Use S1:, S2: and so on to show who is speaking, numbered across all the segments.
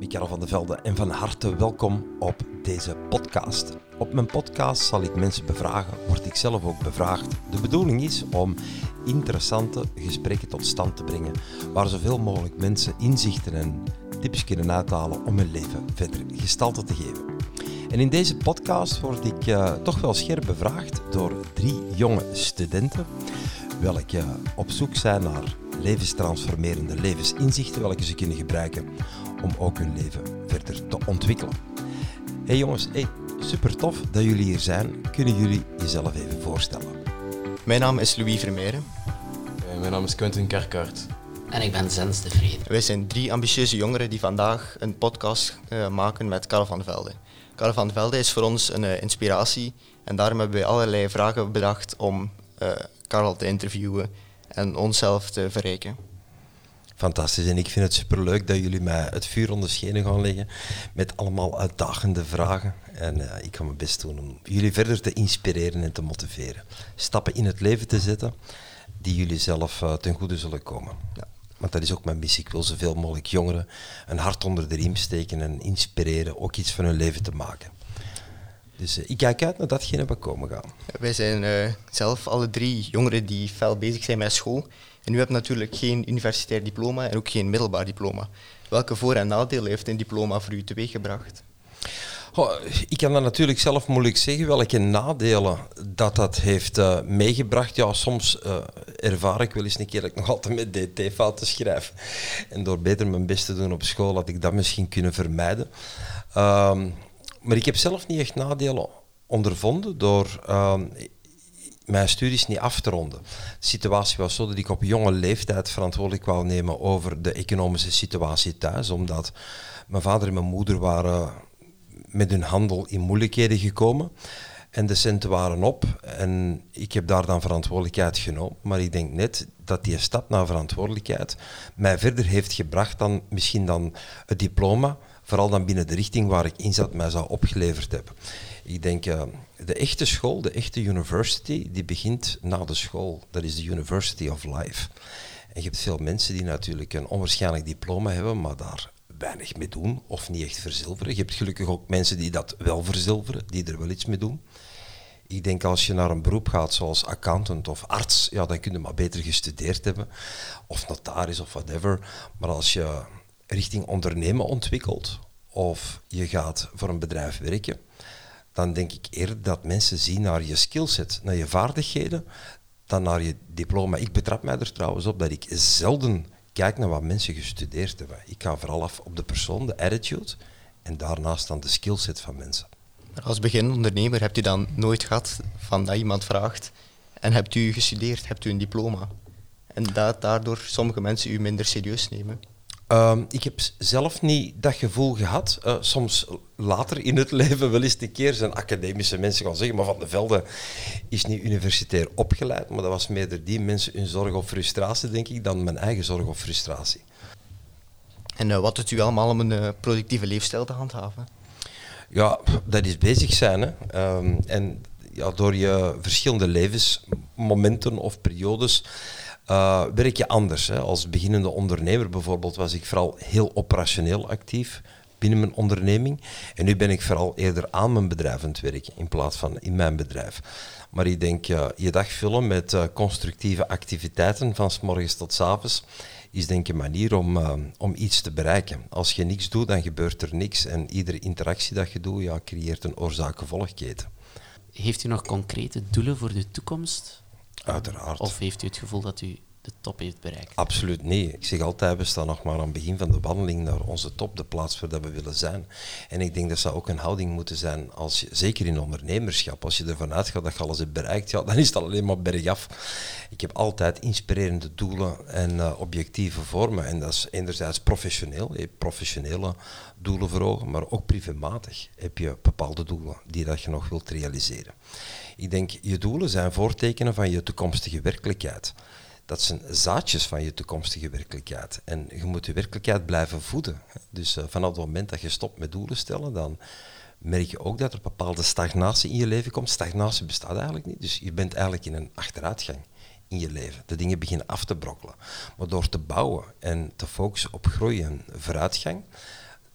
S1: Michael van der Velde en van harte welkom op deze podcast. Op mijn podcast zal ik mensen bevragen, word ik zelf ook bevraagd. De bedoeling is om interessante gesprekken tot stand te brengen, waar zoveel mogelijk mensen inzichten en tips kunnen uithalen om hun leven verder gestalte te geven. En in deze podcast word ik uh, toch wel scherp bevraagd door drie jonge studenten, welke op zoek zijn naar levenstransformerende levensinzichten, welke ze kunnen gebruiken om ook hun leven verder te ontwikkelen. Hey jongens, hey, super tof dat jullie hier zijn. Kunnen jullie jezelf even voorstellen?
S2: Mijn naam is Louis Vermeeren.
S3: Uh, mijn naam is Quentin Kerkaert.
S4: En ik ben Zens de Vrede.
S2: Wij zijn drie ambitieuze jongeren die vandaag een podcast uh, maken met Karel van Velde. Karel van Velde is voor ons een uh, inspiratie en daarom hebben wij allerlei vragen bedacht om Karel te interviewen en onszelf te verrijken.
S1: Fantastisch. En ik vind het superleuk dat jullie mij het vuur onder schenen gaan leggen met allemaal uitdagende vragen. En uh, ik ga mijn best doen om jullie verder te inspireren en te motiveren. Stappen in het leven te zetten die jullie zelf uh, ten goede zullen komen. Ja. Want dat is ook mijn missie. Ik wil zoveel mogelijk jongeren een hart onder de riem steken en inspireren ook iets van hun leven te maken. Dus uh, ik kijk uit naar datgene wat komen gaan.
S2: Wij zijn zelf alle drie jongeren die fel bezig zijn met school. En u hebt natuurlijk geen universitair diploma en ook geen middelbaar diploma. Welke voor- en nadelen heeft een diploma voor u teweeggebracht?
S1: Oh, ik kan dat natuurlijk zelf moeilijk zeggen welke nadelen dat dat heeft uh, meegebracht. Ja, soms uh, ervaar ik wel eens een keer dat ik nog altijd met dt-fouten schrijf. En door beter mijn best te doen op school had ik dat misschien kunnen vermijden. Um, maar ik heb zelf niet echt nadelen ondervonden door... Uh, mijn studies niet af te ronden. De situatie was zo dat ik op jonge leeftijd verantwoordelijk wou nemen over de economische situatie thuis, omdat mijn vader en mijn moeder waren met hun handel in moeilijkheden gekomen. En de centen waren op en ik heb daar dan verantwoordelijkheid genomen. Maar ik denk net dat die stap naar verantwoordelijkheid mij verder heeft gebracht dan misschien dan het diploma, vooral dan binnen de richting waar ik in zat, mij zou opgeleverd hebben. Ik denk, uh, de echte school, de echte university, die begint na de school. Dat is de University of Life. En je hebt veel mensen die natuurlijk een onwaarschijnlijk diploma hebben, maar daar weinig mee doen of niet echt verzilveren. Je hebt gelukkig ook mensen die dat wel verzilveren, die er wel iets mee doen. Ik denk als je naar een beroep gaat zoals accountant of arts, ja, dan kun je maar beter gestudeerd hebben. Of notaris of whatever. Maar als je richting ondernemen ontwikkelt of je gaat voor een bedrijf werken, dan denk ik eerder dat mensen zien naar je skillset, naar je vaardigheden, dan naar je diploma. Ik betrap mij er trouwens op dat ik zelden kijk naar wat mensen gestudeerd hebben. Ik ga vooral af op de persoon, de attitude, en daarnaast dan de skillset van mensen.
S2: Als beginondernemer hebt u dan nooit gehad van dat iemand vraagt en hebt u gestudeerd, hebt u een diploma? En dat daardoor sommige mensen u minder serieus nemen?
S1: Um, ik heb zelf niet dat gevoel gehad. Uh, soms later in het leven wel eens een keer zijn academische mensen gaan zeggen, maar Van de Velde is niet universitair opgeleid, maar dat was meer die mensen hun zorg of frustratie, denk ik, dan mijn eigen zorg of frustratie.
S2: En uh, wat doet u allemaal om een uh, productieve leefstijl te handhaven?
S1: Ja, dat is bezig zijn. Hè. Um, en ja, door je verschillende levensmomenten of periodes werk je anders. Hè. Als beginnende ondernemer bijvoorbeeld was ik vooral heel operationeel actief binnen mijn onderneming. En nu ben ik vooral eerder aan mijn bedrijf aan het werken in plaats van in mijn bedrijf. Maar ik denk, uh, je dag vullen met uh, constructieve activiteiten van s morgens tot s avonds is denk ik een manier om, om iets te bereiken. Als je niks doet, dan gebeurt er niks. En iedere interactie dat je doet, ja, creëert een oorzaak-gevolgketen.
S4: Heeft u nog concrete doelen voor de toekomst?
S1: Uiteraard.
S4: Of heeft u het gevoel dat u de top heeft bereikt?
S1: Absoluut niet. Ik zeg altijd, we staan nog maar aan het begin van de wandeling naar onze top, de plaats waar we willen zijn. En ik denk dat dat ook een houding moeten zijn, als je, zeker in ondernemerschap. Als je ervan uitgaat dat je alles hebt bereikt, ja, dan is het alleen maar bergaf. Ik heb altijd inspirerende doelen en uh, objectieve vormen. En dat is enerzijds professioneel, je professionele doelen voor ogen, maar ook privématig heb je bepaalde doelen die dat je nog wilt realiseren. Ik denk, je doelen zijn voortekenen van je toekomstige werkelijkheid. Dat zijn zaadjes van je toekomstige werkelijkheid. En je moet je werkelijkheid blijven voeden. Dus uh, vanaf het moment dat je stopt met doelen stellen, dan merk je ook dat er bepaalde stagnatie in je leven komt. Stagnatie bestaat eigenlijk niet. Dus je bent eigenlijk in een achteruitgang in je leven. De dingen beginnen af te brokkelen. Maar door te bouwen en te focussen op groei en vooruitgang,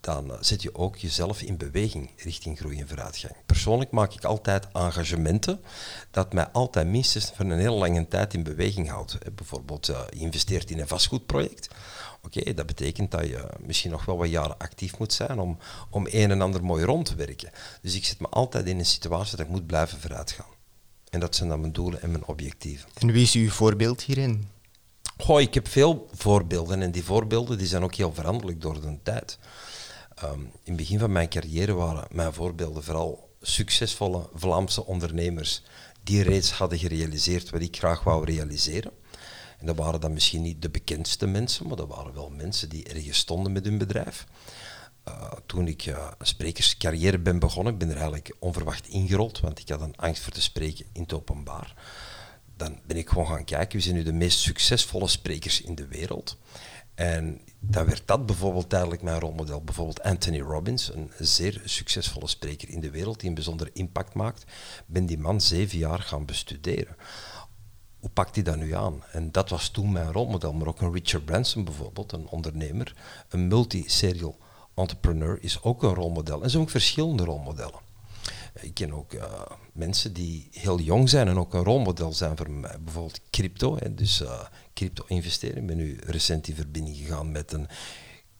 S1: dan eh, zet je ook jezelf in beweging richting groei en vooruitgang. Persoonlijk maak ik altijd engagementen dat mij altijd minstens voor een hele lange tijd in beweging houdt. Eh, Bijvoorbeeld, eh, je investeert in een vastgoedproject. Oké, dat betekent dat je misschien nog wel wat jaren actief moet zijn om, om een en ander mooi rond te werken. Dus ik zit me altijd in een situatie dat ik moet blijven vooruitgaan. En dat zijn dan mijn doelen en mijn objectieven.
S2: En wie is uw voorbeeld hierin?
S1: Goh, ik heb veel voorbeelden en die voorbeelden die zijn ook heel veranderlijk door de tijd. Ehm, in het begin van mijn carrière waren mijn voorbeelden vooral succesvolle Vlaamse ondernemers die reeds hadden gerealiseerd wat ik graag wou realiseren. En dat waren dan misschien niet de bekendste mensen, maar dat waren wel mensen die ergens stonden met hun bedrijf. Uh, toen ik uh, sprekerscarrière ben begonnen, ik ben er eigenlijk onverwacht ingerold, want ik had een angst voor te spreken in het openbaar. Dan ben ik gewoon gaan kijken, wie zijn nu de meest succesvolle sprekers in de wereld? En dan werd dat bijvoorbeeld tijdelijk mijn rolmodel. Bijvoorbeeld Anthony Robbins, een zeer succesvolle spreker in de wereld, die een bijzondere impact maakt. Ben die man zeven jaar gaan bestuderen. Hoe pakt hij dat nu aan? En dat was toen mijn rolmodel. Maar ook een Richard Branson bijvoorbeeld, een ondernemer, een multi-serial entrepreneur, is ook een rolmodel. En zijn ook verschillende rolmodellen. Ik ken ook mensen die heel jong zijn en ook een rolmodel zijn voor mij. Bijvoorbeeld crypto, hè, dus uh, crypto investeren. Ik ben nu recent in verbinding gegaan met een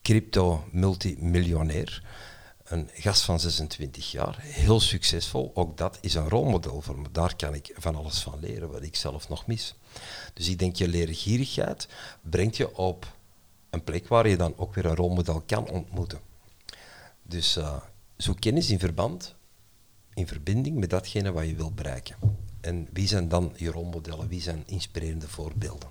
S1: crypto multimiljonair. Een gast van 26 jaar, heel succesvol. Ook dat is een rolmodel voor me. Daar kan ik van alles van leren, wat ik zelf nog mis. Dus ik denk, je leergierigheid brengt je op een plek waar je dan ook weer een rolmodel kan ontmoeten. Dus uh, zoek kennis in verband in verbinding met datgene wat je wilt bereiken. En wie zijn dan je rolmodellen? Wie zijn inspirerende voorbeelden?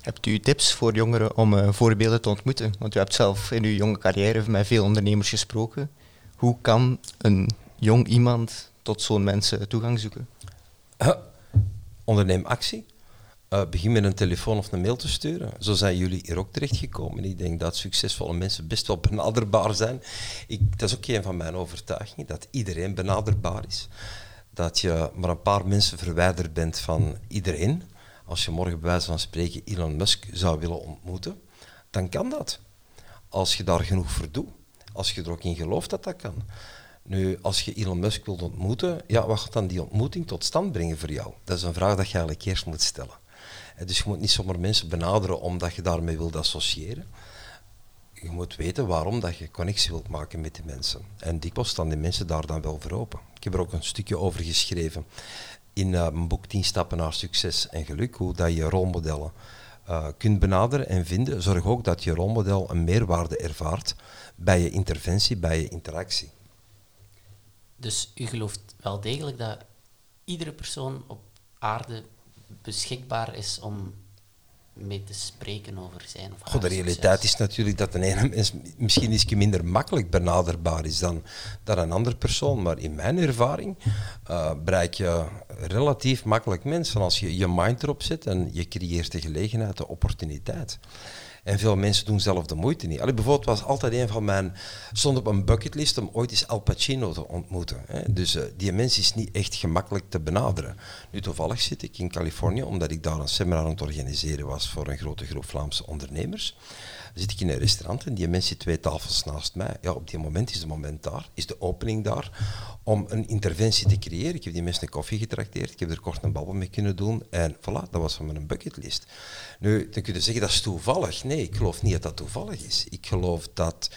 S2: Hebt u tips voor jongeren om uh, voorbeelden te ontmoeten? Want u hebt zelf in uw jonge carrière met veel ondernemers gesproken. Hoe kan een jong iemand tot zo'n mensen toegang zoeken?
S1: Uh, onderneem actie. Uh, begin met een telefoon of een mail te sturen. Zo zijn jullie hier ook terechtgekomen. Ik denk dat succesvolle mensen best wel benaderbaar zijn. Ik, dat is ook een van mijn overtuigingen, dat iedereen benaderbaar is. Dat je maar een paar mensen verwijderd bent van iedereen. Als je morgen bij wijze van spreken Elon Musk zou willen ontmoeten, dan kan dat. Als je daar genoeg voor doet. Als je er ook in gelooft dat dat kan. Nu, als je Elon Musk wilt ontmoeten, ja, wat gaat dan die ontmoeting tot stand brengen voor jou? Dat is een vraag dat je eigenlijk eerst moet stellen. Dus je moet niet zomaar mensen benaderen omdat je daarmee wilt associëren. Je moet weten waarom dat je connectie wilt maken met die mensen. En dikwijls staan die mensen daar dan wel voor open. Ik heb er ook een stukje over geschreven in uh, mijn boek 10 stappen naar succes en geluk, hoe dat je rolmodellen uh, kunt benaderen en vinden. Zorg ook dat je rolmodel een meerwaarde ervaart bij je interventie, bij je interactie.
S4: Dus u gelooft wel degelijk dat iedere persoon op aarde beschikbaar is om mee te spreken over zijn of
S1: Goh, de realiteit is natuurlijk dat een ene mens misschien iets minder makkelijk benaderbaar is dan, dan een andere persoon. Maar in mijn ervaring uh, bereik je relatief makkelijk mensen als je je mind erop zet en je creëert de gelegenheid, de opportuniteit. En veel mensen doen zelf de moeite niet. Allee, bijvoorbeeld was altijd een van mijn... stond op een bucketlist om ooit eens Al Pacino te ontmoeten. Hè. Dus uh, die mens is niet echt gemakkelijk te benaderen. Nu toevallig zit ik in Californië, omdat ik daar een seminar aan het organiseren was voor een grote groep Vlaamse ondernemers. Zit ik in een restaurant en die mens zit twee tafels naast mij. Ja, op die moment is het moment daar, is de opening daar, om een interventie te creëren. Ik heb die mensen een koffie getrakteerd, ik heb er kort een babbel mee kunnen doen en voilà, dat was van mijn bucketlist. Nu, dan kun je zeggen dat is toevallig. Nee, ik geloof niet dat dat toevallig is. Ik geloof dat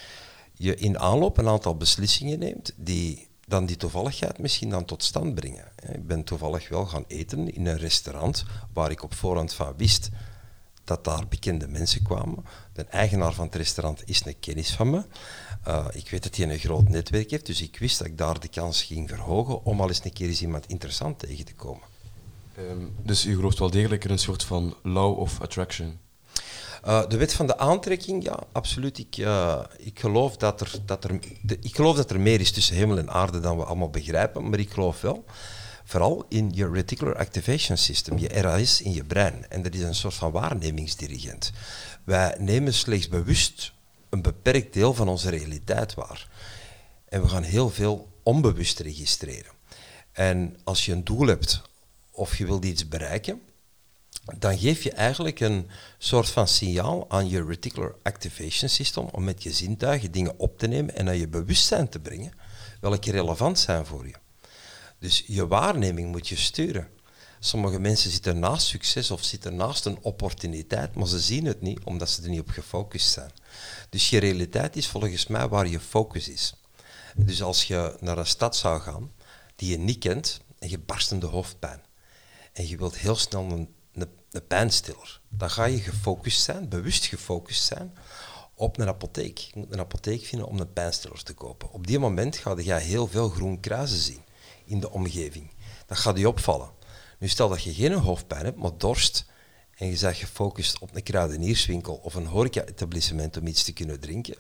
S1: je in aanloop een aantal beslissingen neemt die dan die toevalligheid misschien dan tot stand brengen. Ik ben toevallig wel gaan eten in een restaurant waar ik op voorhand van wist dat daar bekende mensen kwamen. De eigenaar van het restaurant is een kennis van me. Uh, ik weet dat hij een groot netwerk heeft, dus ik wist dat ik daar de kans ging verhogen om al eens een keer eens iemand interessant tegen te komen.
S3: Um, dus u gelooft wel degelijk in een soort van law of attraction?
S1: Uh, de wet van de aantrekking, ja, absoluut. Ik, uh, ik, geloof dat er, dat er, de, ik geloof dat er meer is tussen hemel en aarde dan we allemaal begrijpen, maar ik geloof wel vooral in je Reticular Activation System, je RAS in je brein. En dat is een soort van waarnemingsdirigent. Wij nemen slechts bewust een beperkt deel van onze realiteit waar. En we gaan heel veel onbewust registreren. En als je een doel hebt of je wilt iets bereiken, dan geef je eigenlijk een soort van signaal aan je reticular activation system om met je zintuigen dingen op te nemen en naar je bewustzijn te brengen, welke relevant zijn voor je. Dus je waarneming moet je sturen. Sommige mensen zitten naast succes of zitten naast een opportuniteit, maar ze zien het niet omdat ze er niet op gefocust zijn. Dus je realiteit is volgens mij waar je focus is. Dus als je naar een stad zou gaan die je niet kent en je barstende hoofdpijn en je wilt heel snel een, een, pijnstiller, dan ga je gefocust zijn, bewust gefocust zijn op een apotheek. Je moet een apotheek vinden om een pijnstiller te kopen. Op die moment ga je heel veel groen kruisen zien in de omgeving. Dat gaat je opvallen. Nu stel dat je geen hoofdpijn hebt, maar dorst en je bent gefocust op een kruidenierswinkel of een horeca-etablissement om iets te kunnen drinken,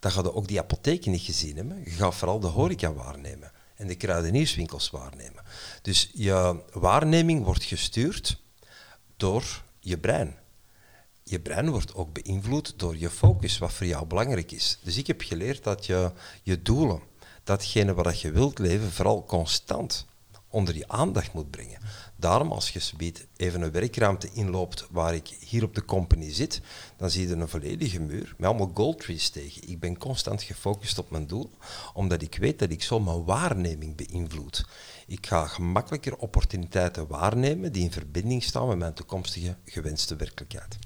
S1: dan ga je ook die apotheken niet gezien hebben. Je gaat vooral de horeca waarnemen en de kruidenierswinkels waarnemen. Dus je waarneming wordt gestuurd door je brein. Je brein wordt ook beïnvloed door je focus, wat voor jou belangrijk is. Dus ik heb geleerd dat je je doelen, datgene wat je wilt leven, vooral constant onder je aandacht moet brengen. Daarom, als je biedt even een werkruimte inloopt waar ik hier op de company zit, dan zie je een volledige muur met allemaal gold trees tegen. Ik ben constant gefocust op mijn doel, omdat ik weet dat ik zo mijn waarneming beïnvloed. Ik ga gemakkelijker opportuniteiten waarnemen die in verbinding staan met mijn toekomstige gewenste werkelijkheid.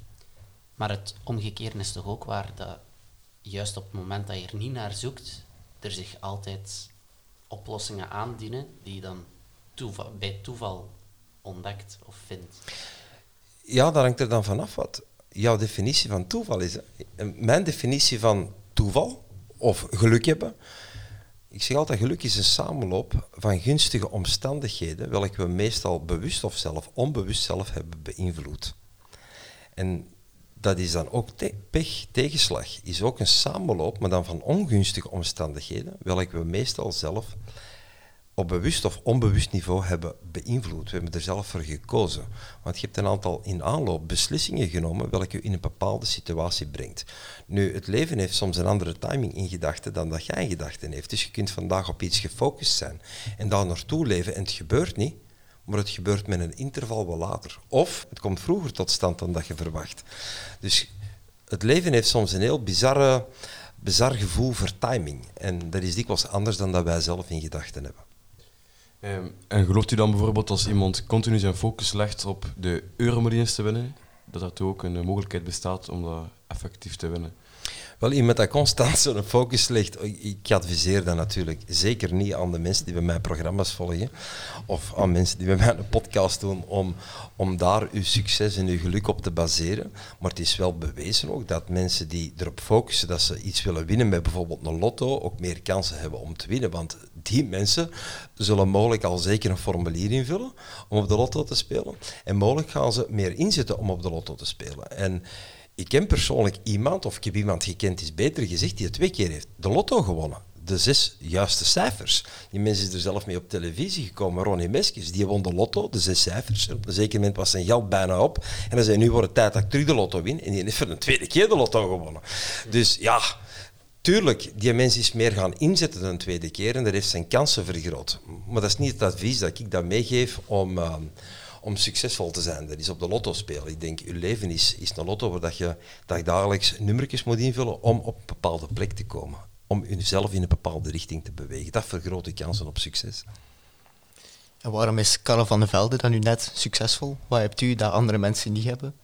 S4: Maar het omgekeerde is toch ook waar dat juist op het moment dat je er niet naar zoekt, er zich altijd oplossingen aandienen die dan bij toeval ontdekt of vindt?
S1: Ja, daar hangt er dan vanaf wat jouw definitie van toeval is. Mijn definitie van toeval of geluk hebben. Ik zeg altijd, geluk is een samenloop van gunstige omstandigheden, welke we meestal bewust of zelf onbewust zelf hebben beïnvloed. En dat is dan ook pech, tegenslag, is ook een samenloop, maar dan van ongunstige omstandigheden, welke we meestal zelf op bewust of onbewust niveau hebben beïnvloed. We hebben er zelf voor gekozen. Want je hebt een aantal in aanloop beslissingen genomen welke je in een bepaalde situatie brengt. Nu, het leven heeft soms een andere timing in gedachten dan dat jij in gedachten heeft. Dus je kunt vandaag op iets gefocust zijn en daar naartoe leven en het gebeurt niet, maar het gebeurt met een interval wel later. Of het komt vroeger tot stand dan dat je verwacht. Dus het leven heeft soms een heel bizarre, bizar gevoel voor timing. En dat is dikwijls anders dan dat wij zelf in gedachten hebben.
S3: Ehm, en gelooft u dan bijvoorbeeld als iemand continu zijn focus legt op de euromillions te winnen, dat er ook een mogelijkheid bestaat om dat effectief te winnen?
S1: Wel, iemand dat constant zo'n focus legt, ik adviseer dat natuurlijk zeker niet aan de mensen die bij mij programma's volgen of aan mensen die bij mij een podcast doen om, om daar uw succes en uw geluk op te baseren. Maar het is wel bewezen ook dat mensen die erop focussen dat ze iets willen winnen met bijvoorbeeld een lotto, ook meer kansen hebben om te winnen. Want die mensen zullen mogelijk al zeker een formulier invullen om op de lotto te spelen. En mogelijk gaan ze meer inzetten om op de lotto te spelen. En ik ken persoonlijk iemand, of ik heb iemand gekend, is beter gezegd, die het twee keer heeft de lotto gewonnen. De zes juiste cijfers. Die mensen is er zelf mee op televisie gekomen. Ronnie Meskis, die won de lotto, de zes cijfers. op een zeker moment was zijn geld bijna op. En dan zei nu wordt het tijd dat ik terug de lotto win. En die heeft voor een tweede keer de lotto gewonnen. Dus ja, tuurlijk, die mens is meer gaan inzetten dan een tweede keer. En dat heeft zijn kansen vergroot. Maar dat is niet het advies dat ik dat meegeef om... Uh, om succesvol te zijn. Dat is op de lotto spelen. Ik denk, je leven is, is een lotto waar dat je, dagelijks nummertjes moet invullen om op een bepaalde plek te komen. Om jezelf in een bepaalde richting te bewegen. Dat vergroot de kansen op succes.
S2: En waarom is Karel van der Velde dan nu net succesvol? Wat hebt u dat andere mensen niet hebben?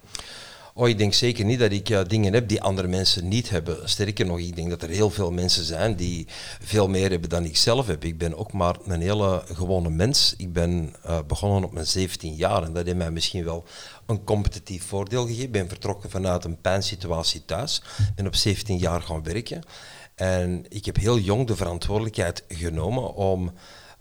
S1: Oh, ik denk zeker niet dat ik uh, dingen heb die andere mensen niet hebben. Sterker nog, ik denk dat er heel veel mensen zijn die veel meer hebben dan ik zelf heb. Ik ben ook maar een hele gewone mens. Ik ben uh, begonnen op mijn 17 jaar en dat heeft mij misschien wel een competitief voordeel gegeven. Ik ben vertrokken vanuit een pijnsituatie thuis. ben op 17 jaar gaan werken. En ik heb heel jong de verantwoordelijkheid genomen om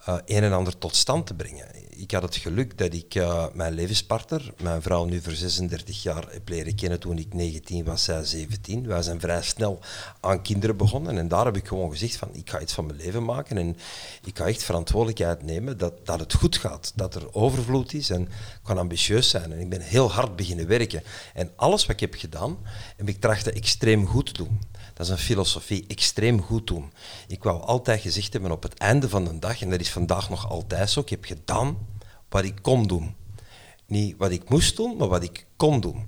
S1: uh, een en ander tot stand te brengen ik had het geluk dat ik uh, mijn levenspartner, mijn vrouw nu voor 36 jaar, heb leren kennen toen ik 19 was, zij 17. Wij zijn vrij snel aan kinderen begonnen en daar heb ik gewoon gezegd van ik ga iets van mijn leven maken en ik ga echt verantwoordelijkheid nemen dat, dat het goed gaat, dat er overvloed is en ik kan ambitieus zijn. En ik ben heel hard beginnen werken. En alles wat ik heb gedaan, heb ik trachten extreem goed te doen. Dat is een filosofie, extreem goed doen. Ik wou altijd gezegd hebben op het einde van de dag, en dat is vandaag nog altijd zo, ik heb gedaan wat ik kon doen. Niet wat ik moest doen, maar wat ik kon doen.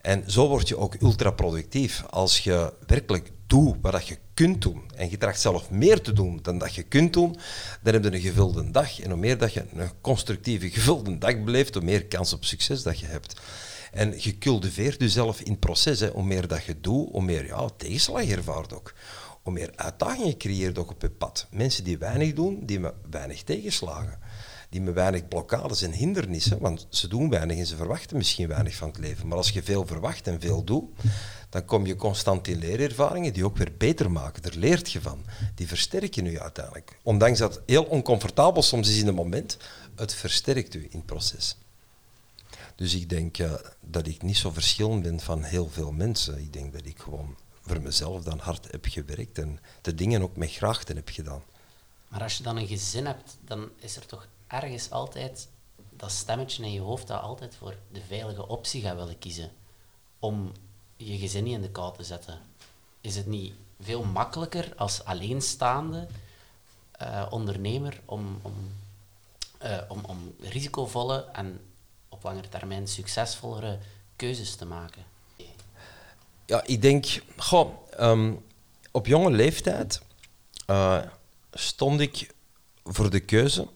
S1: En zo word je ook ultraproductief. Als je werkelijk doet wat je kunt doen en je tracht zelf meer te doen dan dat je kunt doen, dan heb je een gevulde dag. En hoe meer dat je een constructieve gevulde dag beleeft, hoe meer kans op succes dat je hebt. En je cultiveert jezelf in het proces. Hoe meer dat je doet, hoe meer ja, tegenslag je ervaart ook. Hoe meer uitdagingen creëert ook op je pad. Mensen die weinig doen, die met weinig tegenslagen. Die met weinig blokkades en hindernissen, want ze doen weinig en ze verwachten misschien weinig van het leven. Maar als je veel verwacht en veel doet, dan kom je constant in leerervaringen die ook weer beter maken. Daar leert je van. Die versterken je uiteindelijk. Ondanks dat het heel oncomfortabel soms is in een moment, het versterkt u in het proces. Dus ik denk dat ik niet zo verschillend ben van heel veel mensen. Ik denk dat ik gewoon voor mezelf dan hard heb gewerkt en de dingen ook met grachten heb gedaan.
S4: Maar als je dan een gezin hebt, dan is er toch ergens altijd dat stemmetje in je hoofd dat altijd voor de veilige optie gaat willen kiezen. Om je gezin niet in de kou te zetten. Is het niet veel makkelijker als alleenstaande uh, ondernemer om, om, uh, om, om risicovolle en op langere termijn succesvollere keuzes te maken?
S1: Ja, ik denk, goh, um, op jonge leeftijd uh, stond ik voor de keuze.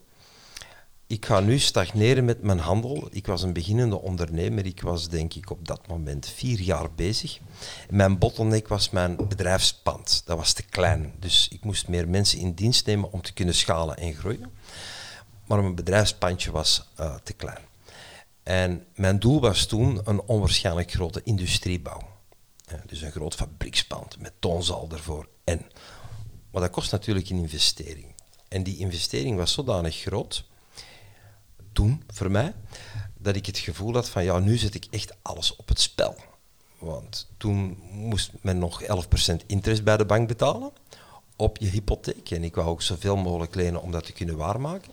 S1: Ik ga nu stagneren met mijn handel. Ik was een beginnende ondernemer. Ik was denk ik op dat moment vier jaar bezig. Mijn bottleneck was mijn bedrijfspand. Dat was te klein. Dus ik moest meer mensen in dienst nemen om te kunnen schalen en groeien. Maar mijn bedrijfspandje was uh, te klein. En mijn doel was toen een onwaarschijnlijk grote industriebouw. Dus een groot fabriekspand met toonzaal ervoor. En. Maar dat kost natuurlijk een investering. En die investering was zodanig groot, toen voor mij, dat ik het gevoel had van ja, nu zet ik echt alles op het spel. Want toen moest men nog 11% interest bij de bank betalen op je hypotheek. En ik wou ook zoveel mogelijk lenen om dat te kunnen waarmaken.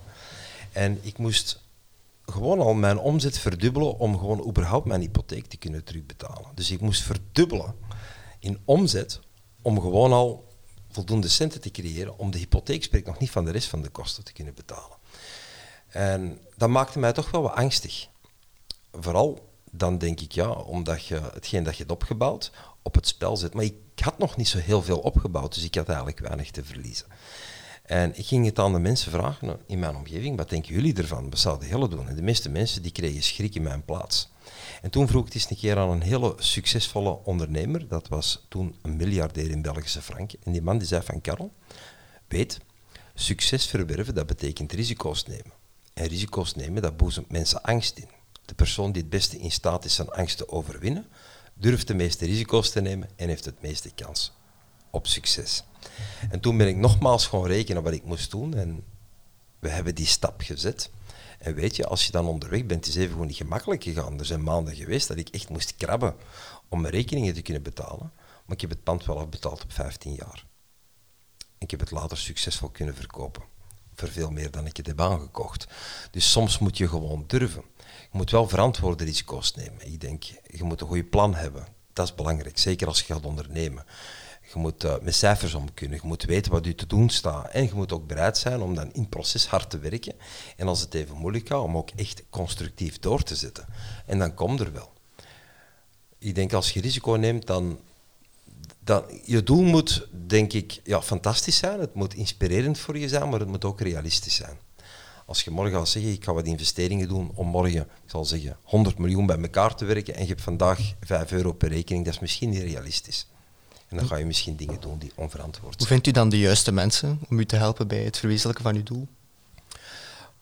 S1: En ik moest gewoon al mijn omzet verdubbelen om gewoon überhaupt mijn hypotheek te kunnen terugbetalen. Dus ik moest verdubbelen in omzet om gewoon al voldoende centen te creëren om de hypotheek, spreek nog niet van de rest van de kosten, te kunnen betalen. En dat maakte mij toch wel wat angstig. Vooral dan denk ik, ja, omdat je hetgeen dat je hebt opgebouwd op het spel zet. Maar ik had nog niet zo heel veel opgebouwd, dus ik had eigenlijk weinig te verliezen. En ik ging het aan de mensen vragen in mijn omgeving, wat denken jullie ervan? Wat zouden jullie doen? En de meeste mensen die kregen schrik in mijn plaats. En toen vroeg ik het eens een keer aan een hele succesvolle ondernemer, dat was toen een miljardair in Belgische franken. En die man die zei van, Karel, weet, succes verwerven, dat betekent risico's nemen. En risico's nemen, dat boezemt mensen angst in. De persoon die het beste in staat is zijn angst te overwinnen, durft de meeste risico's te nemen en heeft het meeste kans op succes. En toen ben ik nogmaals gewoon rekenen wat ik moest doen en we hebben die stap gezet. En weet je, als je dan onderweg bent, is even gewoon niet gemakkelijk gegaan. Er zijn maanden geweest dat ik echt moest krabben om mijn rekeningen te kunnen betalen. Maar ik heb het pand wel afbetaald op 15 jaar. Ik heb het later succesvol kunnen verkopen. Voor veel meer dan ik het heb aangekocht. Dus soms moet je gewoon durven. Je moet wel verantwoorde risico's nemen. Ik denk, je moet een goed plan hebben. Dat is belangrijk, zeker als je gaat ondernemen. Je moet uh, met cijfers om kunnen. Je moet weten wat je te doen staat. En je moet ook bereid zijn om dan in het proces hard te werken. En als het even moeilijk gaat, om ook echt constructief door te zetten. En dan komt er wel. Ik denk als je risico neemt, dan, dan... Je doel moet, denk ik, ja, fantastisch zijn. Het moet inspirerend voor je zijn, maar het moet ook realistisch zijn. Als je morgen gaat zeggen, ik ga wat investeringen doen om morgen, ik zal zeggen, 100 miljoen bij elkaar te werken en je hebt vandaag 5 euro per rekening, dat is misschien niet realistisch. En dan ga je misschien dingen doen die onverantwoord zijn.
S2: Hoe vindt u dan de juiste mensen om u te helpen bij het verwezenlijken van uw doel?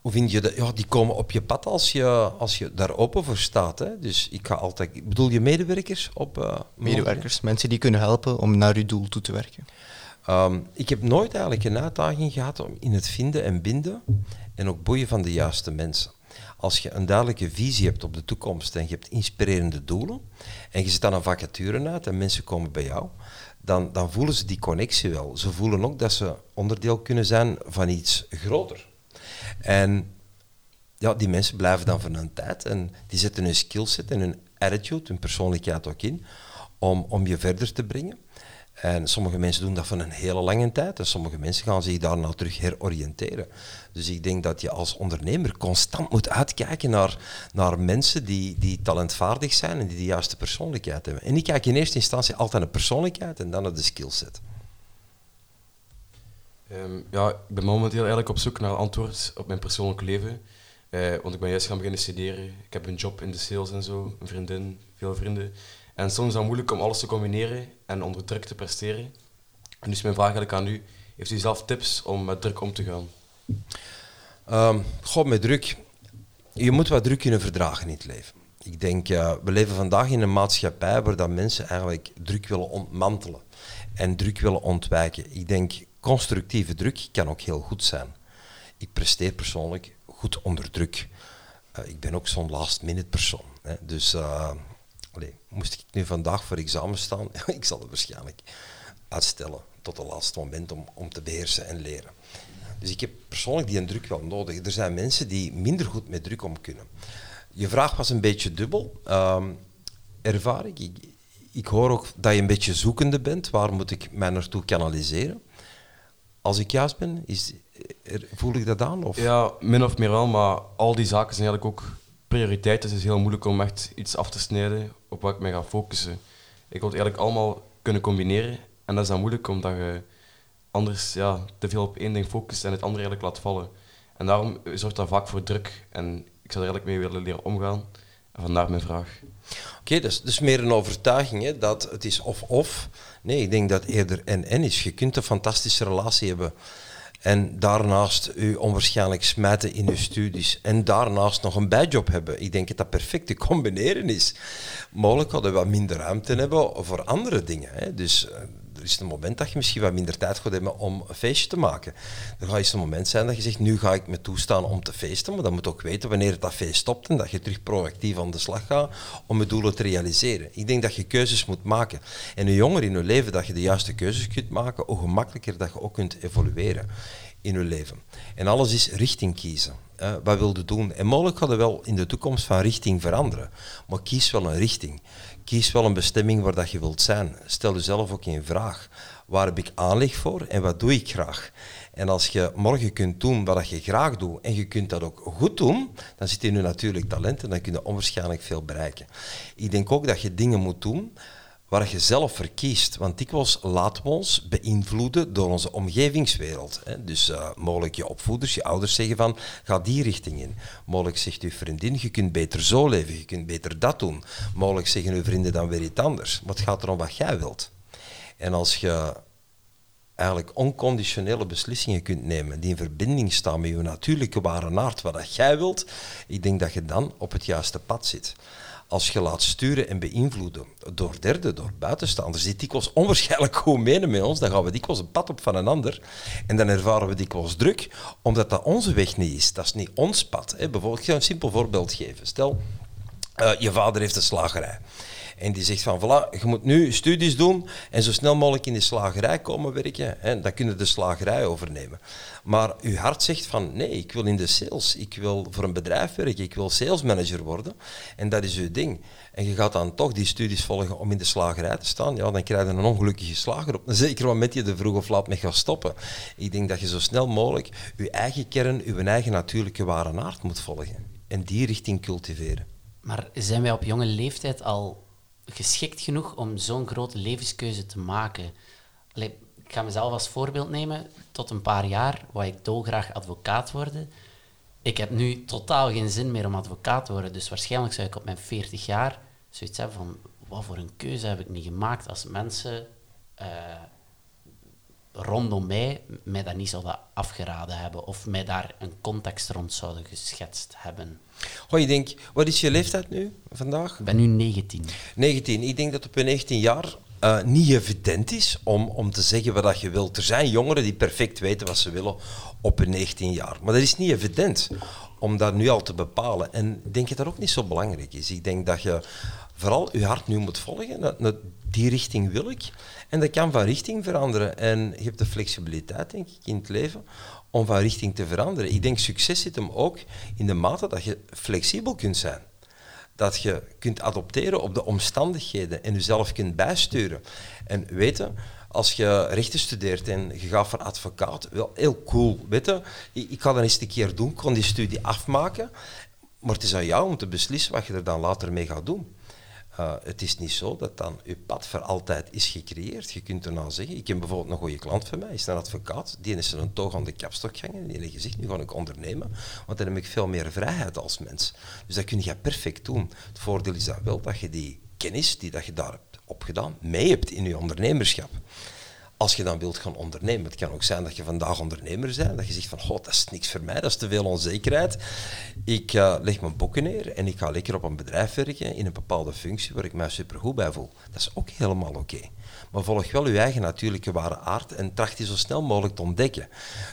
S1: Hoe vind je dat? Ja, die komen op je pad als je, als je daar open voor staat. Hè. Dus ik ga altijd... Bedoel je medewerkers op... Uh,
S2: medewerkers, mensen die kunnen helpen om naar uw doel toe te werken.
S1: Um, ik heb nooit eigenlijk een uitdaging gehad om in het vinden en binden en ook boeien van de juiste mensen. Als je een duidelijke visie hebt op de toekomst en je hebt inspirerende doelen en je zet dan een vacature uit en mensen komen bij jou, dan, dan voelen ze die connectie wel. Ze voelen ook dat ze onderdeel kunnen zijn van iets groter. En ja, die mensen blijven dan voor een tijd en die zetten hun skillset en hun attitude, hun persoonlijkheid ook in, om, om je verder te brengen. En sommige mensen doen dat voor een hele lange tijd en sommige mensen gaan zich daarna terug heroriënteren. Dus ik denk dat je als ondernemer constant moet uitkijken naar, naar mensen die, die talentvaardig zijn en die de juiste persoonlijkheid hebben. En ik kijk in eerste instantie altijd naar de persoonlijkheid en dan naar de skillset.
S3: Ehm, ja, ik ben momenteel eigenlijk op zoek naar antwoord op mijn persoonlijk leven. Eh, want ik ben juist gaan beginnen studeren. Ik heb een job in de sales en zo, een vriendin, veel vrienden. En soms is het moeilijk om alles te combineren en onder druk te presteren. En dus mijn vraag aan u, heeft u zelf tips om met druk om te gaan?
S1: Um, God, met druk. Je moet wat druk kunnen verdragen in het leven. Ik denk, we leven vandaag in een maatschappij waar dat mensen eigenlijk druk willen ontmantelen en druk willen ontwijken. Ik denk, constructieve druk kan ook heel goed zijn. Ik presteer persoonlijk goed onder druk. Uh, ik ben ook zo'n last-minute persoon. Hè. Dus uh, moest ik nu vandaag voor examen staan, ik zal het waarschijnlijk uitstellen tot het laatste moment om, om te beheersen en leren. Dus ik heb persoonlijk die druk wel nodig. Er zijn mensen die minder goed met druk om kunnen. Je vraag was een beetje dubbel. Um, ervaar ik. ik. Hoor ook dat je een beetje zoekende bent. Waar moet ik mij naartoe kanaliseren? Als ik juist ben, is, voel ik dat aan?
S3: Ja, min of meer wel, maar al die zaken zijn eigenlijk ook prioriteiten. Het is heel moeilijk om echt iets af te snijden op wat ik mij ga focussen. Ik wil het eigenlijk allemaal kunnen combineren. En dat is dan moeilijk omdat je anders ja, te veel op één ding focust en het andere eigenlijk laat vallen. En daarom zorgt dat vaak voor druk. En ik zou er eigenlijk mee willen leren omgaan. En vandaar mijn vraag.
S1: Oké, dus, dus meer een overtuiging hè, dat het is of-of. Nee, ik denk dat eerder en-en is. Je kunt een fantastische relatie hebben en daarnaast u onwaarschijnlijk smijten in uw studies en daarnaast nog een bijjob hebben. Ik denk dat dat perfect te combineren is. Mogelijk hadden we wat minder ruimte hebben voor andere dingen. Hè. Dus eh, is een moment dat je misschien wat minder tijd gaat hebben om een feestje te maken. Er gaat eens een moment zijn dat je zegt, nu ga ik me toestaan om te feesten, maar dan moet ook weten wanneer dat feest stopt en dat je terug proactief aan de slag gaat om je doelen te realiseren. Ik denk dat je keuzes moet maken. En hoe jonger in je leven dat je de juiste keuzes kunt maken, hoe gemakkelijker dat je ook kunt evolueren in je leven. En alles is richting kiezen. Wat wil je doen? En mogelijk gaat er wel in de toekomst van richting veranderen, maar kies wel een richting kies wel een bestemming waar dat je wilt zijn. Stel jezelf ook in vraag. Waar heb ik aanleg voor en wat doe ik graag? En als je morgen kunt doen wat je graag doet en je kunt dat ook goed doen, dan zit je natuurlijk talent en dan kun je onwaarschijnlijk veel bereiken. Ik denk ook dat je dingen moet doen waar je zelf verkiest. Want dikwijls laten we ons beïnvloeden door onze omgevingswereld. Hè. Dus uh, mogelijk je opvoeders, je ouders zeggen van, ga die richting in. Mogelijk zegt uw vriendin, je kunt beter zo leven, je kunt beter dat doen. Mogelijk zeggen uw vrienden dan weer iets anders. Maar het gaat erom wat jij wilt. En als je eigenlijk onconditionele beslissingen kunt nemen die in verbinding staan met je natuurlijke ware aard, wat jij wilt, ik denk dat je dan op het juiste pad zit als je laat sturen en beïnvloeden door derden, door buitenstaanders, die dikwijls onwaarschijnlijk goed menen met ons, dan gaan we dikwijls een pad op van een ander en dan ervaren we dikwijls druk, omdat dat onze weg niet is. Dat is niet ons pad. Hè. Bijvoorbeeld, ik ga een simpel voorbeeld geven. Stel, uh, je vader heeft een slagerij. En die zegt van, voilà, je moet nu studies doen en zo snel mogelijk in de slagerij komen werken. En dan kunnen de slagerij overnemen. Maar uw hart zegt van, nee, ik wil in de sales. Ik wil voor een bedrijf werken. Ik wil salesmanager worden. En dat is uw ding. En je gaat dan toch die studies volgen om in de slagerij te staan. Ja, dan krijg je een ongelukkige slager op. Zeker moment je er vroeg of laat mee gaat stoppen. Ik denk dat je zo snel mogelijk je eigen kern, je eigen natuurlijke ware aard moet volgen. En die richting cultiveren.
S4: Maar zijn wij op jonge leeftijd al geschikt genoeg om zo'n grote levenskeuze te maken? Ik ga mezelf als voorbeeld nemen. Tot een paar jaar wou ik dolgraag advocaat worden. Ik heb nu totaal geen zin meer om advocaat te worden. Dus waarschijnlijk zou ik op mijn 40 jaar zoiets hebben van... Wat voor een keuze heb ik niet gemaakt als mensen uh, rondom mij mij dat niet zouden afgeraden hebben. Of mij daar een context rond zouden geschetst hebben.
S1: Oh, je denkt, wat is je leeftijd nu vandaag?
S4: Ik ben nu 19.
S1: 19. Ik denk dat op je 19 jaar uh, niet evident is om, om te zeggen wat je wilt. Er zijn jongeren die perfect weten wat ze willen op hun 19 jaar. Maar dat is niet evident om dat nu al te bepalen. En ik denk dat dat ook niet zo belangrijk is. Ik denk dat je vooral je hart nu moet volgen. Dat, die richting wil ik. En dat kan van richting veranderen. En je hebt de flexibiliteit, denk ik, in het leven om van richting te veranderen. Ik denk succes zit hem ook in de mate dat je flexibel kunt zijn. Dat je kunt adopteren op de omstandigheden en jezelf kunt bijsturen. En weten, als je rechten studeert en je gaat voor advocaat, wel heel cool. Weet je? Ik, ga dat eens een keer doen, kon die studie afmaken. Maar het is aan jou om te beslissen wat je er dan later mee gaat doen. Uh, het is niet zo dat dan je pad voor altijd is gecreëerd. Je kunt erna zeggen, ik heb bijvoorbeeld een goede klant van mij, is een advocaat, die is een toog aan de kapstok gangen en die heeft nu ga ik ondernemen, want dan heb ik veel meer vrijheid als mens. Dus dat kun je perfect doen. Het voordeel is dat wel dat je die kennis die dat je daar hebt opgedaan, mee hebt in je ondernemerschap als je dan wilt gaan ondernemen. Het kan ook zijn dat je vandaag ondernemer bent, dat je zegt van, oh, dat is niks voor mij, dat is te veel onzekerheid. Ik uh, leg mijn boeken neer en ik ga lekker op een bedrijf werken in een bepaalde functie waar ik mij supergoed bij voel. Dat is ook helemaal oké. Maar volg wel je eigen natuurlijke ware aard en tracht die zo snel mogelijk te ontdekken.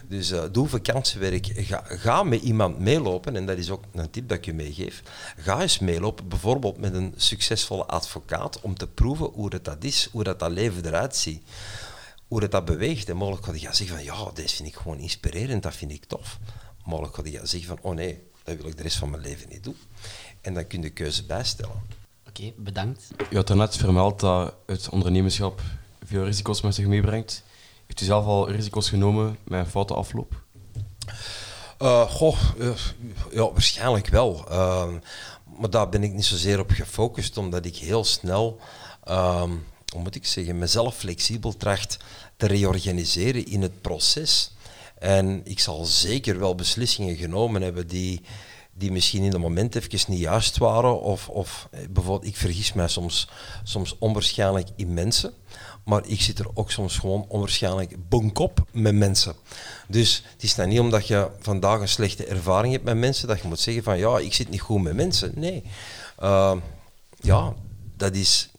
S1: Dus uh, doe vakantiewerk, ga, ga met iemand meelopen, en dat is ook een tip dat ik je meegeef. Ga eens meelopen, bijvoorbeeld met een succesvolle advocaat, om te proeven hoe dat, dat is, hoe dat, dat leven eruit ziet hoe het dat beweegt. En mogelijk ga je zeggen van ja, deze vind ik gewoon inspirerend, dat vind ik tof. Mogelijk ga je zeggen van oh nee, dat wil ik de rest van mijn leven niet doen. En dan kun je de keuze bijstellen.
S4: Oké, bedankt.
S3: Je had daarnet vermeld dat het ondernemerschap veel risico's met zich meebrengt. Heeft u zelf al risico's genomen met een foute afloop?
S1: Uh, goh, uh, ja, waarschijnlijk wel. Uh, maar daar ben ik niet zozeer op gefocust, omdat ik heel snel ehm, hoe moet ik zeggen, mezelf flexibel tracht te reorganiseren in het proces. En ik zal zeker wel beslissingen genomen hebben die, die misschien in het moment even niet juist waren. Of, of eh, bijvoorbeeld, ik vergis mij soms, soms onwaarschijnlijk in mensen. Maar ik zit er ook soms gewoon onwaarschijnlijk bonkop met mensen. Dus het is nou niet omdat je vandaag een slechte ervaring hebt met mensen, dat je moet zeggen van ja, ik zit niet goed met mensen. Nee. Uh, ja, dat is,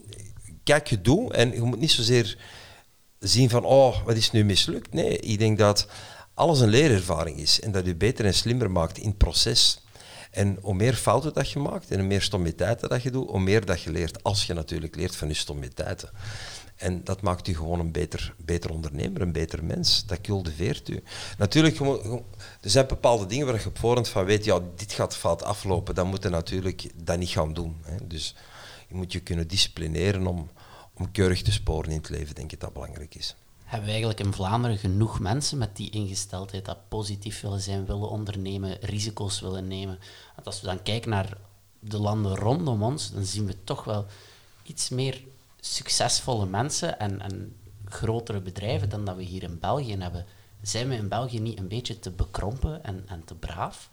S1: kijk je doe en je moet niet zozeer zien van, oh, wat is nu mislukt. Nee, ik denk dat alles een leerervaring is en dat je beter en slimmer maakt in het proces. En hoe meer fouten dat je maakt en hoe meer stommiteiten dat je doet, hoe meer dat je leert, als je natuurlijk leert van je stommiteiten. En dat maakt u gewoon een beter, beter ondernemer, een beter mens. Dat cultiveert u. Natuurlijk, er zijn bepaalde dingen waar je op voorhand van weet, ja, dit gaat fout aflopen. Dan moet je natuurlijk dat niet gaan doen. Hè. Dus je moet je kunnen disciplineren om, om keurig te sporen in het leven, denk ik dat belangrijk is.
S4: Hebben we eigenlijk in Vlaanderen genoeg mensen met die ingesteldheid dat positief willen zijn, willen ondernemen, risico's willen nemen? Want als we dan kijken naar de landen rondom ons, dan zien we toch wel iets meer succesvolle mensen en, en grotere bedrijven dan dat we hier in België hebben. Zijn we in België niet een beetje te bekrompen en, en te braaf?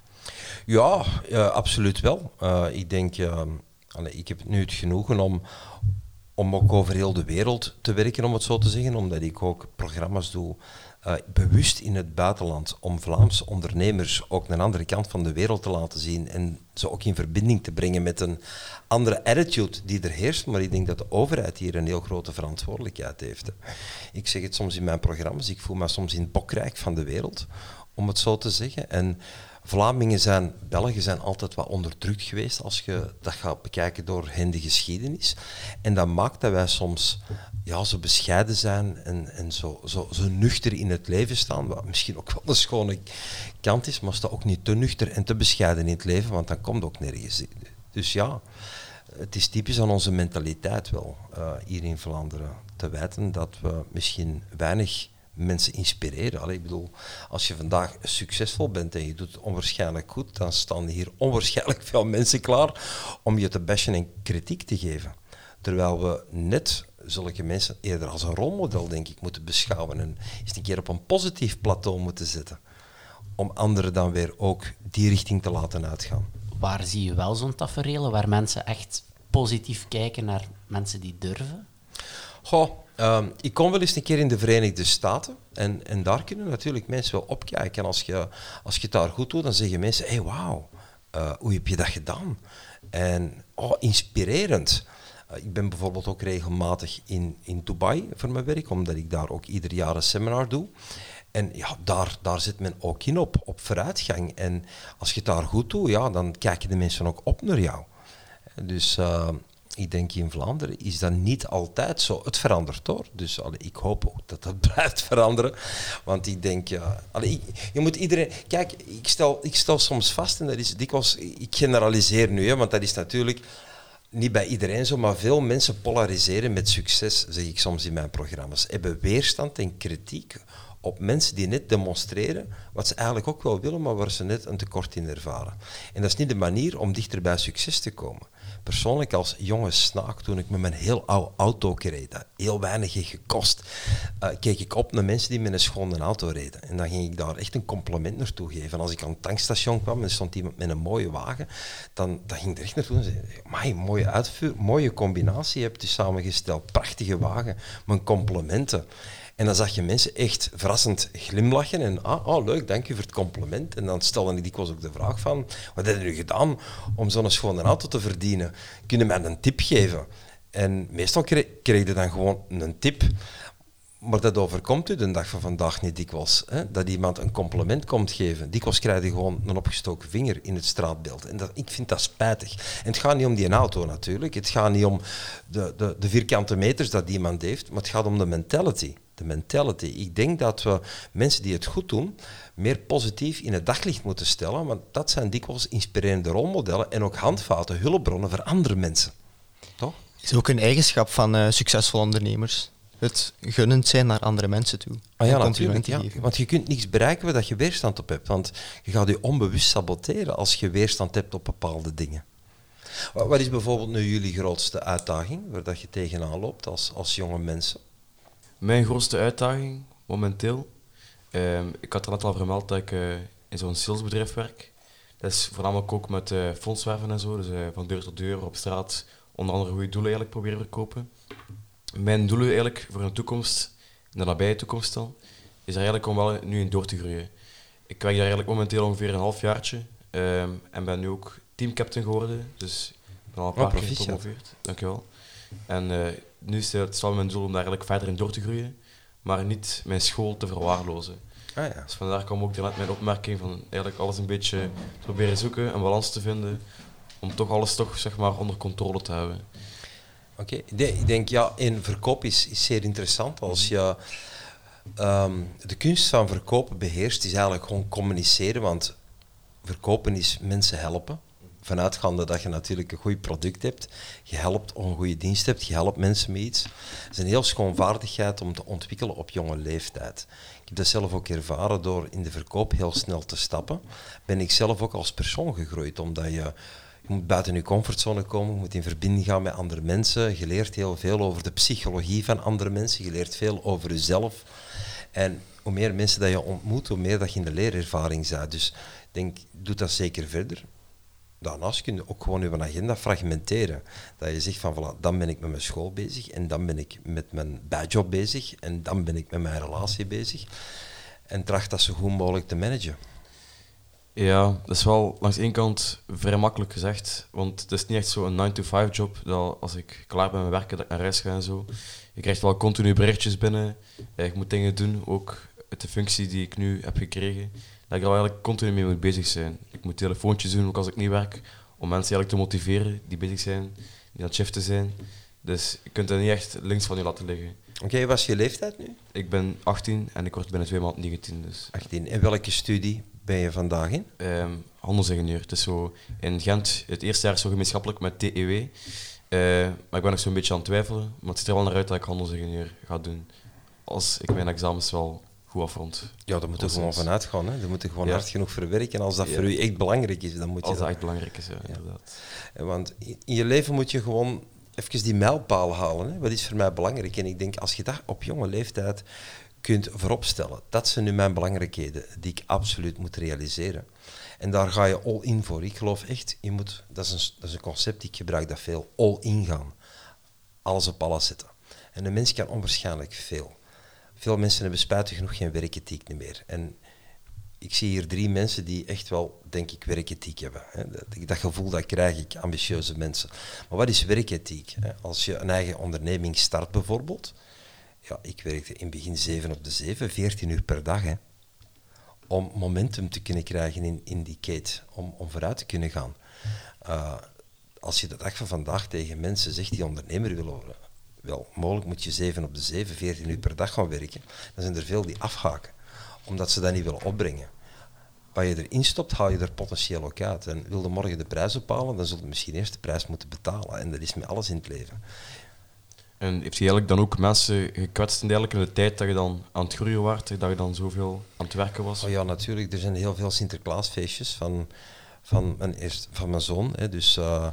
S1: Ja, absoluut wel. Uh, ik denk, uh, ik heb nu het genoegen om, om ook over heel de wereld te werken, om het zo te zeggen, omdat ik ook programma's doe uh, bewust in het buitenland om Vlaamse ondernemers ook een andere kant van de wereld te laten zien en ze ook in verbinding te brengen met een andere attitude die er heerst. Maar ik denk dat de overheid hier een heel grote verantwoordelijkheid heeft. Ik zeg het soms in mijn programma's, ik voel me soms in het bokrijk van de wereld, om het zo te zeggen. En Vlamingen zijn, Belgen zijn altijd wat onderdrukt geweest als je dat gaat bekijken door hen de geschiedenis. En dat maakt dat wij soms ja, zo bescheiden zijn en, en zo, zo, zo nuchter in het leven staan. Wat misschien ook wel een schone kant is, maar sta ook niet te nuchter en te bescheiden in het leven, want dan komt ook nergens. Dus ja, het is typisch aan onze mentaliteit wel uh, hier in Vlaanderen te wijten dat we misschien weinig mensen inspireren. Allee, ik bedoel, als je vandaag succesvol bent en je doet het onwaarschijnlijk goed, dan staan hier onwaarschijnlijk veel mensen klaar om je te bashen en kritiek te geven. Terwijl we net zulke mensen eerder als een rolmodel, denk ik, moeten beschouwen en eens een keer op een positief plateau moeten zetten. Om anderen dan weer ook die richting te laten uitgaan.
S4: Waar zie je wel zo'n tafereel waar mensen echt positief kijken naar mensen die durven?
S1: Goh, Ehm, ik kom wel eens een keer in de Verenigde Staten en, en daar kunnen natuurlijk mensen wel opkijken. En als je, als je het daar goed doet, dan zeggen mensen, hey, wauw, uh, hoe heb je dat gedaan? En, oh, inspirerend. Uh, ik ben bijvoorbeeld ook regelmatig in, in Dubai voor mijn werk, omdat ik daar ook ieder jaar een seminar doe. En ja, daar, daar zit men ook in op, op vooruitgang. En als je het daar goed doet, ja, dan kijken de mensen ook op naar jou. Dus uh, ik denk in Vlaanderen is dat niet altijd zo. Het verandert hoor. Dus ik hoop ook dat dat blijft veranderen. Want ik denk, ja, je moet iedereen. Kijk, ik stel, ik stel soms vast, en dat is dikwijls. Ik generaliseer nu, hè, want dat is natuurlijk. niet bij iedereen zo, maar veel mensen polariseren met succes, zeg ik soms in mijn programma's. Hebben weerstand en kritiek op mensen die net demonstreren wat ze eigenlijk ook wel willen, maar waar ze net een tekort in ervaren. En dat is niet de manier om dichter bij succes te komen. Persoonlijk als jonge snaak, toen ik met mijn heel oude auto reed, dat heel weinig gekost, uh, keek ik op naar mensen die met een schone auto reden. En dan ging ik daar echt een compliment naartoe geven. En als ik aan het tankstation kwam en stond iemand met een mooie wagen, dan, dan ging ik er echt naartoe en zei, mooie uitvoer, mooie combinatie hebt u samengesteld, prachtige wagen, mijn complimenten. En dan zag je mensen echt verrassend glimlachen en ah, oh, leuk, dank u voor het compliment. En dan stelde ik dikwijls ook de vraag van, wat hebben u gedaan om zo'n schone auto te verdienen? Kunnen mij een tip geven? En meestal kreeg, kreeg je dan gewoon een tip. Maar dat overkomt u de dag van vandaag niet dikwijls. Hè? Dat iemand een compliment komt geven. Dikwijls krijg je gewoon een opgestoken vinger in het straatbeeld. En dat, ik vind dat spijtig. En het gaat niet om die auto natuurlijk. Het gaat niet om de, de, de vierkante meters dat iemand heeft. Maar het gaat om de mentality de mentality. Ik denk dat we mensen die het goed doen, meer positief in het daglicht moeten stellen, want dat zijn dikwijls inspirerende rolmodellen en ook handvaten, hulpbronnen voor andere mensen. Toch?
S2: Is ook een eigenschap van uh, succesvolle ondernemers. Het gunnend zijn naar andere mensen toe.
S1: Ah ja, natuurlijk. Ja. Want je kunt niets bereiken waar je weerstand op hebt. Want je gaat je onbewust saboteren als je weerstand hebt op bepaalde dingen. Wat is bijvoorbeeld nu jullie grootste uitdaging waar dat je tegenaan loopt als, als jonge mensen?
S3: Mijn grootste uitdaging momenteel, um, ik had er net al vermeld dat ik uh, in zo'n salesbedrijf werk. Dat is voornamelijk ook met uh, fondswerven en zo, dus uh, van deur tot deur op straat onder andere goede doelen eigenlijk proberen verkopen. Mijn doelen eigenlijk voor de toekomst, in de nabije toekomst dan, is er eigenlijk om wel nu in door te groeien. Ik werk daar eigenlijk momenteel ongeveer een half jaartje um, en ben nu ook teamcaptain geworden, dus ik ben al een paar oh, keer gepromoveerd. Dankjewel. En nu is het wel mijn doel om daar eigenlijk verder in door te groeien, maar niet mijn school te verwaarlozen. Ah, ja. Dus vandaar kwam ook net mijn opmerking van eigenlijk alles een beetje proberen zoeken, een balans te vinden, om toch alles toch zeg maar onder controle te hebben.
S1: Oké, ik denk ja, in verkoop is, is zeer interessant. Als je ehm, de kunst van verkopen beheerst, is eigenlijk gewoon communiceren, want verkopen is mensen helpen vanuitgaande dat je natuurlijk een goed product hebt, je helpt een goede dienst hebt, je helpt mensen met iets. Het is een heel schoon vaardigheid om te ontwikkelen op jonge leeftijd. Ik heb dat zelf ook ervaren door in de verkoop heel snel te stappen. Ben ik zelf ook als persoon gegroeid, omdat je je moet buiten je comfortzone komen, je moet in verbinding gaan met andere mensen. Je leert heel veel over de psychologie van andere mensen, je leert veel over jezelf. En hoe meer mensen dat je ontmoet, hoe meer dat je in de leerervaring bent. Dus ik denk, doe dat zeker verder daarnaast kun je ook gewoon je agenda fragmenteren. Dat je zegt van, voilà, dan ben ik met mijn school bezig en dan ben ik met mijn bijjob bezig en dan ben ik met mijn relatie bezig. En tracht dat zo goed mogelijk te managen.
S3: Ja, dat is wel langs één kant vrij makkelijk gezegd, want het is niet echt zo'n 9-to-5 job, dat als ik klaar ben met werken, dat ik naar huis ga en zo. Je krijgt wel continu berichtjes binnen, je moet dingen doen, ook uit de functie die ik nu heb gekregen dat ik er eigenlijk continu mee moet bezig zijn. Ik moet telefoontjes doen, ook als ik niet werk, om mensen eigenlijk te motiveren die bezig zijn, die aan het shiften zijn. Dus je kunt dat niet echt links van je laten liggen.
S1: Oké, okay, wat is je leeftijd nu?
S3: Ik ben 18 en ik word binnen twee maanden 19. Dus.
S1: 18. En welke studie ben je vandaag in?
S3: Um, handelsingenieur. Het is zo in Gent, het eerste jaar is zo gemeenschappelijk met TEW. Uh, maar ik ben nog zo'n beetje aan het twijfelen. Maar het ziet er wel naar uit dat ik handelsingenieur ga doen. Als ik mijn examens wel goed afrond.
S1: Ja, daar moet je gewoon vanuit gaan. Hè. Daar moet je gewoon hard genoeg verwerken. En als dat voor u echt belangrijk is, dan moet je...
S3: Als dat, echt belangrijk is, ja, inderdaad.
S1: Want in je leven moet je gewoon even die mijlpaal halen. Hè. Wat is voor mij belangrijk? En ik denk, als je dat op jonge leeftijd kunt vooropstellen, dat zijn nu mijn belangrijkheden die ik absoluut moet realiseren. En daar ga je all in voor. Ik geloof echt, je moet, dat, is een, dat is een concept, ik gebruik dat veel, all in gaan. Alles op alles zetten. En een mens kan onwaarschijnlijk veel veel mensen hebben spijtig genoeg geen werkethiek meer. En ik zie hier drie mensen die echt wel, denk ik, werkethiek hebben. Dat, gevoel dat krijg ik, ambitieuze mensen. Maar wat is werkethiek? Als je een eigen onderneming start bijvoorbeeld, ja, ik werkte in begin 7 op de 7, 14 uur per dag. Hè, om momentum te kunnen krijgen in, die kate, om, om vooruit te kunnen gaan. Uh, als je de dag van vandaag tegen mensen zegt die ondernemer willen worden, wel, mogelijk moet je 7 op de 7, 14 uur per dag gaan werken. Dan zijn er veel die afhaken, omdat ze dat niet willen opbrengen. wat je erin stopt, haal je er potentieel ook uit. En wil je morgen de prijs ophalen, dan zul je misschien eerst de prijs moeten betalen. En dat is met alles in het leven.
S3: En heeft hij eigenlijk dan ook mensen gekwetst in de, in de tijd dat je dan aan het groeien was, dat je dan zoveel aan het werken was?
S1: Oh ja, natuurlijk. Er zijn heel veel Sinterklaasfeestjes van, van, mijn, eerst, van mijn zoon. Hè. Dus uh,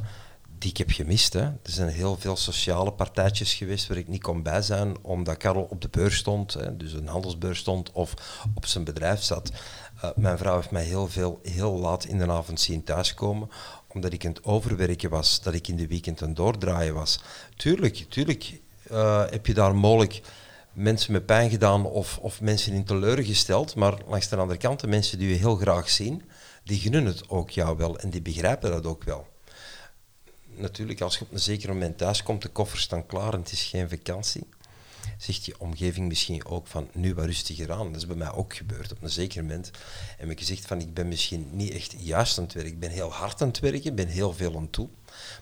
S1: die ik heb gemist. Hè. Er zijn heel veel sociale partijtjes geweest waar ik niet kon bij zijn, omdat Karel op de beurs stond, hè, dus een handelsbeurs stond, of op zijn bedrijf zat. Uh, mijn vrouw heeft mij heel veel, heel laat in de avond zien thuiskomen, omdat ik aan het overwerken was, dat ik in de weekend aan het doordraaien was. Tuurlijk, tuurlijk uh, heb je daar mogelijk mensen met pijn gedaan of, of mensen in teleurgesteld, maar langs de andere kant, de mensen die je heel graag zien, die gunnen het ook jou wel en die begrijpen dat ook wel natuurlijk, als je op een zeker moment thuis komt, de koffers staan klaar en het is geen vakantie, zegt je omgeving misschien ook van nu wat rustiger aan. Dat is bij mij ook gebeurd. Op een zeker moment heb ik gezegd van ik ben misschien niet echt juist aan het werk. Ik ben heel hard aan het werken, ik ben heel veel aan toe.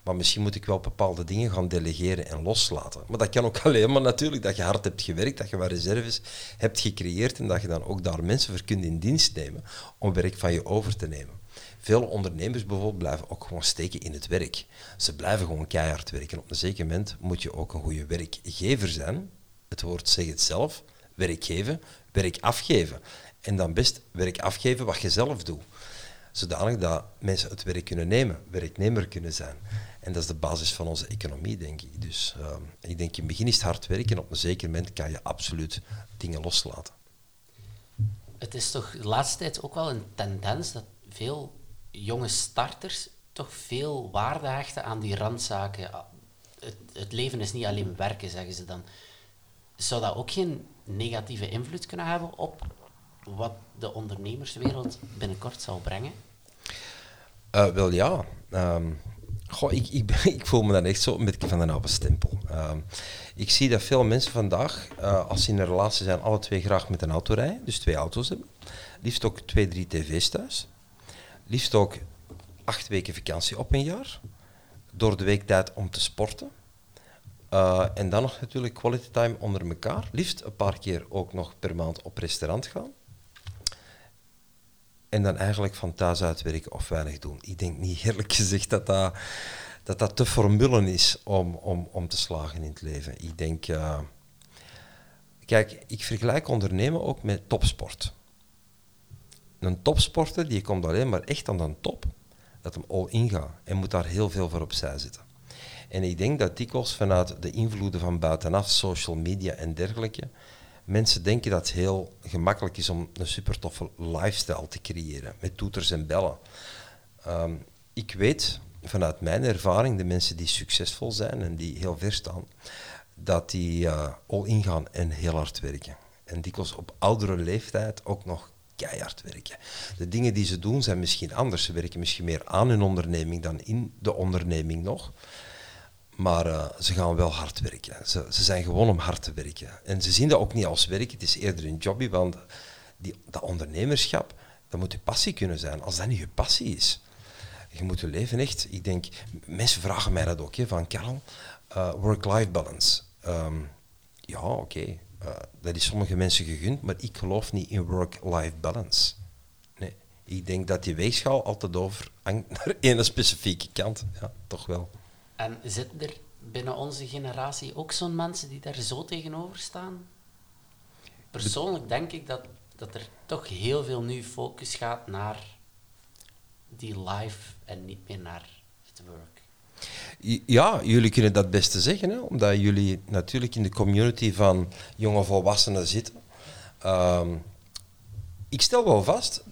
S1: Maar misschien moet ik wel bepaalde dingen gaan delegeren en loslaten. Maar dat kan ook alleen maar natuurlijk dat je hard hebt gewerkt, dat je wat reserves hebt gecreëerd en dat je dan ook daar mensen voor kunt in dienst nemen om werk van je over te nemen. Veel ondernemers bijvoorbeeld blijven ook gewoon steken in het werk. Ze blijven gewoon keihard werken. Op een zeker moment moet je ook een goede werkgever zijn. Het woord zegt het zelf. Werk geven, werk afgeven. En dan best werk afgeven wat je zelf doet. Zodanig dat mensen het werk kunnen nemen, werknemer kunnen zijn. En dat is de basis van onze economie, denk ik. Dus uh, ik denk in het begin is het hard werken en op een zeker moment kan je absoluut dingen loslaten.
S4: Het is toch de laatste tijd ook wel een tendens dat veel jonge starters toch veel waarde hechten aan die randzaken. Het, leven is niet alleen werken, zeggen ze dan. Zou dat ook geen negatieve invloed kunnen hebben op wat de ondernemerswereld binnenkort zal brengen?
S1: Uh, wel ja. Um, ik, ik, ik, voel me dan echt zo een beetje van een oude stempel. Um, ik zie dat veel mensen vandaag, uh, als ze in een relatie zijn, alle twee graag met een auto rijden, dus twee auto's hebben. Liefst ook twee, drie tv's thuis liefst ook acht weken vakantie op een jaar. Door de week tijd om te sporten. Uh, en dan nog natuurlijk quality time onder elkaar. Liefst een paar keer ook nog per maand op restaurant gaan. En dan eigenlijk van thuis uit werken of weinig doen. Ik denk niet eerlijk gezegd dat dat, dat, dat te formule is om, om, om te slagen in het leven. Ik denk... Uh, kijk, ik vergelijk ondernemen ook met topsport een topsporter die komt alleen maar echt aan de top, dat hem all in gaat en moet daar heel veel voor opzij zitten. En ik denk dat dikwijls vanuit de invloeden van buitenaf, social media en dergelijke, mensen denken dat het heel gemakkelijk is om een super toffe lifestyle te creëren, met toeters en bellen. Ehm, ik weet vanuit mijn ervaring, de mensen die succesvol zijn en die heel ver staan, dat die uh, all in gaan en heel hard werken. En dikwijls op oudere leeftijd ook nog keihard werken. De dingen die ze doen zijn misschien anders. Ze werken misschien meer aan hun onderneming dan in de onderneming nog. Maar uh, ze gaan wel hard werken. Ze, ze, zijn gewoon om hard te werken. En ze zien dat ook niet als werk, het is eerder een jobby, want die, dat ondernemerschap, dat moet je passie kunnen zijn. Als dat niet je passie is, je moet je leven echt... Ik denk, mensen vragen mij dat ook, hè, van Karel, uh, work-life balance. Um, ja, oké. Uh, dat is sommige mensen gegund, maar ik geloof niet in work-life balance. Nee, ik denk dat die weegschaal altijd over hangt naar één specifieke kant. Ja, toch wel.
S4: En zitten er binnen onze generatie ook zo'n mensen die daar zo tegenover staan? Persoonlijk denk ik dat, dat er toch heel veel nu focus gaat naar die life en niet meer naar het work.
S1: Ja, jullie kunnen dat beste zeggen, hè, omdat jullie natuurlijk in de community van jonge volwassenen zitten. Ehm, ik stel wel vast,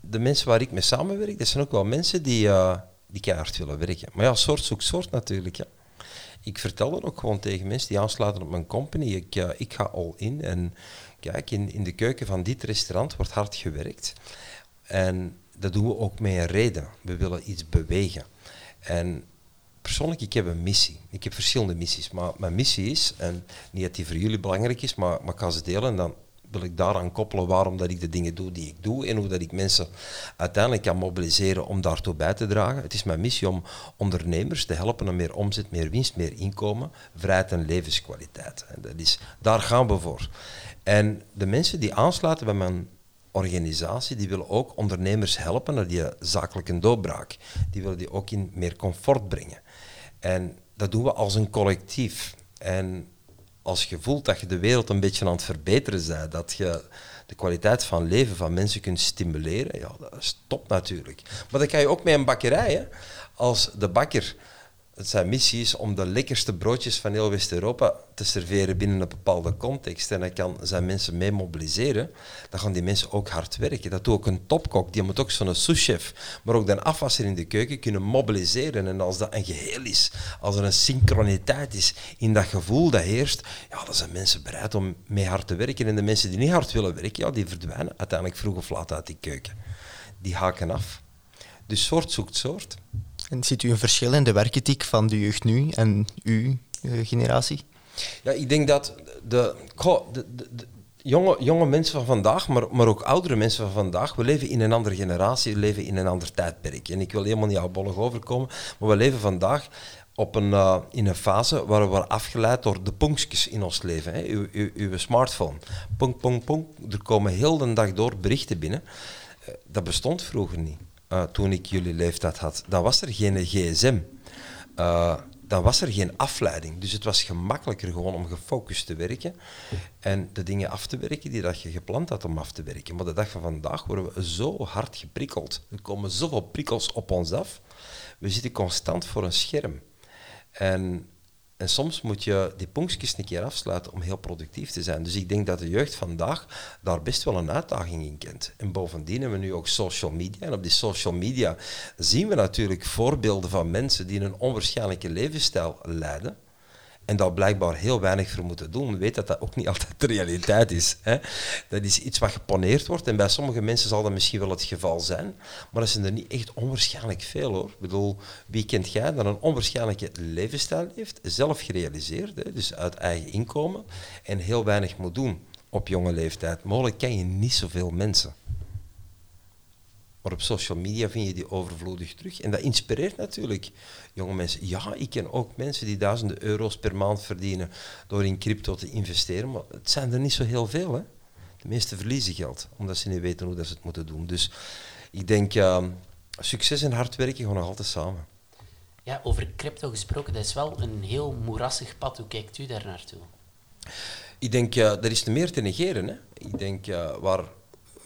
S1: de mensen waar ik mee samenwerk, dat zijn ook wel mensen die, uh, die keihard willen werken. Maar ja, soort zoekt soort natuurlijk. Ik vertel dat ook gewoon tegen mensen die aansluiten op mijn company. Ik, uh, ik ga all in en kijk, in, in de keuken van dit restaurant wordt hard gewerkt. En dat doen we ook met een reden. We willen iets bewegen. En persoonlijk, ik heb een missie. Ik heb verschillende missies. Maar mijn missie is, en niet dat die voor jullie belangrijk is, maar, maar ik ga ze delen en dan wil ik daaraan koppelen waarom dat ik de dingen doe die ik doe en hoe dat ik mensen uiteindelijk kan mobiliseren om daartoe bij te dragen. Het is mijn missie om ondernemers te helpen naar meer omzet, meer winst, meer inkomen, vrijheid en levenskwaliteit. En dat is, daar gaan we voor. En de mensen die aansluiten bij mijn organisatie die willen ook ondernemers helpen naar die zakelijke doorbraak. Die willen die ook in meer comfort brengen. En dat doen we als een collectief. En als je voelt dat je de wereld een beetje aan het verbeteren bent, dat je de kwaliteit van leven van mensen kunt stimuleren, ja, dat is top natuurlijk. Maar dat kan je ook met een bakkerij. Als de bakker zijn missies om de lekkerste broodjes van heel West-Europa te serveren binnen een bepaalde context. En dan kan zijn mensen mee mobiliseren. Dan gaan die mensen ook hard werken. Dat doet ook een topkok. Die moet ook zo'n souschef, maar ook de afwasser in de keuken kunnen mobiliseren. En als dat een geheel is, als er een synchroniteit is in dat gevoel dat heerst, ja, dan zijn mensen bereid om mee hard te werken. En de mensen die niet hard willen werken, ja, die verdwijnen uiteindelijk vroeg of laat uit die keuken. Die haken af. Dus soort zoekt soort.
S2: En ziet u een verschil in de werkethiek van de jeugd nu en uw uh, generatie?
S1: Ja, ik denk dat de, de, de, jonge, jonge mensen van vandaag, maar, maar ook oudere mensen van vandaag, we leven in een andere generatie, we leven in een ander tijdperk. En ik wil helemaal niet bollig overkomen, maar we leven vandaag op een, uh, in een fase waar we worden afgeleid door de punkjes in ons leven. Hè. Uw, uw, uw smartphone. Punk, punk, punk. Er komen heel de dag door berichten binnen. Uh, dat bestond vroeger niet uh, toen ik jullie leeftijd had, dan was er geen gsm. Uh, dan was er geen afleiding. Dus het was gemakkelijker gewoon om gefocust te werken en de dingen af te werken die dat je gepland had om af te werken. Maar de dag van vandaag worden we zo hard geprikkeld. Er komen zoveel prikkels op ons af. We zitten constant voor een scherm. En en soms moet je die puntjes een keer afsluiten om heel productief te zijn. Dus ik denk dat de jeugd vandaag daar best wel een uitdaging in kent. En bovendien hebben we nu ook social media. En op die social media zien we natuurlijk voorbeelden van mensen die een onwaarschijnlijke levensstijl leiden en daar blijkbaar heel weinig voor moeten doen, weet dat dat ook niet altijd de realiteit is. Hè. Dat is iets wat geponeerd wordt en bij sommige mensen zal dat misschien wel het geval zijn, maar dat zijn er niet echt onwaarschijnlijk veel hoor. Ik bedoel, wie kent jij dat een onwaarschijnlijke levensstijl heeft, zelf gerealiseerd, hè, dus uit eigen inkomen, en heel weinig moet doen op jonge leeftijd. Mogelijk ken je niet zoveel mensen. Maar op social media vind je die overvloedig terug. En dat inspireert natuurlijk jonge mensen. Ja, ik ken ook mensen die duizenden euro's per maand verdienen door in crypto te investeren. Maar het zijn er niet zo heel veel. Hè? De meeste verliezen geld, omdat ze niet weten hoe dat ze het moeten doen. Dus ik denk, uh, succes en hard werken gaan nog altijd samen.
S4: Ja, over crypto gesproken, dat is wel een heel moerassig pad. Hoe kijkt u daar naartoe?
S1: Ik denk, uh, er is meer te negeren. Hè? Ik denk, uh, waar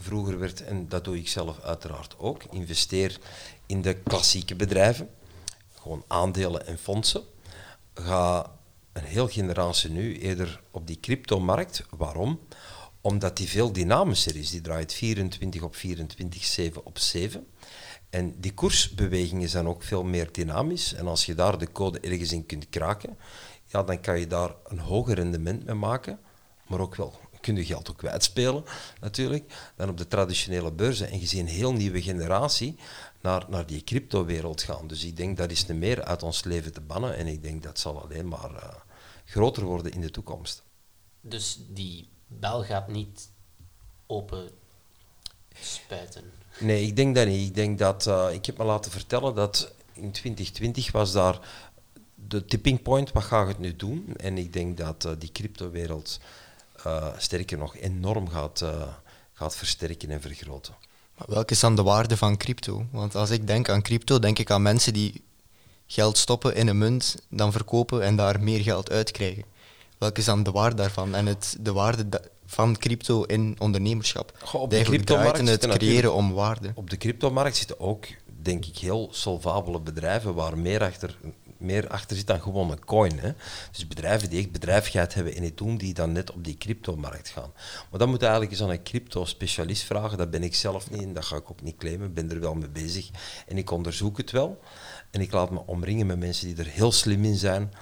S1: vroeger werd, en dat doe ik zelf uiteraard ook, investeer in de klassieke bedrijven, gewoon aandelen en fondsen. Ga een heel generatie nu eerder op die cryptomarkt. Waarom? Omdat die veel dynamischer is. Die draait 24 op 24, 7 op 7. En die koersbewegingen zijn ook veel meer dynamisch. En als je daar de code ergens in kunt kraken, ja, dan kan je daar een hoger rendement mee maken, maar ook wel kun je geld ook kwijtspelen, natuurlijk, dan op de traditionele beurzen. En je ziet een heel nieuwe generatie naar, naar die crypto-wereld gaan. Dus ik denk dat is niet meer uit ons leven te bannen en ik denk dat zal alleen maar uh, groter worden in de toekomst.
S4: Dus die bel gaat niet open spuiten?
S1: Nee, ik denk dat niet. Ik denk dat, uh, ik heb me laten vertellen dat in 2020 was daar de tipping point, wat ga ik het nu doen? En ik denk dat uh, die crypto-wereld uh, sterker nog enorm gaat, uh, gaat versterken en vergroten.
S2: Maar welke is dan de waarde van crypto? Want als ik denk aan crypto, denk ik aan mensen die geld stoppen in een munt, dan verkopen en daar meer geld uit krijgen. Welke is dan de waarde daarvan en het, de waarde van crypto in ondernemerschap?
S1: Goh, op de cryptomarkt
S2: het creëren om waarde.
S1: Op de cryptomarkt zitten ook, denk ik, heel solvabele bedrijven waar meer achter meer achter zit dan gewoon een coin. Hè. Dus bedrijven die echt bedrijvigheid hebben en het doen, die dan net op die cryptomarkt gaan. Maar dan moet je eigenlijk eens aan een crypto-specialist vragen. Dat ben ik zelf niet en dat ga ik ook niet claimen. Ik ben er wel mee bezig en ik onderzoek het wel. En ik laat me omringen met mensen die er heel slim in zijn.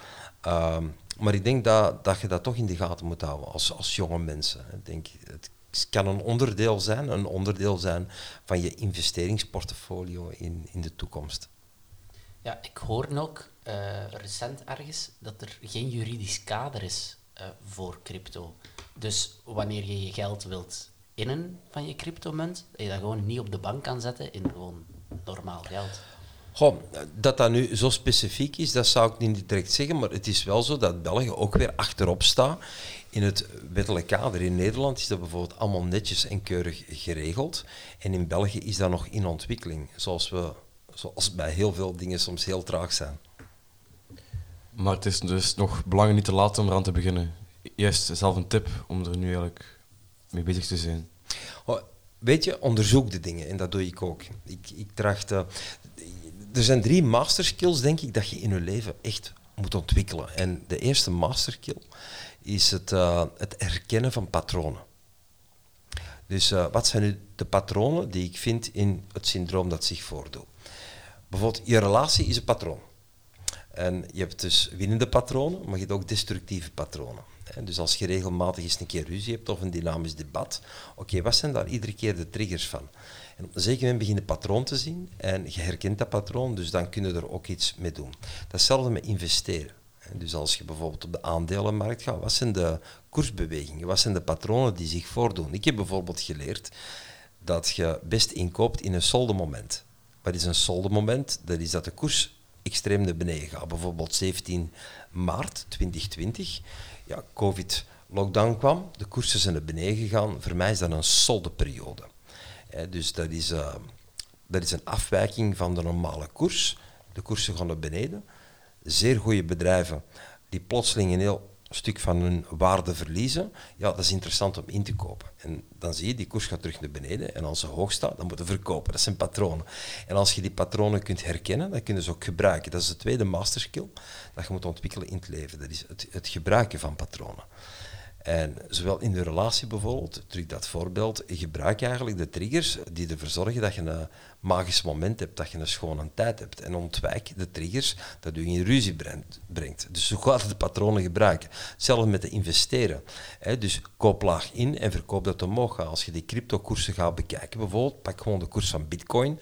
S1: Uh, maar ik denk dat, dat je dat toch in de gaten moet houden als, als jonge mensen. Ik denk, het kan een onderdeel zijn, een onderdeel zijn van je investeringsportfolio in, in de toekomst.
S4: Ja, ik hoor ook uh, recent ergens dat er geen juridisch kader is uh, voor crypto. Dus wanneer je je geld wilt innen van je cryptomunt, dat je dat gewoon niet op de bank kan zetten in gewoon normaal geld.
S1: Goh, dat dat nu zo specifiek is, dat zou ik niet direct zeggen, maar het is wel zo dat België ook weer achterop staat. In het wettelijk kader in Nederland is dat bijvoorbeeld allemaal netjes en keurig geregeld. En in België is dat nog in ontwikkeling, zoals, we, zoals bij heel veel dingen soms heel traag zijn.
S3: Maar het is dus nog belangrijk niet te laat om eraan te beginnen. Eerst zelf een tip om er nu eigenlijk mee bezig te zijn.
S1: Oh, weet je, onderzoek de dingen en dat doe ik ook. Ik, ik tracht, er zijn drie masterskills, denk ik, dat je in je leven echt moet ontwikkelen. En de eerste masterskill is het, uh, het herkennen van patronen. Dus uh, wat zijn nu de patronen die ik vind in het syndroom dat zich voordoet? Bijvoorbeeld, je relatie is een patroon. En je hebt dus winnende patronen, maar je hebt ook destructieve patronen. Dus als je regelmatig eens een keer ruzie hebt of een dynamisch debat, oké, wat zijn daar iedere keer de triggers van? En op een zeker moment begin je patroon te zien en je herkent dat patroon, dus dan kun je er ook iets mee doen. Datzelfde met investeren. Dus als je bijvoorbeeld op de aandelenmarkt gaat, wat zijn de koersbewegingen, wat zijn de patronen die zich voordoen? Ik heb bijvoorbeeld geleerd dat je best inkoopt in een soldemoment. Wat is een soldemoment? Dat is dat de koers extreem naar beneden gaat. Bijvoorbeeld 17 maart 2020, ja, COVID-lockdown kwam, de koersen zijn naar beneden gegaan. Voor mij is dat een soldeperiode. dus dat is, uh, dat is een afwijking van de normale koers. De koersen gaan naar beneden. Zeer goede bedrijven die plotseling een heel stuk van hun waarde verliezen, ja, dat is interessant om in te kopen. En dan zie je, die koers gaat terug naar beneden en als ze hoog staat, dan moeten we verkopen. Dat zijn patronen. En als je die patronen kunt herkennen, dan kun je ze ook gebruiken. Dat is de tweede masterskill dat je moet ontwikkelen in het leven. Dat is het, het gebruiken van patronen. En zowel in de relatie bijvoorbeeld, terug dat voorbeeld, gebruik eigenlijk de triggers die ervoor zorgen dat je een magisch moment hebt, dat je een schone tijd hebt. En ontwijk de triggers dat u in ruzie brengt. Dus zo gaat de patronen gebruiken. Hetzelfde met de investeren. dus koop laag in en verkoop dat omhoog. Als je die cryptokoersen gaat bekijken, bijvoorbeeld, pak gewoon de koers van bitcoin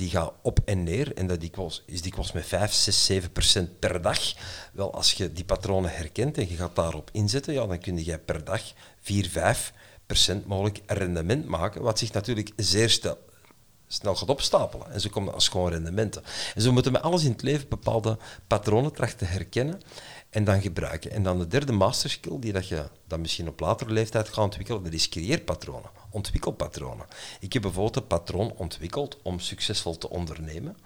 S1: die gaat op en neer en dat dikwijls, is dikwijls met 5, 6, 7 procent per dag. Wel, als je die patronen herkent en je gaat daarop inzetten, ja, dan kun je per dag 4, 5 procent mogelijk rendement maken, wat zich natuurlijk zeer stel, snel gaat opstapelen. En zo komen als gewoon rendementen. En zo moeten we alles in het leven bepaalde patronen trachten te herkennen en dan gebruiken. En dan de derde masterskill, die dat je dan misschien op latere leeftijd gaat ontwikkelen, dat is creëerpatronen, ontwikkelpatronen. Ik heb bijvoorbeeld een patroon ontwikkeld om succesvol te ondernemen,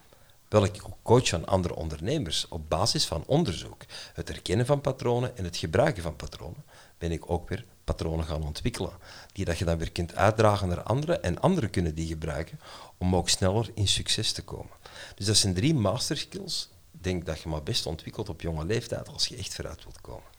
S1: welk ik coach aan andere ondernemers op basis van onderzoek. Het herkennen van patronen en het gebruiken van patronen ben ik ook weer patronen gaan ontwikkelen, die dat je dan weer kunt uitdragen naar anderen en anderen kunnen die gebruiken om ook sneller in succes te komen. Dus dat zijn drie masterskills denk dat je maar best ontwikkelt op jonge leeftijd als je echt vooruit wilt komen.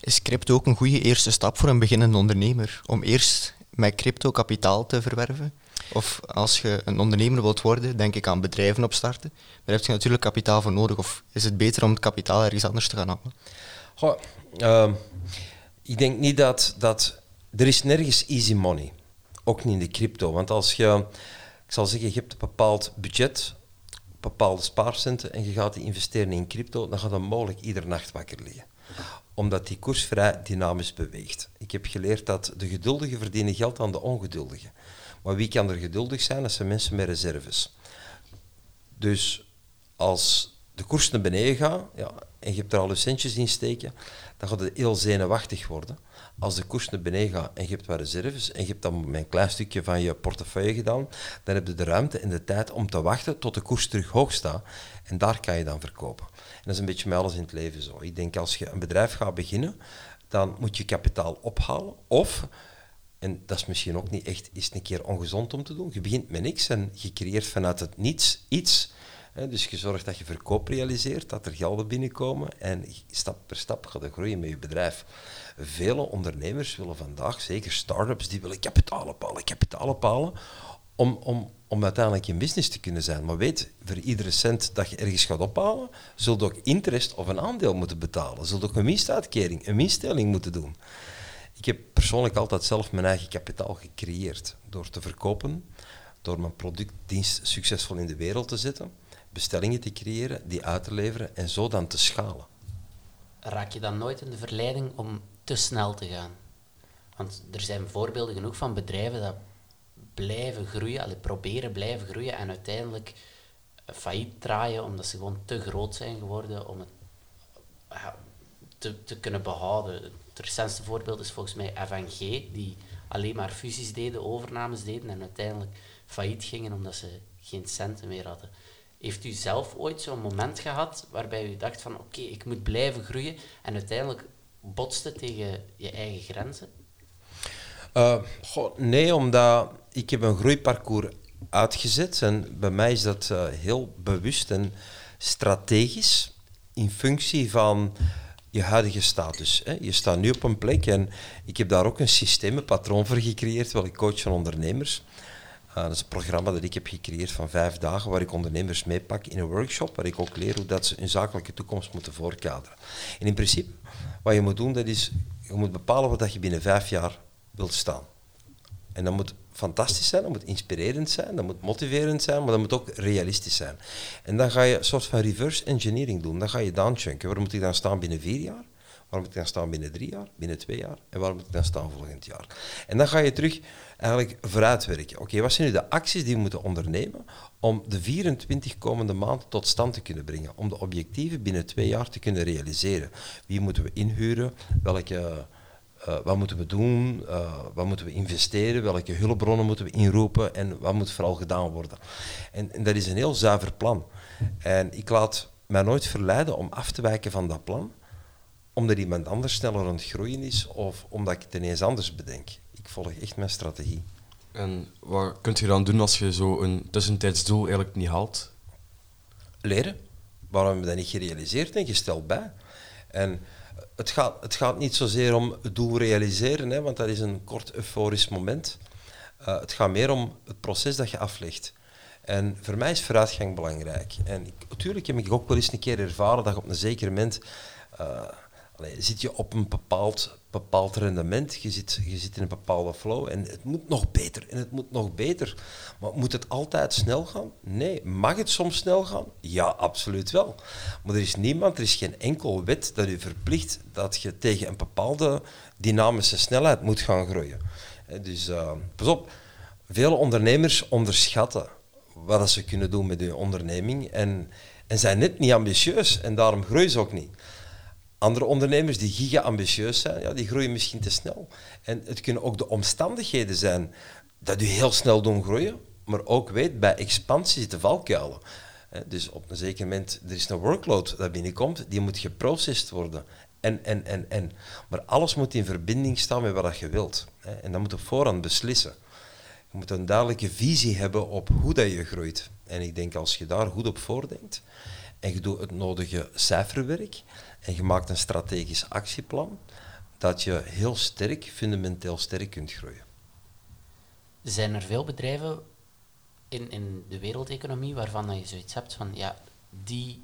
S2: Is crypto ook een goede eerste stap voor een beginnende ondernemer? Om eerst met crypto kapitaal te verwerven? Of als je een ondernemer wilt worden, denk ik aan bedrijven opstarten. Daar heb je natuurlijk kapitaal voor nodig. Of is het beter om het kapitaal ergens anders te gaan halen?
S1: Goh, uh, ik denk niet dat, dat... Er is nergens easy money. Ook niet in de crypto. Want als je... Ik zal zeggen, je hebt een bepaald budget bepaalde spaarcenten en je gaat die investeren in crypto, dan gaat dan mogelijk iedere nacht wakker liggen. Omdat die koers vrij dynamisch beweegt. Ik heb geleerd dat de geduldigen verdienen geld aan de ongeduldigen. Maar wie kan er geduldig zijn? Dat zijn mensen met reserves. Dus als de koers naar beneden gaat ja, en je hebt er al je centjes in steken, dan gaat het heel zenuwachtig worden als de koers naar beneden gaat en je hebt wat reserves en je hebt dan een klein stukje van je portefeuille gedaan, dan heb je de ruimte en de tijd om te wachten tot de koers terug hoog staat. En daar kan je dan verkopen. Dat is een beetje met alles in het leven zo. Ik denk als je een bedrijf gaat beginnen, dan moet je kapitaal ophalen. Of, en dat is misschien ook niet echt is een keer ongezond om te doen, je begint met niks en je creëert vanuit het niets iets. dus je zorgt dat je verkoop realiseert, dat er gelden binnenkomen en stap per stap gaat je groeien met je bedrijf vele ondernemers willen vandaag, zeker start-ups, die willen kapitaal ophalen, kapitaal ophalen, om, om, om uiteindelijk in business te kunnen zijn. Maar weet, voor iedere cent dat je ergens gaat ophalen, zult ook interest of een aandeel moeten betalen. Zult ook een winstuitkering, een winststelling moeten doen. Ik heb persoonlijk altijd zelf mijn eigen kapitaal gecreëerd door te verkopen, door mijn product, dienst succesvol in de wereld te zetten, bestellingen te creëren, die uit te leveren en zo dan te schalen.
S4: Raak je dan nooit in de verleiding om te snel te gaan. Want er zijn voorbeelden genoeg van bedrijven dat blijven groeien, allee, proberen blijven groeien en uiteindelijk failliet draaien omdat ze gewoon te groot zijn geworden om het te, te kunnen behouden. Het recentste voorbeeld is volgens mij FNG, die alleen maar fusies deden, overnames deden en uiteindelijk failliet gingen omdat ze geen centen meer hadden. Heeft u zelf ooit zo'n moment gehad waarbij u dacht van oké, ik moet blijven groeien en uiteindelijk botste tegen je eigen grenzen?
S1: Uh, nee, omdat ik heb een groeiparcours uitgezet en bij mij is dat uh, heel bewust en strategisch in functie van je huidige status. Hè. Je staat nu op een plek en ik heb daar ook een systeem, een patroon voor gecreëerd, terwijl ik coach van ondernemers. Uh, dat is een programma dat ik heb gecreëerd van vijf dagen, waar ik ondernemers meepak in een workshop, waar ik ook leer hoe dat ze hun zakelijke toekomst moeten voorkaderen. En in principe, wat je moet doen, dat is, je moet bepalen wat je binnen vijf jaar wilt staan. En dat moet fantastisch zijn, dat moet inspirerend zijn, dat moet motiverend zijn, maar dat moet ook realistisch zijn. En dan ga je een soort van reverse engineering doen. Dan ga je downchunken. Waar moet ik dan staan binnen vier jaar? Waar moet ik dan staan binnen drie jaar, binnen twee jaar? En waar moet ik dan staan volgend jaar? En dan ga je terug eigenlijk vooruitwerken. Oké, wat zijn nu de acties die we moeten ondernemen om de 24 komende maanden tot stand te kunnen brengen? Om de objectieven binnen twee jaar te kunnen realiseren. Wie moeten we inhuren? Welke uh, wat moeten we doen, uh, wat moeten we investeren, welke hulpbronnen moeten we inroepen en wat moet vooral gedaan worden. En, en, dat is een heel zuiver plan. En ik laat mij nooit verleiden om af te wijken van dat plan, omdat iemand anders sneller aan het groeien is of omdat ik het ineens anders bedenk. Ik volg echt mijn strategie.
S3: En wat kunt je dan doen als je zo een tussentijds doel eigenlijk niet haalt?
S1: Leren. Waarom heb je dat niet gerealiseerd en gesteld bij? En het, gaat, het gaat niet zozeer om het doel realiseren, hè, want dat is een kort euforisch moment. Uh, het gaat meer om het proces dat je aflegt. En voor mij is vooruitgang belangrijk. En ik, natuurlijk heb ik ook wel eens een keer ervaren dat je op een zeker moment allee, zit je op een bepaald bepaald rendement, je zit, je zit in een bepaalde flow en het moet nog beter en het moet nog beter. Maar moet het altijd snel gaan? Nee. Mag het soms snel gaan? Ja, absoluut wel. Maar er is niemand, er is geen enkel wet dat u verplicht dat je tegen een bepaalde dynamische snelheid moet gaan groeien. Dus uh, pas op, vele ondernemers onderschatten wat ze kunnen doen met hun onderneming en, en zijn net niet ambitieus en daarom groeien ze ook niet. Andere ondernemers die giga-ambitieus zijn, ja, die groeien misschien te snel. En het kunnen ook de omstandigheden zijn dat u heel snel doen groeien, maar ook weet, bij expansie zitten valkuilen. Dus op een zeker moment, er is een workload dat binnenkomt, die moet geprocessed worden. En, en, en, en. Maar alles moet in verbinding staan met wat je wilt. En dan moet je voorhand beslissen. Je moet een duidelijke visie hebben op hoe dat je groeit. En ik denk als je daar goed op voordenkt en je doet het nodige cijferwerk, en je maakt een strategisch actieplan, dat je heel sterk, fundamenteel sterk kunt groeien.
S4: Zijn er veel bedrijven in, in de wereldeconomie waarvan je zoiets hebt van, ja, die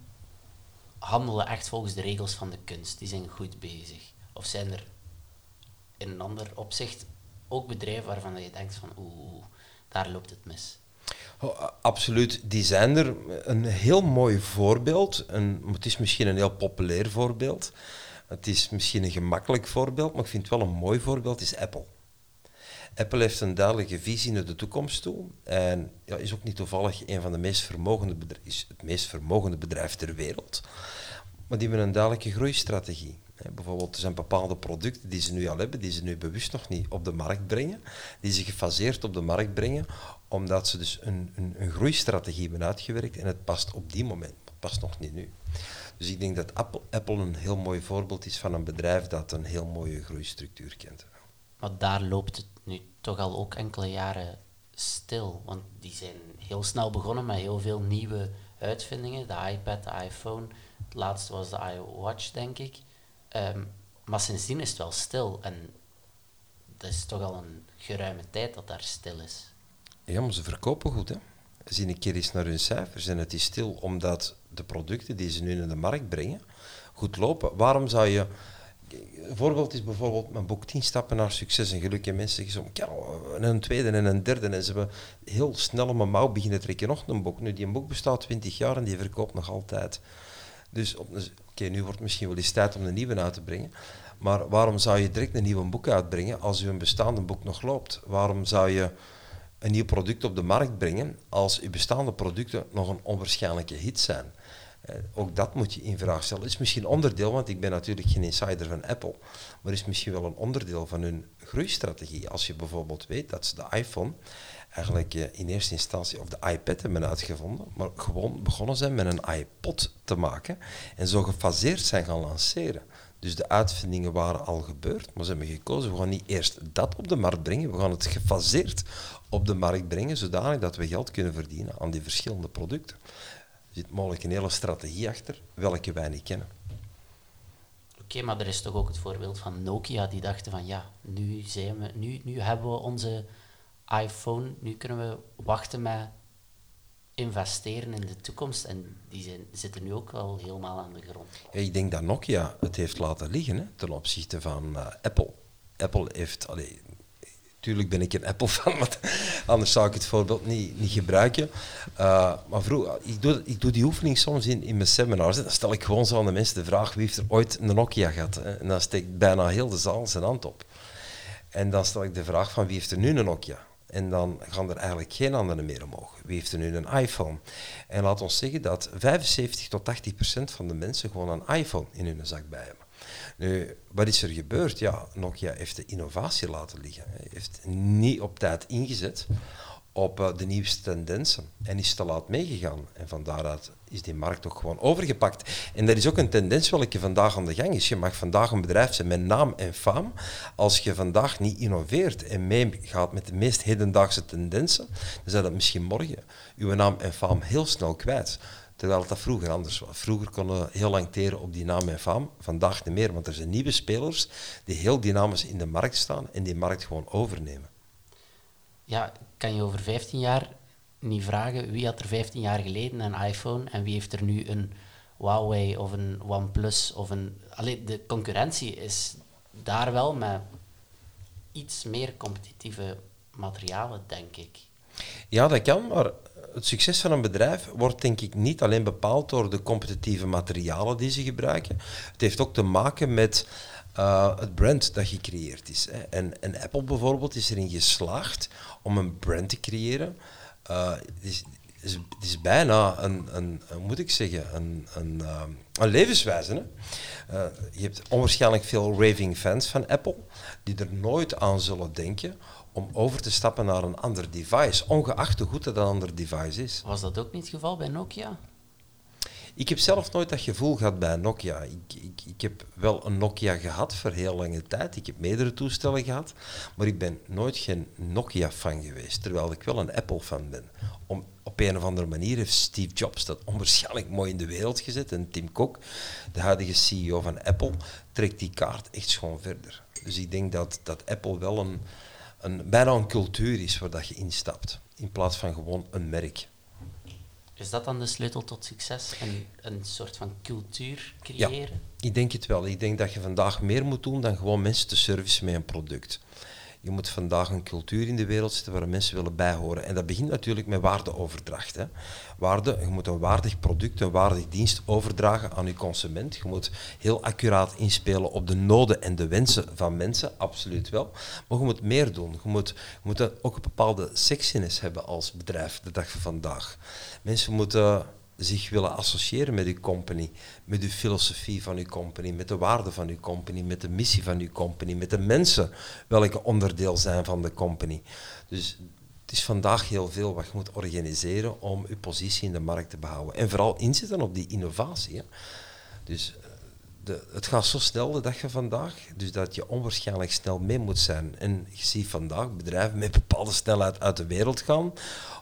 S4: handelen echt volgens de regels van de kunst, die zijn goed bezig? Of zijn er in een ander opzicht ook bedrijven waarvan je denkt van, oeh, daar loopt het mis?
S1: Oh, absoluut, die zijn er. Een heel mooi voorbeeld, een, het is misschien een heel populair voorbeeld, het is misschien een gemakkelijk voorbeeld, maar ik vind het wel een mooi voorbeeld, is Apple. Apple heeft een duidelijke visie naar de toekomst toe en ja, is ook niet toevallig een van de meest vermogende is het meest vermogende bedrijf ter wereld. Maar die hebben een duidelijke groeistrategie. Bijvoorbeeld, er zijn bepaalde producten die ze nu al hebben, die ze nu bewust nog niet op de markt brengen, die ze gefaseerd op de markt brengen, omdat ze dus een, een, een groeistrategie hebben uitgewerkt en het past op die moment, het past nog niet nu. Dus ik denk dat Apple, Apple een heel mooi voorbeeld is van een bedrijf dat een heel mooie groeistructuur kent.
S4: Maar daar loopt het nu toch al ook enkele jaren stil, want die zijn heel snel begonnen met heel veel nieuwe uitvindingen, de iPad, de iPhone, het laatste was de iWatch, denk ik. Um, maar sindsdien is het wel stil en dat is toch al een geruime tijd dat daar stil is.
S1: Ja, ze verkopen goed. Hè? Zie een keer eens naar hun cijfers en het is stil omdat de producten die ze nu in de markt brengen goed lopen. Waarom zou je... Een voorbeeld is bijvoorbeeld mijn boek 10 stappen naar succes en geluk. En mensen zeggen zo, en een tweede en een derde. En ze hebben heel snel om mijn mouw beginnen trekken nog een boek. Nu, die boek bestaat 20 jaar en die verkoopt nog altijd. Dus oké, nu wordt het misschien wel eens tijd om een nieuwe uit te brengen. Maar waarom zou je direct een nieuw boek uitbrengen als je een bestaande boek nog loopt? Waarom zou je een nieuw product op de markt brengen als uw bestaande producten nog een onwaarschijnlijke hit zijn. Eh, ook dat moet je in vraag stellen. is misschien onderdeel, want ik ben natuurlijk geen insider van Apple, maar is misschien wel een onderdeel van hun groeistrategie. Als je bijvoorbeeld weet dat ze de iPhone eigenlijk eh, in eerste instantie, of de iPad hebben uitgevonden, maar gewoon begonnen zijn met een iPod te maken en zo gefaseerd zijn gaan lanceren. Dus de uitvindingen waren al gebeurd, maar ze hebben gekozen, we gaan niet eerst dat op de markt brengen, we gaan het gefaseerd op de markt brengen, zodanig dat we geld kunnen verdienen aan die verschillende producten. Er zit mogelijk een hele strategie achter, welke wij niet kennen.
S4: Oké, maar er is toch ook het voorbeeld van Nokia, die dachten van ja, nu, zijn we, nu, nu hebben we onze iPhone, nu kunnen we wachten met investeren in de toekomst. En die zijn, zitten nu ook wel helemaal aan de grond.
S1: Ja, ik denk dat Nokia het heeft laten liggen hè, ten opzichte van uh, Apple. Apple heeft, allee, Tuurlijk ben ik een Apple-fan, maar anders zou ik het voorbeeld niet, niet gebruiken. Uh, maar vroeg, ik, doe, ik doe die oefening soms in, in mijn seminars. Dan stel ik gewoon zo aan de mensen de vraag wie heeft er ooit een Nokia gehad. En dan steekt bijna heel de zaal zijn hand op. En dan stel ik de vraag van wie heeft er nu een Nokia? En dan gaan er eigenlijk geen anderen meer omhoog. Wie heeft er nu een iPhone? En laat ons zeggen dat 75 tot 80 procent van de mensen gewoon een iPhone in hun zak bij hebben. Nu, wat is er gebeurd? Ja, Nokia heeft de innovatie laten liggen. Heeft niet op tijd ingezet op uh, de nieuwste tendensen en is te laat meegegaan. En van daaruit is die markt ook gewoon overgepakt. En dat is ook een tendens welke vandaag aan de gang is. Je mag vandaag een bedrijf zijn met naam en faam. Als je vandaag niet innoveert en meegaat met de meest hedendaagse tendensen, dan zijn dat misschien morgen uw naam en faam heel snel kwijt. Terwijl het dat vroeger anders was. Vroeger konden we heel lang teren op die naam en faam. Vandaag niet meer, want er zijn nieuwe spelers die heel dynamisch in de markt staan en die markt gewoon overnemen.
S4: Ja, kan je over 15 jaar niet vragen wie had er 15 jaar geleden een iPhone en wie heeft er nu een Huawei of een OnePlus of een... Allee, de concurrentie is daar wel met iets meer competitieve materialen, denk ik.
S1: Ja, dat kan, maar het succes van een bedrijf wordt denk ik niet alleen bepaald door de competitieve materialen die ze gebruiken. Het heeft ook te maken met uh, het brand dat gecreëerd is. Hè. En, Apple bijvoorbeeld is erin geslaagd om een brand te creëren. Het, is, het, is, bijna een, moet ik zeggen, een, een, uh, een levenswijze. Hè. je hebt onwaarschijnlijk veel raving fans van Apple die er nooit aan zullen denken om over te stappen naar een ander device, ongeacht hoe goed dat een ander device is.
S4: Was dat ook niet het geval bij Nokia?
S1: Ik heb zelf nooit dat gevoel gehad bij Nokia. Ik, ik, ik heb wel een Nokia gehad voor heel lange tijd. Ik heb meerdere toestellen gehad. Maar ik ben nooit geen Nokia-fan geweest. Terwijl ik wel een Apple-fan ben. Om, op een of andere manier heeft Steve Jobs dat onwaarschijnlijk mooi in de wereld gezet. En Tim Cook, de huidige CEO van Apple, trekt die kaart echt schoon verder. Dus ik denk dat, dat Apple wel een, een, bijna een cultuur is waar dat je instapt, in plaats van gewoon een merk.
S4: Is dat dan de sleutel tot succes? Een, een soort van cultuur creëren?
S1: Ja, ik denk het wel. Ik denk dat je vandaag meer moet doen dan gewoon mensen te servicen met een product. Je moet vandaag een cultuur in de wereld zetten waar mensen willen bijhoren. En dat begint natuurlijk met waardeoverdracht. Hè. Waarde, je moet een waardig product, een waardig dienst overdragen aan je consument. Je moet heel accuraat inspelen op de noden en de wensen van mensen, absoluut wel. Maar je moet meer doen. Je moet, je moet ook een bepaalde sexiness hebben als bedrijf de dag van vandaag. Mensen moeten zich willen associëren met uw company, met uw filosofie van uw company, met de waarden van uw company, met de missie van uw company, met de mensen welke onderdeel zijn van de company. Dus het is vandaag heel veel wat je moet organiseren om je positie in de markt te behouden. En vooral inzetten op die innovatie. Dus eh, de, het gaat zo snel de dag van vandaag, dus dat je onwaarschijnlijk snel mee moet zijn. En je ziet vandaag bedrijven met bepaalde snelheid uit de wereld gaan,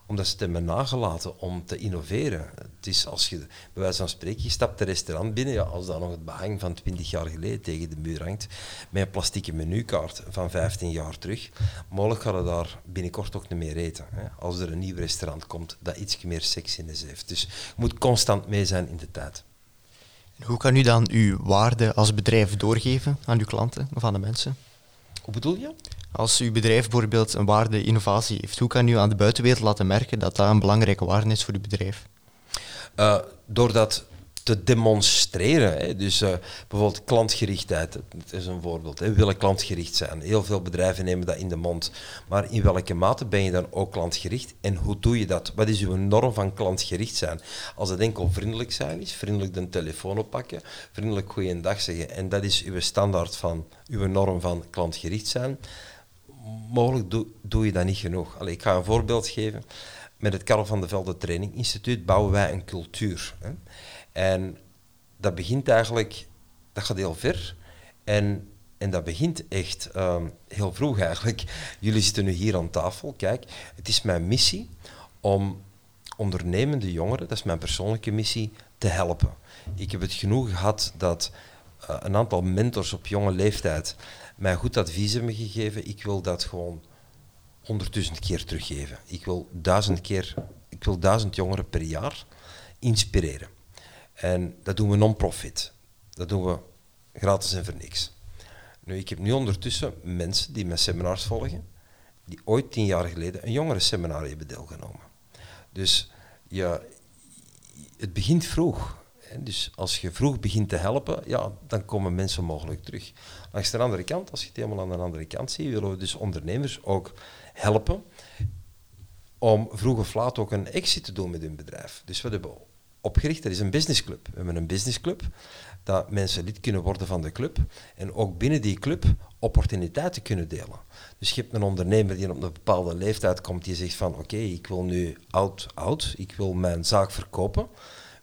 S1: omdat ze het hebben nagelaten om te innoveren. Het is als je, bij wijze van spreken, je stapt een restaurant binnen, ja, als dan nog het behang van 20 jaar geleden tegen de muur hangt, met een plastieke menukaart van 15 jaar terug, mogelijk gaan we daar binnenkort ook niet meer eten. Hè, als er een nieuw restaurant komt dat iets meer sexiness heeft. Dus je moet constant mee zijn in de tijd.
S2: Hoe kan u dan uw waarde als bedrijf doorgeven aan uw klanten of aan de mensen?
S1: Hoe bedoel je?
S2: Als uw bedrijf bijvoorbeeld een waarde innovatie heeft, hoe kan u aan de buitenwereld laten merken dat dat een belangrijke waarde is voor uw bedrijf?
S1: Uh, doordat te demonstreren. Hè. Dus uh, bijvoorbeeld klantgerichtheid, dat is een voorbeeld. Hè. We willen klantgericht zijn. Heel veel bedrijven nemen dat in de mond. Maar in welke mate ben je dan ook klantgericht en hoe doe je dat? Wat is uw norm van klantgericht zijn? Als het enkel vriendelijk zijn is, vriendelijk de telefoon oppakken, vriendelijk goeiedag zeggen en dat is uw standaard van, uw norm van klantgericht zijn, mogelijk doe, doe je dat niet genoeg. Allee, ik ga een voorbeeld geven. Met het Karel van de Velde Training Instituut bouwen wij een cultuur. Hè. En dat begint eigenlijk, dat gaat heel ver. En, en dat begint echt ehm, heel vroeg eigenlijk. Jullie zitten nu hier aan tafel. Kijk, het is mijn missie om ondernemende jongeren, dat is mijn persoonlijke missie, te helpen. Ik heb het genoeg gehad dat uh, een aantal mentors op jonge leeftijd mij goed advies hebben gegeven. Ik wil dat gewoon honderdduizend keer teruggeven. Ik wil duizend keer, ik wil duizend jongeren per jaar inspireren. En dat doen we non-profit. Dat doen we gratis en voor niks. Nu, ik heb nu ondertussen mensen die mijn seminars volgen, die ooit tien jaar geleden een jongerenseminar hebben deelgenomen. Dus ja, het begint vroeg. Dus als je vroeg begint te helpen, ja, dan komen mensen mogelijk terug. Langs de andere kant, als je het helemaal aan de andere kant ziet, willen we dus ondernemers ook helpen om vroeg of laat ook een exit te doen met hun bedrijf. Dus we hebben opgericht, dat is een businessclub. We hebben een businessclub, dat mensen lid kunnen worden van de club en ook binnen die club opportuniteiten kunnen delen. Dus je hebt een ondernemer die op een bepaalde leeftijd komt, die zegt van oké, ik wil nu oud, oud, ik wil mijn zaak verkopen.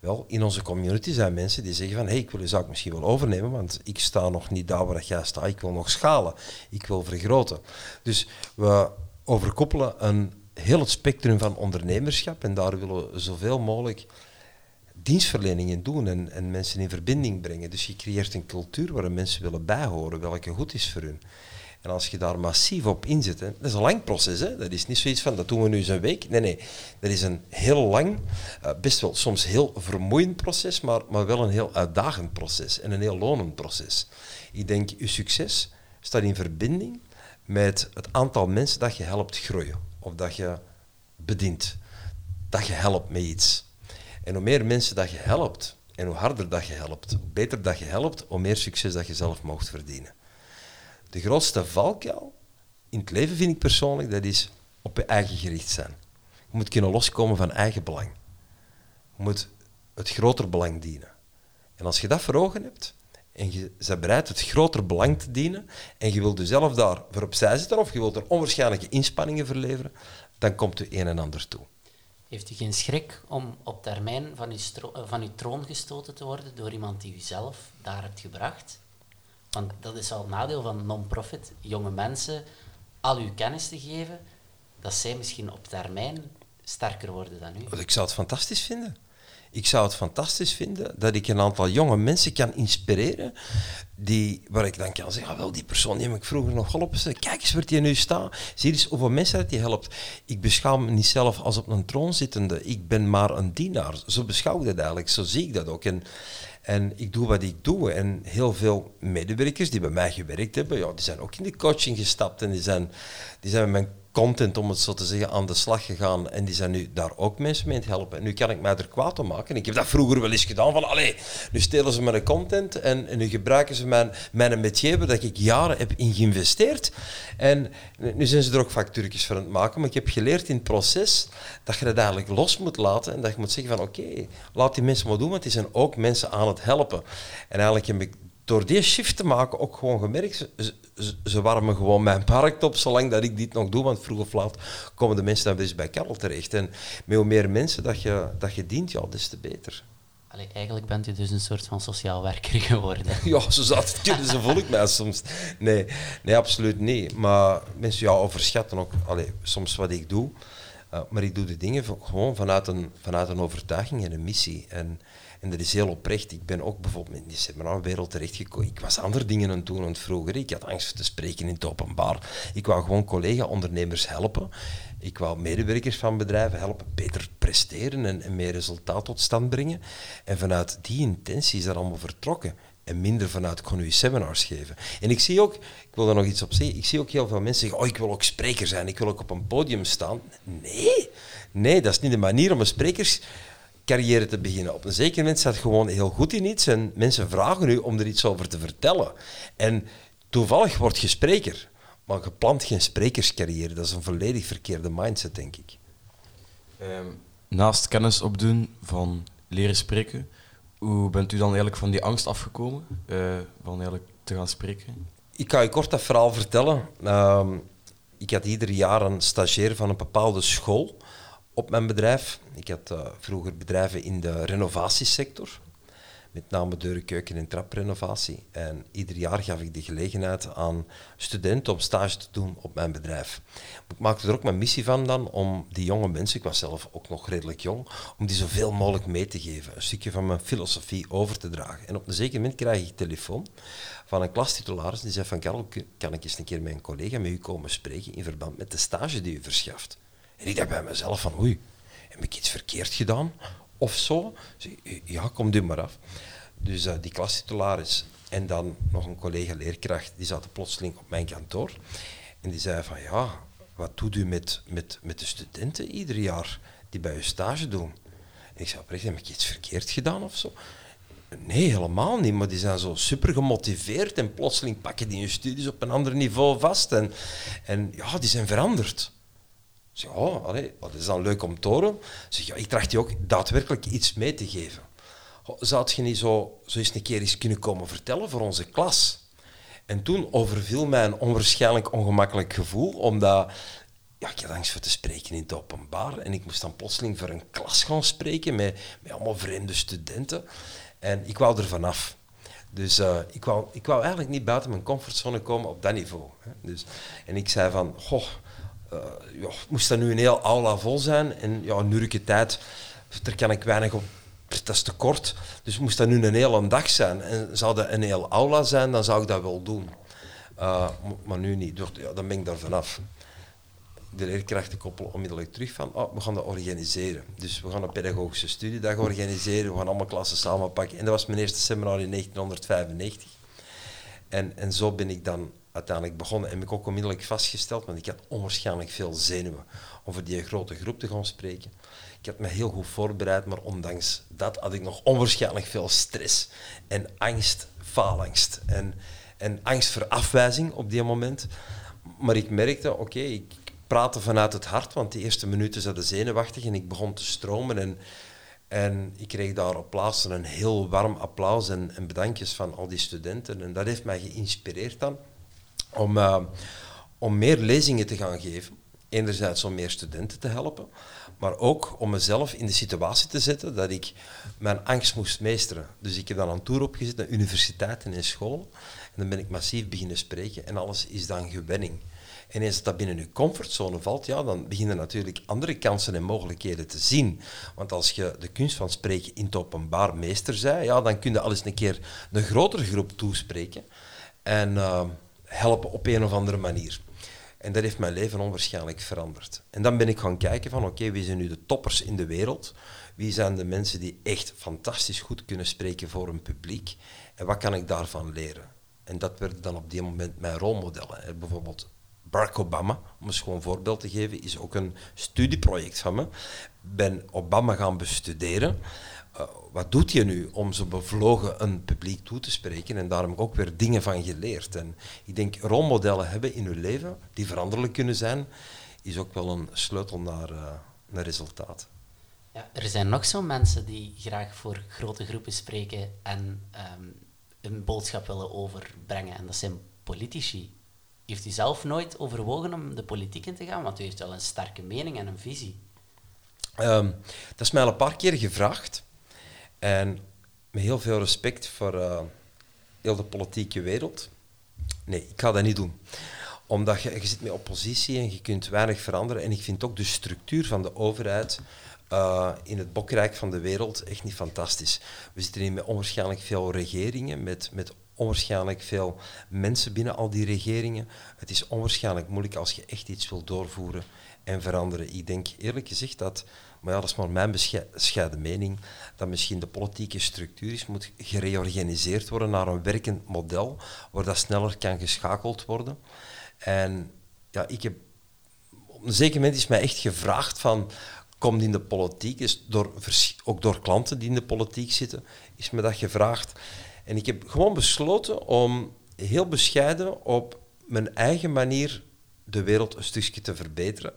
S1: Wel, in onze community zijn mensen die zeggen van hey, ik wil je zaak misschien wel overnemen, want ik sta nog niet daar waar jij staat, ik wil nog schalen, ik wil vergroten. Dus we overkoppelen een heel spectrum van ondernemerschap en daar willen we zoveel mogelijk dienstverlening in doen en, en mensen in verbinding brengen. Dus je creëert een cultuur waar mensen willen bijhoren, welke goed is voor hun. En als je daar massief op inzet, hè, dat is een lang proces. Hè? Dat is niet zoiets van, dat doen we nu eens een week. Nee, nee. Dat is een heel lang, uh, best wel soms heel vermoeiend proces, maar, maar wel een heel uitdagend proces en een heel lonend proces. Ik denk, je succes staat in verbinding met het aantal mensen dat je helpt groeien. Of dat je bedient. Dat je helpt met iets. En hoe meer mensen dat je helpt, en hoe harder dat je helpt, hoe beter dat je helpt, hoe meer succes dat je zelf mocht verdienen. De grootste valkuil in het leven vind ik persoonlijk, dat is op je eigen gericht zijn. Je moet kunnen loskomen van eigen belang. Je moet het groter belang dienen. En als je dat voor ogen hebt, en je bent bereid het groter belang te dienen, en je wilt jezelf daar voor opzij zetten, of je wilt er onwaarschijnlijke inspanningen verleveren, dan komt u een en ander toe.
S4: Heeft u geen schrik om op termijn van uw, van uw troon gestoten te worden door iemand die u zelf daar hebt gebracht? Want dat is al het nadeel van non-profit. Jonge mensen al uw kennis te geven, dat zij misschien op termijn sterker worden dan u.
S1: Ik zou het fantastisch vinden. Ik zou het fantastisch vinden dat ik een aantal jonge mensen kan inspireren, die, waar ik dan kan zeggen, ah, wel, die persoon die heb ik vroeger nog geholpen. Kijk eens waar die nu staat. Zie eens hoeveel mensen dat die helpt. Ik beschouw me niet zelf als op een troon zittende. Ik ben maar een dienaar. Zo beschouw ik dat eigenlijk. Zo zie ik dat ook. En, en ik doe wat ik doe. En heel veel medewerkers die bij mij gewerkt hebben, ja, die zijn ook in de coaching gestapt en die zijn, die zijn met mijn content, om het zo te zeggen, aan de slag gegaan. En die zijn nu daar ook mensen mee te helpen. En nu kan ik mij er kwaad om maken. Ik heb dat vroeger wel eens gedaan. Van, allee, nu stelen ze mijn content en, en nu gebruiken ze mijn, mijn metier waar ik jaren heb in geïnvesteerd. En nu zijn ze er ook factuurtjes voor aan het maken. Maar ik heb geleerd in het proces dat je dat eigenlijk los moet laten. En dat je moet zeggen van, oké, laat die mensen maar doen, want die zijn ook mensen aan het helpen. En eigenlijk heb ik door die shift te maken ook gewoon gemerkt, ze, ze, warmen gewoon mijn markt op zolang dat ik dit nog doe, want vroeg of laat komen de mensen dan weer eens bij Karel terecht. En met hoe meer mensen dat je, dat je dient, ja, des te beter.
S4: Allee, eigenlijk bent u dus een soort van sociaal werker geworden.
S1: ja, zo zou het kunnen, zo voel ik mij soms. Nee, nee, absoluut niet. Maar mensen ja, overschatten ook allee, soms wat ik doe. Uh, maar ik doe de dingen gewoon vanuit een, vanuit een overtuiging en een missie. En, en dat is heel oprecht. Ik ben ook bijvoorbeeld in die seminarwereld terechtgekomen. Ik was andere dingen aan het doen vroeger. Ik had angst te spreken in het openbaar. Ik wou gewoon collega-ondernemers helpen. Ik wou medewerkers van bedrijven helpen beter presteren en, en meer resultaat tot stand brengen. En vanuit die intentie is dat allemaal vertrokken en minder vanuit kon u seminars geven. En ik zie ook, ik wil daar nog iets op zeggen, ik zie ook heel veel mensen zeggen, oh ik wil ook spreker zijn, ik wil ook op een podium staan. Nee, nee, dat is niet de manier om een sprekers carrière te beginnen. Op een zeker moment staat gewoon heel goed in iets en mensen vragen u om er iets over te vertellen. En toevallig wordt je spreker, maar je plant geen sprekerscarrière. Dat is een volledig verkeerde mindset, denk ik.
S3: Ehm, naast kennis opdoen van leren spreken, hoe bent u dan eigenlijk van die angst afgekomen, uh, van eigenlijk te gaan spreken?
S1: Ik ga je kort dat verhaal vertellen. Ehm, ik had ieder jaar een stagiair van een bepaalde school op mijn bedrijf. Ik had uh, vroeger bedrijven in de renovatiesector, met name deuren, keuken en traprenovatie. En ieder jaar gaf ik de gelegenheid aan studenten om stage te doen op mijn bedrijf. Ik maakte er ook mijn missie van dan om die jonge mensen, ik was zelf ook nog redelijk jong, om die zoveel mogelijk mee te geven. Een stukje van mijn filosofie over te dragen. En op een zeker moment krijg ik telefoon van een klastitularis die zei van Karel, kan ik eens een keer met een collega met u komen spreken in verband met de stage die u verschaft. En ik dacht bij mezelf van oei, heb ik iets verkeerd gedaan? Of zo? Ja, kom u maar af. Dus uh, die klastitularis en dan nog een collega leerkracht, die zaten plotseling op mijn kantoor. En die zei van ja, wat doet u met, met, met de studenten ieder jaar die bij u stage doen? En ik zei oprecht, heb ik iets verkeerd gedaan of zo? Nee, helemaal niet. Maar die zijn zo super gemotiveerd en plotseling pakken die hun studies op een ander niveau vast. En, en ja, die zijn veranderd. Zeg, oh, allee, dat is dan leuk om te horen. Zeg, ja, ik tracht je ook daadwerkelijk iets mee te geven. Zou je niet zo, zo eens een keer eens kunnen komen vertellen voor onze klas? En toen overviel mij een onwaarschijnlijk ongemakkelijk gevoel, omdat ja, ik had angst voor te spreken in het openbaar. En ik moest dan plotseling voor een klas gaan spreken met, met allemaal vreemde studenten. En ik wou er vanaf. Dus uh, ik, wou, ik wou eigenlijk niet buiten mijn comfortzone komen op dat niveau. Hè. Dus, en ik zei van, goh, ja, moest dat nu een heel aula vol zijn? En ja, uurtje tijd, daar kan ik weinig op dat is te kort. Dus moest dat nu een hele dag zijn en zou dat een heel aula zijn, dan zou ik dat wel doen. Uh, maar nu niet. Ja, dan ben ik daar vanaf de leerkrachten koppelen onmiddellijk terug van oh, we gaan dat organiseren. Dus we gaan een pedagogische studiedag organiseren, we gaan allemaal klassen samenpakken. En dat was mijn eerste seminar in 1995. En, en zo ben ik dan uiteindelijk begonnen en heb ik ook onmiddellijk vastgesteld, want ik had onwaarschijnlijk veel zenuwen om die grote groep te gaan spreken. Ik had me heel goed voorbereid, maar ondanks dat had ik nog onwaarschijnlijk veel stress en angst, faalangst en, en angst voor afwijzing op die moment. Maar ik merkte, oké, ik, praten vanuit het hart, want die eerste minuten zaten zenuwachtig en ik begon te stromen. En, en ik kreeg daar op plaats een heel warm applaus en, en bedankjes van al die studenten. En dat heeft mij geïnspireerd dan om, uh, om meer lezingen te gaan geven. Enerzijds om meer studenten te helpen, maar ook om mezelf in de situatie te zetten dat ik mijn angst moest meesteren. Dus ik heb dan een tour opgezet naar universiteiten en scholen. En dan ben ik massief beginnen spreken en alles is dan gewenning. En eens dat binnen je comfortzone valt, ja, dan beginnen natuurlijk andere kansen en mogelijkheden te zien. Want als je de kunst van spreken in het openbaar meester zei, ja, dan kun je al eens een keer een grotere groep toespreken en uh, helpen op een of andere manier. En dat heeft mijn leven onwaarschijnlijk veranderd. En dan ben ik gaan kijken van, oké, wie zijn nu de toppers in de wereld? Wie zijn de mensen die echt fantastisch goed kunnen spreken voor een publiek? En wat kan ik daarvan leren? En dat werden dan op die moment mijn rolmodellen. Bijvoorbeeld Barack Obama, om eens gewoon een voorbeeld te geven, is ook een studieproject van me. ben Obama gaan bestuderen. Uh, wat doet je nu om zo bevlogen een publiek toe te spreken? En daar heb ik ook weer dingen van geleerd. En ik denk, rolmodellen hebben in uw leven, die veranderlijk kunnen zijn, is ook wel een sleutel naar, uh, naar resultaat.
S4: Ja, er zijn nog zo mensen die graag voor grote groepen spreken en um, een boodschap willen overbrengen. En dat zijn politici. Heeft u zelf nooit overwogen om de politiek in te gaan? Want u heeft wel een sterke mening en een visie.
S1: Um, dat is mij al een paar keer gevraagd. En met heel veel respect voor uh, heel de politieke wereld. Nee, ik ga dat niet doen. Omdat je, je zit met oppositie en je kunt weinig veranderen. En ik vind ook de structuur van de overheid uh, in het bokrijk van de wereld echt niet fantastisch. We zitten hier met onwaarschijnlijk veel regeringen, met, met onwaarschijnlijk veel mensen binnen al die regeringen. Het is onwaarschijnlijk moeilijk als je echt iets wil doorvoeren en veranderen. Ik denk eerlijk gezegd dat, maar ja, dat is maar mijn bescheiden mening, dat misschien de politieke structuur is, moet gereorganiseerd worden naar een werkend model, waar dat sneller kan geschakeld worden. En ja, ik heb, op een zeker moment is mij echt gevraagd van, komt in de politiek, is door, ook door klanten die in de politiek zitten, is me dat gevraagd. En ik heb gewoon besloten om heel bescheiden op mijn eigen manier de wereld een stukje te verbeteren.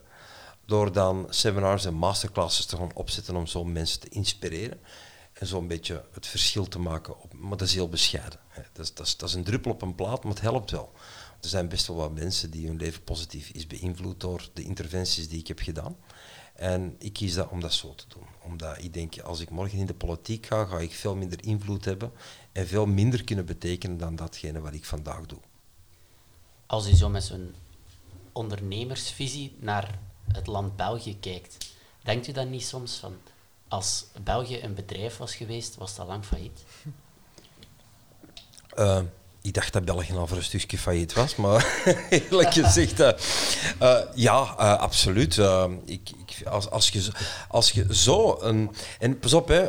S1: Door dan seminars en masterclasses te gaan opzetten om zo mensen te inspireren. En zo'n beetje het verschil te maken. Op, maar dat is heel bescheiden. hè. Dat is, dat, is, dat is een druppel op een plaat, maar het helpt wel. Er zijn best wel wat mensen die hun leven positief is beïnvloed door de interventies die ik heb gedaan. En ik kies dat om dat zo te doen. Omdat ik denk, als ik morgen in de politiek ga, ga ik veel minder invloed hebben en veel minder kunnen betekenen dan datgene wat ik vandaag doe.
S4: Als u zo met zo'n ondernemersvisie naar het land België kijkt, denkt u dan niet soms van, als België een bedrijf was geweest, was dat lang failliet?
S1: Eh, ik dacht dat België al voor een stukje failliet was, maar eerlijk gezegd, eh, eh, ja, absoluut. Ik, ik, als, als, je, als je zo een... En pas op, hè,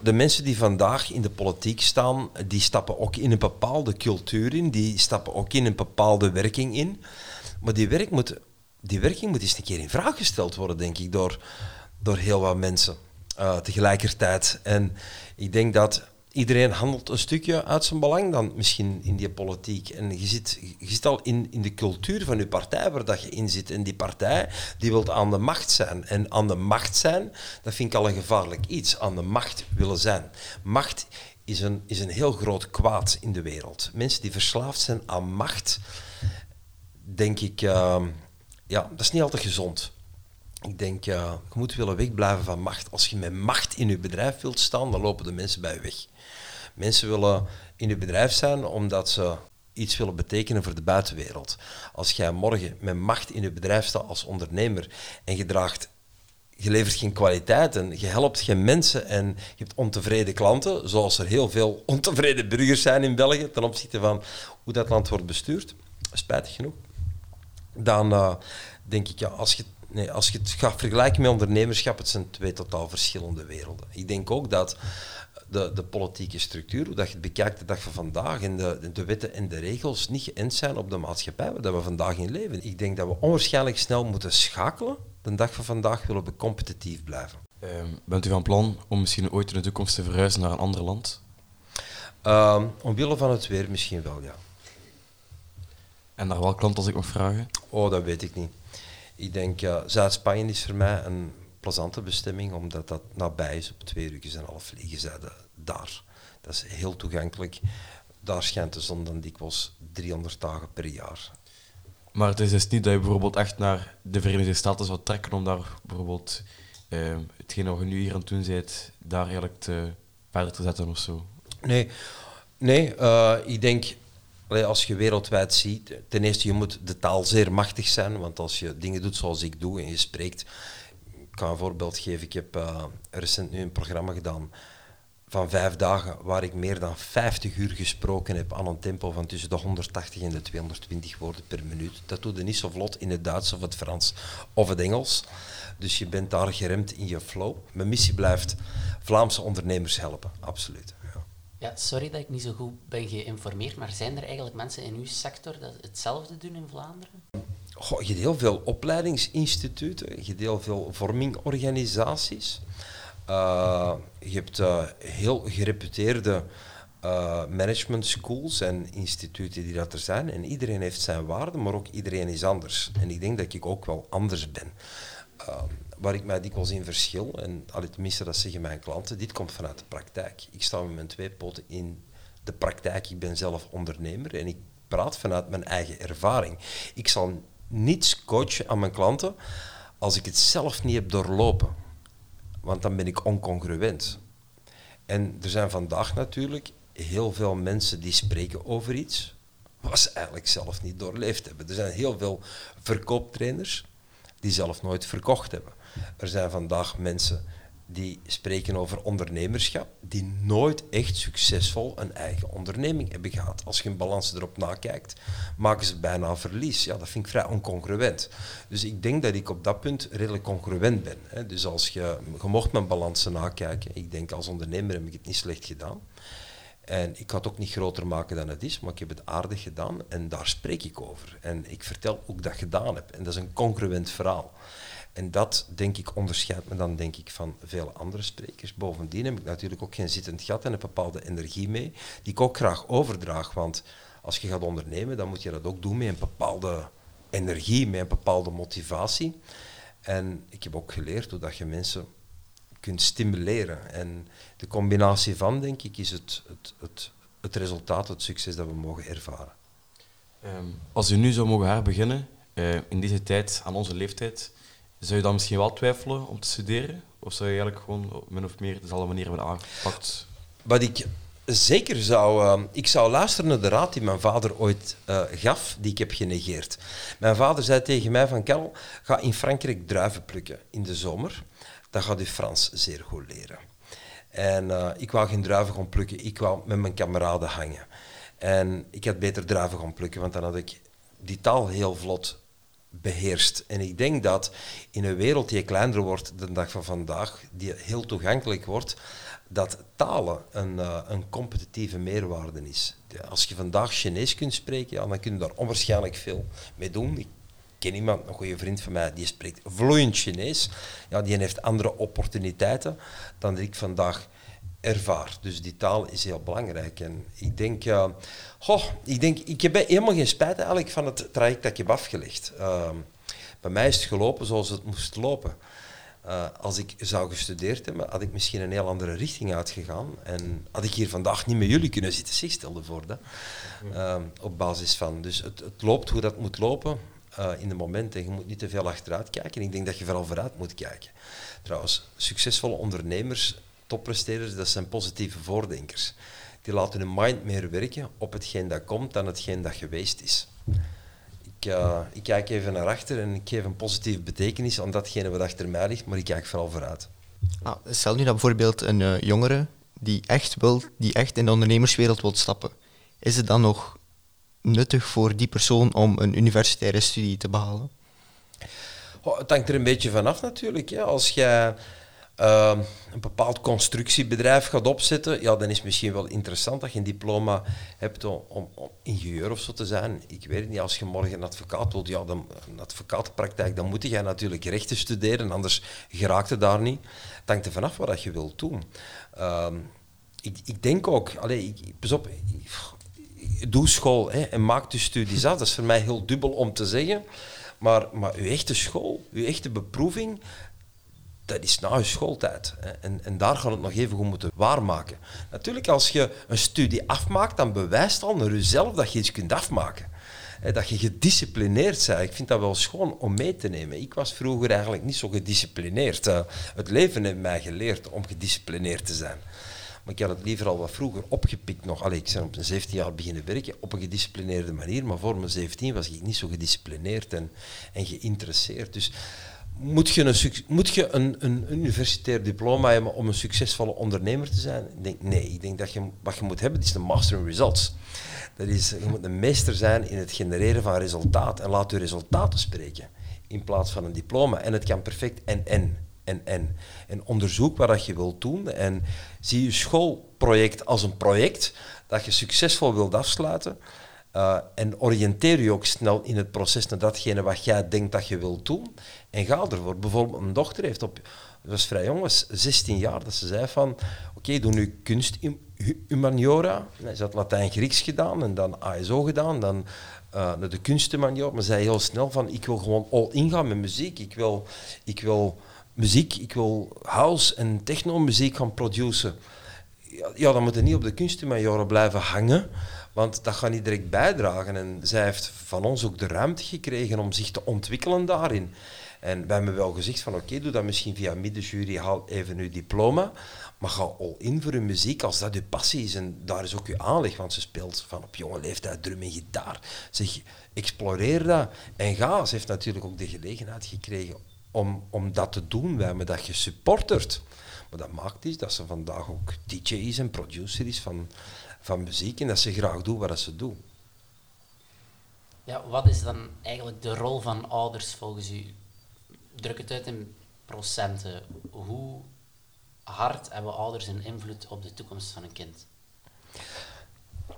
S1: de mensen die vandaag in de politiek staan, die stappen ook in een bepaalde cultuur in, die stappen ook in een bepaalde werking in. Maar die, werk moet, die werking moet eens een keer in vraag gesteld worden, denk ik, door, door heel wat mensen eh, tegelijkertijd. En ik denk dat iedereen handelt een stukje uit zijn belang dan misschien in die politiek. En je zit, je zit al in, in de cultuur van je partij waar dat je in zit. En die partij die wil aan de macht zijn. En aan de macht zijn, dat vind ik al een gevaarlijk iets. Aan de macht willen zijn. Macht is een, is een heel groot kwaad in de wereld. Mensen die verslaafd zijn aan macht, denk ik, eh, ja, dat is niet altijd gezond. Ik denk, eh, je moet willen wegblijven van macht. Als je met macht in je bedrijf wilt staan, dan lopen de mensen bij je weg. Mensen willen in je bedrijf zijn omdat ze iets willen betekenen voor de buitenwereld. Als jij morgen met macht in je bedrijf staat als ondernemer en je draagt je levert geen kwaliteit en je helpt geen mensen en je hebt ontevreden klanten, zoals er heel veel ontevreden burgers zijn in België ten opzichte van hoe dat land wordt bestuurd, spijtig genoeg, dan eh, denk ik, ja, als je, nee, als je het gaat vergelijken met ondernemerschap, het zijn twee totaal verschillende werelden. Ik denk ook dat de, de politieke structuur, hoe dat je het bekijkt de dag van vandaag, en de, de wetten en de regels niet geënt zijn op de maatschappij waar dat we vandaag in leven. Ik denk dat we onwaarschijnlijk snel moeten schakelen. De dag van vandaag willen we competitief blijven.
S3: Ehm, bent u van plan om misschien ooit in de toekomst te verhuizen naar een ander land?
S1: Ehm, omwille van het weer misschien wel, ja.
S3: En naar welk land als ik mag vragen?
S1: Oh, dat weet ik niet. Ik denk, eh, Zuid-Spanje is voor mij een plezante bestemming, omdat dat nabij is. Op twee uur en half vliegen zij daar. Dat is heel toegankelijk. Daar schijnt de zon dan dikwijls 300 dagen per jaar.
S3: Maar het is dus niet dat je bijvoorbeeld echt naar de Verenigde Staten zou trekken om daar bijvoorbeeld ehm hetgeen wat je nu hier aan het doen bent, daar eigenlijk te, verder te zetten of zo.
S1: Nee, nee eh, ik denk, als je wereldwijd ziet, ten eerste, je moet de taal zeer machtig zijn, want als je dingen doet zoals ik doe en je spreekt, ik kan een voorbeeld geven, ik heb eh, recent nu een programma gedaan van vijf dagen waar ik meer dan 50 uur gesproken heb aan een tempo van tussen de 180 en de 220 woorden per minuut. Dat doe je niet zo vlot in het Duits of het Frans of het Engels. Dus je bent daar geremd in je flow. Mijn missie blijft Vlaamse ondernemers helpen, absoluut. Ja.
S4: Sorry dat ik niet zo goed ben geïnformeerd, maar zijn er eigenlijk mensen in uw sector dat hetzelfde doen in Vlaanderen?
S1: Je hebt heel veel opleidingsinstituten, je hebt veel vormingorganisaties. Uh, je hebt uh, heel gereputeerde uh, management schools en instituten die dat er zijn. En iedereen heeft zijn waarde, maar ook iedereen is anders. En ik denk dat ik ook wel anders ben. Waar ik mij dikwijls in verschil, en al tenminste dat zeggen mijn klanten, dit komt vanuit de praktijk. Ik sta met mijn twee poten in de praktijk. Ik ben zelf ondernemer en ik praat vanuit mijn eigen ervaring. Ik zal niets coachen aan mijn klanten als ik het zelf niet heb doorlopen. Want dan ben ik oncongruent. En er zijn vandaag natuurlijk heel veel mensen die spreken over iets wat ze eigenlijk zelf niet doorleefd hebben. Er zijn heel veel verkooptrainers die zelf nooit verkocht hebben. Er zijn vandaag mensen die spreken over ondernemerschap, die nooit echt succesvol een eigen onderneming hebben gehad. Als je een balans erop nakijkt, maken ze bijna verlies. Ja, dat vind ik vrij oncongruent. Dus ik denk dat ik op dat punt redelijk congruent ben. Dus als je, je mocht mijn balansen nakijken, ik denk als ondernemer heb ik het niet slecht gedaan. En ik ga het ook niet groter maken dan het is, maar ik heb het aardig gedaan en daar spreek ik over. En ik vertel ik dat gedaan heb. En dat is een congruent verhaal. En dat, denk ik, onderscheidt me dan denk ik van vele andere sprekers. Bovendien heb ik natuurlijk ook geen zittend gat en een bepaalde energie mee, die ik ook graag overdraag. Want als je gaat ondernemen, dan moet je dat ook doen met een bepaalde energie, met een bepaalde motivatie. En ik heb ook geleerd hoe dat je mensen kunt stimuleren. En de combinatie van, denk ik, is het, het, het, het resultaat, het succes dat we mogen ervaren.
S3: Ehm, als u nu zou mogen herbeginnen, uh, in deze tijd, aan onze leeftijd, zou je dan misschien wel twijfelen om te studeren? Of zou je eigenlijk gewoon min of meer dezelfde manier hebben aangepakt?
S1: Wat ik zeker zou... Uh, ik zou luisteren naar de raad die mijn vader ooit uh, gaf, die ik heb genegeerd. Mijn vader zei tegen mij van, Karel, ga in Frankrijk druiven plukken in de zomer. Dan gaat u Frans zeer goed leren. En uh, ik wou geen druiven gaan plukken, ik wou met mijn kameraden hangen. En ik had beter druiven gaan plukken, want dan had ik die taal heel vlot beheerst. En ik denk dat in een wereld die kleiner wordt de dag van vandaag, die heel toegankelijk wordt, dat talen een, uh, een competitieve meerwaarde is. Als je vandaag Chinees kunt spreken, ja, dan kun je daar onwaarschijnlijk veel mee doen. Ken iemand, een goede vriend van mij, die spreekt vloeiend Chinees. Ja, die heeft andere opportuniteiten dan ik vandaag ervaar. Dus die taal is heel belangrijk. En ik denk, uh, goh, ik denk, ik heb helemaal geen spijt eigenlijk van het traject dat ik heb afgelegd. Uh, bij mij is het gelopen zoals het moest lopen. Uh, als ik zou gestudeerd hebben, had ik misschien een heel andere richting uitgegaan. En had ik hier vandaag niet met jullie kunnen zitten, zeg, stel voor. Dat. op basis van. Dus het, het, loopt hoe dat moet lopen uh, in de momenten. Je moet niet te veel achteruit kijken. Ik denk dat je vooral vooruit moet kijken. Trouwens, succesvolle ondernemers toppresteerders, dat zijn positieve voordenkers. Die laten hun mind meer werken op hetgeen dat komt dan hetgeen dat geweest is. Ik, uh, ik kijk even naar achter en ik geef een positieve betekenis aan datgene wat achter mij ligt, maar ik kijk vooral vooruit.
S2: Ah, stel nu dat bijvoorbeeld een uh, jongere die echt, wil, die echt in de ondernemerswereld wil stappen. Is het dan nog nuttig voor die persoon om een universitaire studie te behalen?
S1: Oh, het hangt er een beetje vanaf natuurlijk. Ja. Als jij uh, een bepaald constructiebedrijf gaat opzetten, ja, dan is het misschien wel interessant dat je een diploma hebt om, ingenieur of zo te zijn. Ik weet het niet, als je morgen een advocaat wilt, ja, dan, een advocatenpraktijk, dan moet je natuurlijk rechten studeren, anders geraakt het daar niet. Het hangt er vanaf wat je wilt doen. Uh, ik, ik, denk ook, allez, ik, pas op, doe school hè, en maak de studies af. Dat is voor mij heel dubbel om te zeggen. Maar, maar uw echte school, uw echte beproeving, dat is na je schooltijd. En, en daar gaan we het nog even goed moeten waarmaken. Natuurlijk, als je een studie afmaakt, dan bewijst al naar jezelf dat je iets kunt afmaken. Dat je gedisciplineerd bent. Ik vind dat wel schoon om mee te nemen. Ik was vroeger eigenlijk niet zo gedisciplineerd. Het leven heeft mij geleerd om gedisciplineerd te zijn. Maar ik had het liever al wat vroeger opgepikt nog. Allee, ik ben op een 17 jaar beginnen werken op een gedisciplineerde manier. Maar voor mijn 17 was ik niet zo gedisciplineerd en, en geïnteresseerd. Dus moet je, een, moet je een, een, universitair diploma hebben om een succesvolle ondernemer te zijn? Ik denk, nee, ik denk dat je, wat je moet hebben is de master in results. Dat is, je moet een meester zijn in het genereren van resultaten en laat je resultaten spreken in plaats van een diploma. En het kan perfect en en onderzoek wat je wilt doen en zie je schoolproject als een project dat je succesvol wilt afsluiten. Uh, en oriënteer je ook snel in het proces naar datgene wat jij denkt dat je wilt doen. En ga ervoor. Bijvoorbeeld, mijn dochter heeft op, was vrij jong, was 16 jaar, dat ze zei van, oké, okay, doe nu kunst humaniora. Ze had Latijn-Grieks gedaan en dan ASO gedaan, dan uh, naar de kunsthumaniora. Maar zei heel snel van, ik wil gewoon all in gaan met muziek. Ik wil, ik wil muziek, ik wil house en techno-muziek gaan produceren. Ja, ja, dan moet je niet op de kunsthumaniora blijven hangen. Want dat gaat niet direct bijdragen. En zij heeft van ons ook de ruimte gekregen om zich te ontwikkelen daarin. En wij hebben wel gezegd van oké, doe dat misschien via middenjury, haal even uw diploma. Maar ga al in voor uw muziek als dat uw passie is. En daar is ook uw aanleg, want ze speelt van op jonge leeftijd drum en gitaar. Zeg, exploreer dat en ga. Ze heeft natuurlijk ook de gelegenheid gekregen om, om dat te doen. Wij hebben dat gesupporterd. Maar dat maakt is dat ze vandaag ook DJ is en producer is van, van muziek en dat ze graag doen wat ze doen.
S4: Ja, wat is dan eigenlijk de rol van ouders volgens u? Druk het uit in procenten. Hoe hard hebben ouders een invloed op de toekomst van een kind?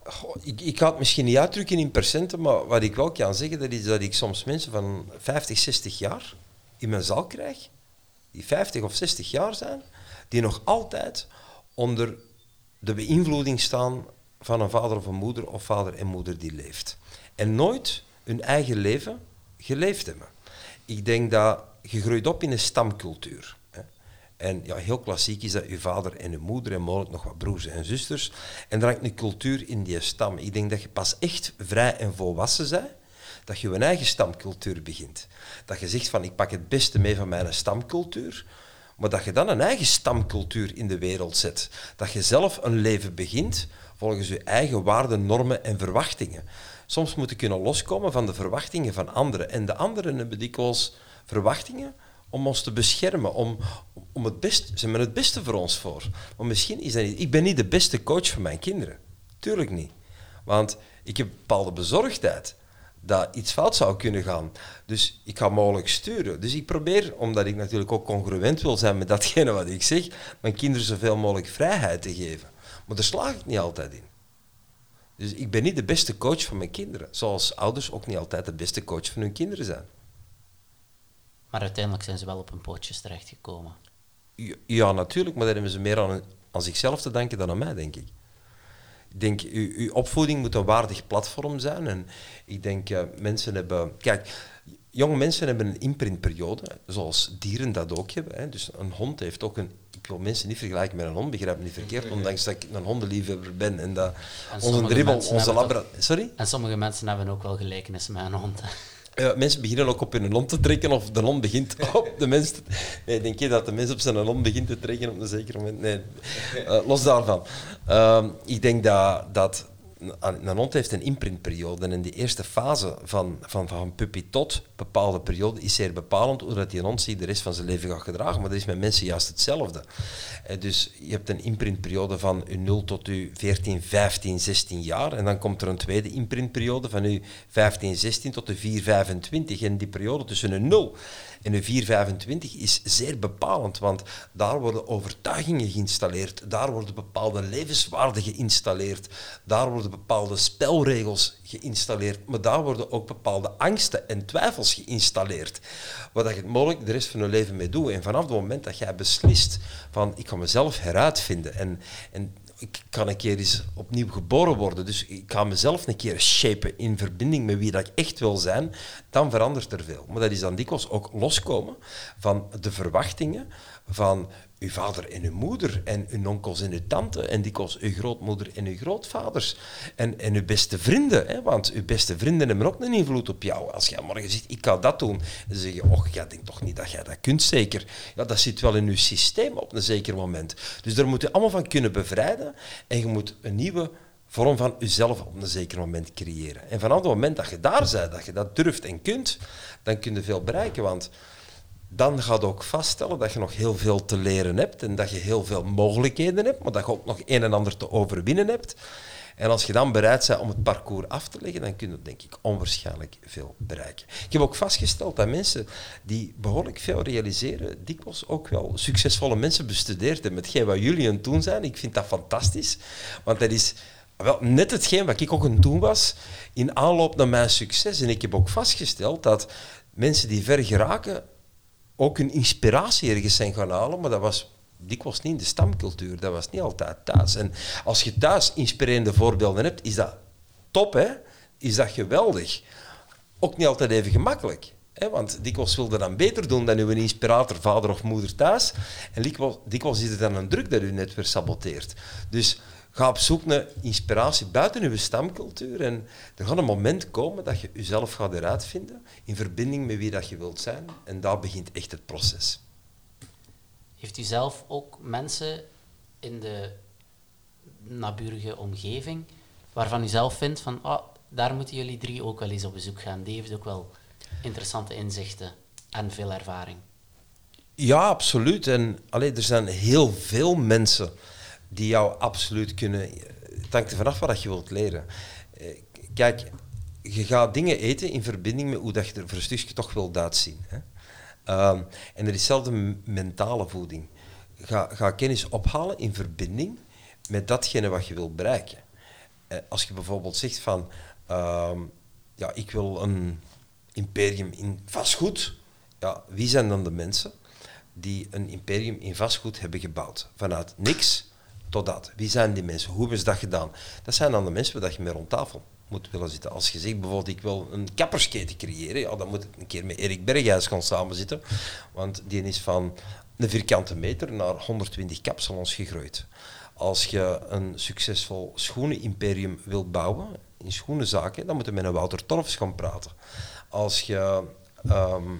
S1: Goh, ik, ik ga het misschien niet uitdrukken in procenten, maar wat ik wel kan zeggen, dat is dat ik soms mensen van 50, 60 jaar in mijn zaal krijg, die 50 of 60 jaar zijn, die nog altijd onder de beïnvloeding staan van een vader of een moeder of vader en moeder die leeft. En nooit hun eigen leven geleefd hebben. Ik denk dat je groeit op in een stamcultuur. Hè. En ja, heel klassiek is dat je vader en je moeder en mogelijk nog wat broers en zusters. En er hangt een cultuur in die stam. Ik denk dat je pas echt vrij en volwassen bent, dat je een eigen stamcultuur begint. Dat je zegt van ik pak het beste mee van mijn stamcultuur, maar dat je dan een eigen stamcultuur in de wereld zet. Dat je zelf een leven begint volgens je eigen waarden, normen en verwachtingen. Soms moet je kunnen loskomen van de verwachtingen van anderen. En de anderen hebben dikwijls verwachtingen om ons te beschermen, om, om het beste, ze hebben het beste voor ons voor. Maar misschien is dat niet... Ik ben niet de beste coach voor mijn kinderen. Tuurlijk niet. Want ik heb bepaalde bezorgdheid dat iets fout zou kunnen gaan. Dus ik ga mogelijk sturen. Dus ik probeer, omdat ik natuurlijk ook congruent wil zijn met datgene wat ik zeg, mijn kinderen zoveel mogelijk vrijheid te geven. Maar daar slaag ik niet altijd in. Dus ik ben niet de beste coach van mijn kinderen. Zoals ouders ook niet altijd de beste coach van hun kinderen zijn.
S4: Maar uiteindelijk zijn ze wel op hun pootjes terechtgekomen.
S1: Ja, ja natuurlijk, maar daar hebben ze meer aan, aan zichzelf te danken dan aan mij, denk ik. Ik denk, uw, uw opvoeding moet een waardig platform zijn. En ik denk, uh, mensen hebben... Kijk, jonge mensen hebben een imprintperiode, zoals dieren dat ook hebben. Hè. Dus een hond heeft ook een... Ik wil mensen niet vergelijken met een hond, begrijp me niet verkeerd, ondanks dat ik een hondenliefhebber ben en dat
S4: En
S1: onze dribbel, onze labra... Sorry?
S4: En sommige mensen hebben ook wel gelijkenissen met een hond. hè.
S1: Ja, mensen beginnen ook op hun hond te trekken of de hond begint op de mens te... Nee, denk je dat de mens op zijn hond begint te trekken op een zeker moment? Nee, Eh, los daarvan. Ehm, ik denk dat, dat een hond heeft een imprintperiode en in die eerste fase van, van, van puppy tot bepaalde periode is zeer bepalend hoe dat die hond zich de rest van zijn leven gaat gedragen. Maar dat is met mensen juist hetzelfde. Eh, dus je hebt een imprintperiode van je 0 tot je 14, 15, 16 jaar. En dan komt er een tweede imprintperiode van je 15, 16 tot de 4, 25. En die periode tussen een 0 en de 425 is zeer bepalend, want daar worden overtuigingen geïnstalleerd, daar worden bepaalde levenswaarden geïnstalleerd, daar worden bepaalde spelregels geïnstalleerd, maar daar worden ook bepaalde angsten en twijfels geïnstalleerd, waar je het mogelijk de rest van je leven mee doet. En vanaf het moment dat jij beslist van ik ga mezelf heruitvinden en, en ik kan een keer eens opnieuw geboren worden. Dus ik ga mezelf een keer shapen in verbinding met wie dat ik echt wil zijn. Dan verandert er veel. Maar dat is dan dikwijls ook loskomen van de verwachtingen van uw vader en uw moeder en uw onkels en uw tante en dikwijls uw grootmoeder en uw grootvaders en, en uw beste vrienden. Hè? Want uw beste vrienden hebben ook een invloed op jou. Als jij morgen zegt, ik ga dat doen, dan zeg je, och, jij denkt toch niet dat jij dat kunt, zeker. Ja, dat zit wel in uw systeem op een zeker moment. Dus daar moet je allemaal van kunnen bevrijden en je moet een nieuwe vorm van jezelf op een zeker moment creëren. En vanaf het moment dat je daar bent, dat je dat durft en kunt, dan kun je veel bereiken, want dan gaat ook vaststellen dat je nog heel veel te leren hebt en dat je heel veel mogelijkheden hebt, maar dat je ook nog een en ander te overwinnen hebt. En als je dan bereid bent om het parcours af te leggen, dan kun je denk ik onwaarschijnlijk veel bereiken. Ik heb ook vastgesteld dat mensen die behoorlijk veel realiseren, dikwijls ook wel succesvolle mensen bestudeerd hebben. Hetgeen wat jullie aan het doen zijn, ik vind dat fantastisch. Want dat is wel, net hetgeen wat ik ook aan het doen was in aanloop naar mijn succes. En ik heb ook vastgesteld dat mensen die ver geraken ook hun inspiratie ergens zijn gaan halen, maar dat was dikwijls niet in de stamcultuur, dat was niet altijd thuis. En als je thuis inspirerende voorbeelden hebt, is dat top, hè? is dat geweldig. Ook niet altijd even gemakkelijk. Hè? Want dikwijls wilde dan beter doen dan uw inspirator, vader of moeder thuis. En dikwijls, dikwijls is het dan een druk dat u net weer saboteert. Dus ga op zoek naar inspiratie buiten uw stamcultuur. En er gaat een moment komen dat je jezelf gaat eruit vinden in verbinding met wie dat je wilt zijn. En daar begint echt het proces.
S4: Heeft u zelf ook mensen in de naburige omgeving waarvan u zelf vindt van ah, daar moeten jullie drie ook wel eens op bezoek gaan. Die heeft ook wel interessante inzichten en veel ervaring.
S1: Ja, absoluut. En allee, er zijn heel veel mensen die jou absoluut kunnen... Het hangt er vanaf wat je wilt leren. Eh, Kijk, je gaat dingen eten in verbinding met hoe dat je er voor een stukje toch wilt uitzien. Hè? Ehm, en er is zelfs mentale voeding. Ga, ga kennis ophalen in verbinding met datgene wat je wilt bereiken. Eh, als je bijvoorbeeld zegt van, ehm, ja, ik wil een imperium in vastgoed, ja, wie zijn dan de mensen die een imperium in vastgoed hebben gebouwd? Vanuit niks Wie zijn die mensen? Hoe hebben ze dat gedaan? Dat zijn dan de mensen waar je mee rond tafel moet willen zitten. Als je zegt bijvoorbeeld, ik wil een kappersketen creëren, ja, dan moet ik een keer met Erik Berghuis gaan samenzitten. Want die is van een vierkante meter naar 120 kapsalons gegroeid. Als je een succesvol schoenenimperium wilt bouwen, in schoenenzaken, dan moet je met een Wouter Torfs gaan praten. Als je ehm,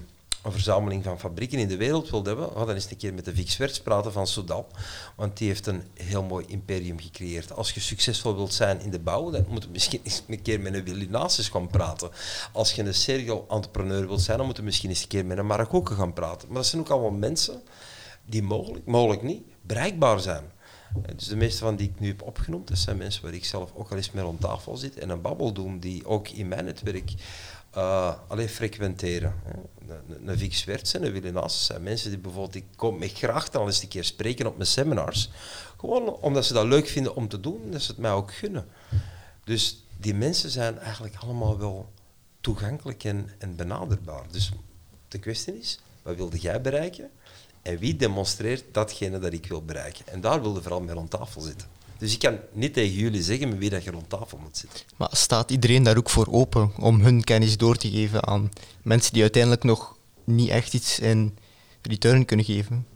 S1: een verzameling van fabrieken in de wereld wilt hebben, ga dan eens een keer met de Vix Werts praten van Soudal. Want die heeft een heel mooi imperium gecreëerd. Als je succesvol wilt zijn in de bouw, dan moet je misschien eens een keer met een Willy gaan praten. Als je een serial entrepreneur wilt zijn, dan moet je misschien eens een keer met een Marokko gaan praten. Maar dat zijn ook allemaal mensen die mogelijk, mogelijk niet, bereikbaar zijn. Dus de meeste van die ik nu heb opgenoemd, dat zijn mensen waar ik zelf ook al eens mee rond tafel zit en een babbel doen, die ook in mijn netwerk uh, alleen frequenteren. Een, een Vix Werts en een Willy Naas zijn mensen die bijvoorbeeld, ik kom me graag dan eens een keer spreken op mijn seminars, gewoon omdat ze dat leuk vinden om te doen en dat ze het mij ook gunnen. Dus die mensen zijn eigenlijk allemaal wel toegankelijk en, en benaderbaar. Dus de kwestie is, wat wilde jij bereiken? En wie demonstreert datgene dat ik wil bereiken? En daar wilde vooral mee rond tafel zitten. Dus ik kan niet tegen jullie zeggen met wie dat je rond tafel moet zitten.
S2: Maar staat iedereen daar ook voor open om hun kennis door te geven aan mensen die uiteindelijk nog niet echt iets in return kunnen geven?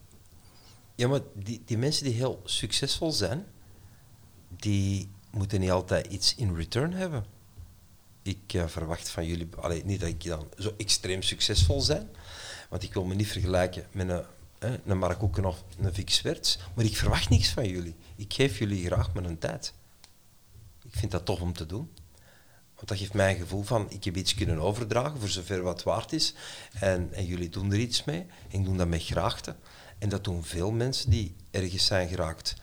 S1: Ja, maar die, die mensen die heel succesvol zijn, die moeten niet altijd iets in return hebben. Ik uh, verwacht van jullie, allee, niet dat ik dan zo extreem succesvol zijn, want ik wil me niet vergelijken met een hè, een Mark Oeken of een Vic. Maar ik verwacht niks van jullie. Ik geef jullie graag mijn tijd. Ik vind dat tof om te doen. Want dat geeft mij een gevoel van, ik heb iets kunnen overdragen voor zover wat waard is. En, en jullie doen er iets mee. Ik doe dat met graagte. En dat doen veel mensen die ergens zijn geraakt.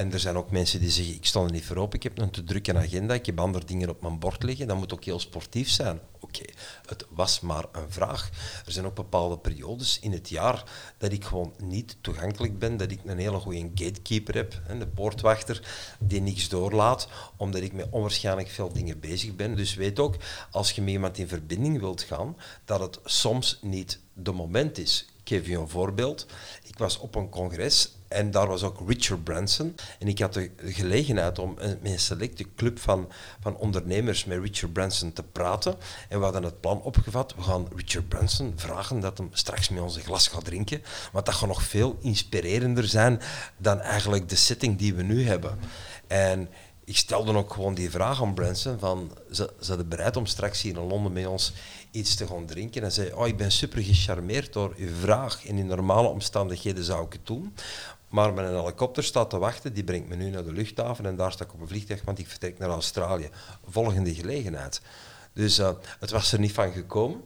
S1: En er zijn ook mensen die zeggen, ik sta er niet voor op, ik heb een te drukke agenda, ik heb andere dingen op mijn bord liggen, dat moet ook heel sportief zijn. Oké, het was maar een vraag. Er zijn ook bepaalde periodes in het jaar dat ik gewoon niet toegankelijk ben, dat ik een hele goede gatekeeper heb, de poortwachter, die niks doorlaat, omdat ik met onwaarschijnlijk veel dingen bezig ben. Dus weet ook, als je met iemand in verbinding wilt gaan, dat het soms niet de moment is. Ik geef je een voorbeeld. Ik was op een congres en daar was ook Richard Branson. En ik had de gelegenheid om met een selecte club van, van ondernemers met Richard Branson te praten. En we hadden het plan opgevat. We gaan Richard Branson vragen dat hem straks met ons een glas gaat drinken. Want dat gaat nog veel inspirerender zijn dan eigenlijk de setting die we nu hebben. En ik stelde ook gewoon die vraag aan Branson van, ze zijn bereid om straks hier in Londen met ons iets te gaan drinken. En zei, oh, ik ben super gecharmeerd door uw vraag. En in normale omstandigheden zou ik het doen. Maar mijn helikopter staat te wachten, die brengt me nu naar de luchthaven en daar sta ik op een vliegtuig, want ik vertrek naar Australië. Volgende gelegenheid. Dus uh, het was er niet van gekomen,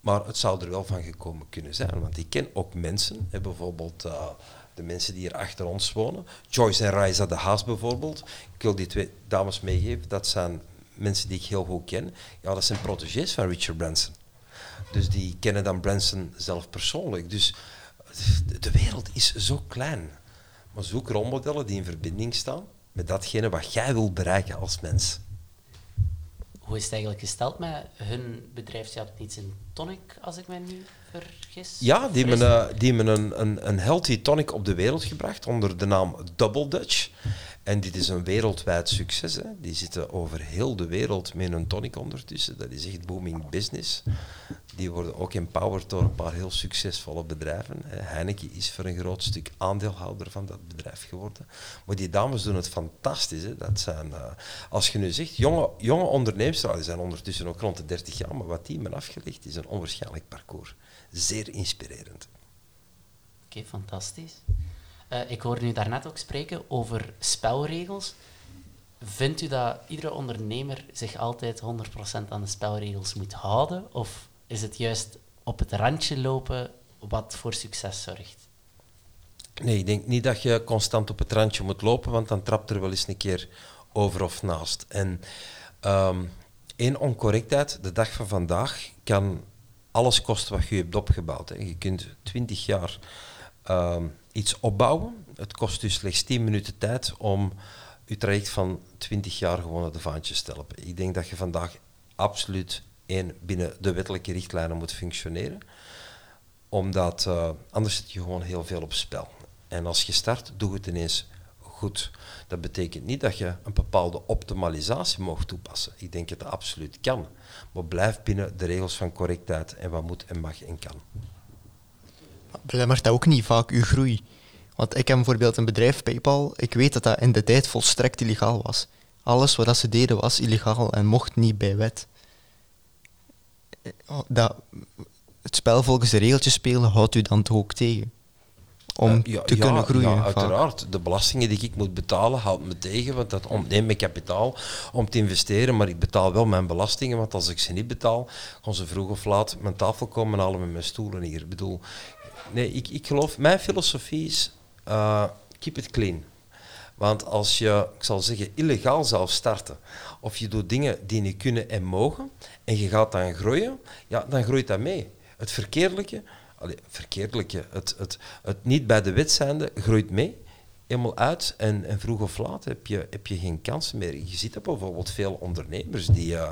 S1: maar het zou er wel van gekomen kunnen zijn. Want ik ken ook mensen, hè, bijvoorbeeld uh, de mensen die hier achter ons wonen, Joyce en Raisa de Haas bijvoorbeeld. Ik wil die twee dames meegeven, dat zijn mensen die ik heel goed ken. Ja, dat zijn protégés van Richard Branson. Dus die kennen dan Branson zelf persoonlijk. Dus de wereld is zo klein. Maar zoek rolmodellen die in verbinding staan met datgene wat jij wilt bereiken als mens.
S4: Hoe is het eigenlijk gesteld met hun bedrijf? Niets in Tonic, als ik mij nu vergis?
S1: Ja, die hebben, uh, die hebben een, een, een healthy tonic op de wereld gebracht onder de naam Double Dutch. En dit is een wereldwijd succes. Hè. Die zitten over heel de wereld met een tonic ondertussen. Dat is echt booming business. Die worden ook empowered door een paar heel succesvolle bedrijven. Heineken is voor een groot stuk aandeelhouder van dat bedrijf geworden. Maar die dames doen het fantastisch. Hè. Dat zijn, uh, als je nu zegt, jonge, jonge ondernemers, die zijn ondertussen ook rond de 30 jaar, maar wat die men afgelegd is een onwaarschijnlijk parcours. Zeer inspirerend.
S4: Oké, fantastisch. Uh, ik hoorde u daarnet ook spreken over spelregels. Vindt u dat iedere ondernemer zich altijd 100% aan de spelregels moet houden? Of is het juist op het randje lopen wat voor succes zorgt?
S1: Nee, ik denk niet dat je constant op het randje moet lopen, want dan trapt er wel eens een keer over of naast. En um, één oncorrectheid, de dag van vandaag, kan alles kosten wat je hebt opgebouwd. Hè. Je kunt 20 jaar um, iets opbouwen. Het kost dus slechts 10 minuten tijd om je traject van 20 jaar gewoon naar de vaantjes te helpen. Ik denk dat je vandaag absoluut één binnen de wettelijke richtlijnen moet functioneren. Omdat uh, anders zit je gewoon heel veel op spel. En als je start, doe het ineens goed. Dat betekent niet dat je een bepaalde optimalisatie mag toepassen. Ik denk dat dat absoluut kan. Maar blijf binnen de regels van correctheid en wat moet en mag en kan.
S2: Belemmert dat ook niet vaak uw groei? Want ik heb bijvoorbeeld een bedrijf, PayPal, ik weet dat dat in de tijd volstrekt illegaal was. Alles wat ze deden was illegaal en mocht niet bij wet. Oh, dat, het spel volgens de regeltjes spelen houdt u dan toch ook tegen? Om
S1: Uh, ja,
S2: te
S1: ja,
S2: kunnen groeien.
S1: Ja,
S2: vaak.
S1: uiteraard. De belastingen die ik moet betalen houdt me tegen, want dat ontneemt mijn kapitaal om te investeren, maar ik betaal wel mijn belastingen, want als ik ze niet betaal, gaan ze vroeg of laat mijn tafel komen halen met mijn stoelen hier. Ik bedoel, nee, ik, ik geloof, mijn filosofie is, uh, keep it clean. Want als je, ik zal zeggen, illegaal zou starten, of je doet dingen die niet kunnen en mogen, en je gaat dan groeien, ja, dan groeit dat mee. Het verkeerdelijke, allee, verkeerdelijke het, het, het niet bij de wet zijnde, groeit mee, helemaal uit, en, en vroeg of laat heb je, heb je geen kans meer. Je ziet dat bijvoorbeeld veel ondernemers die, uh,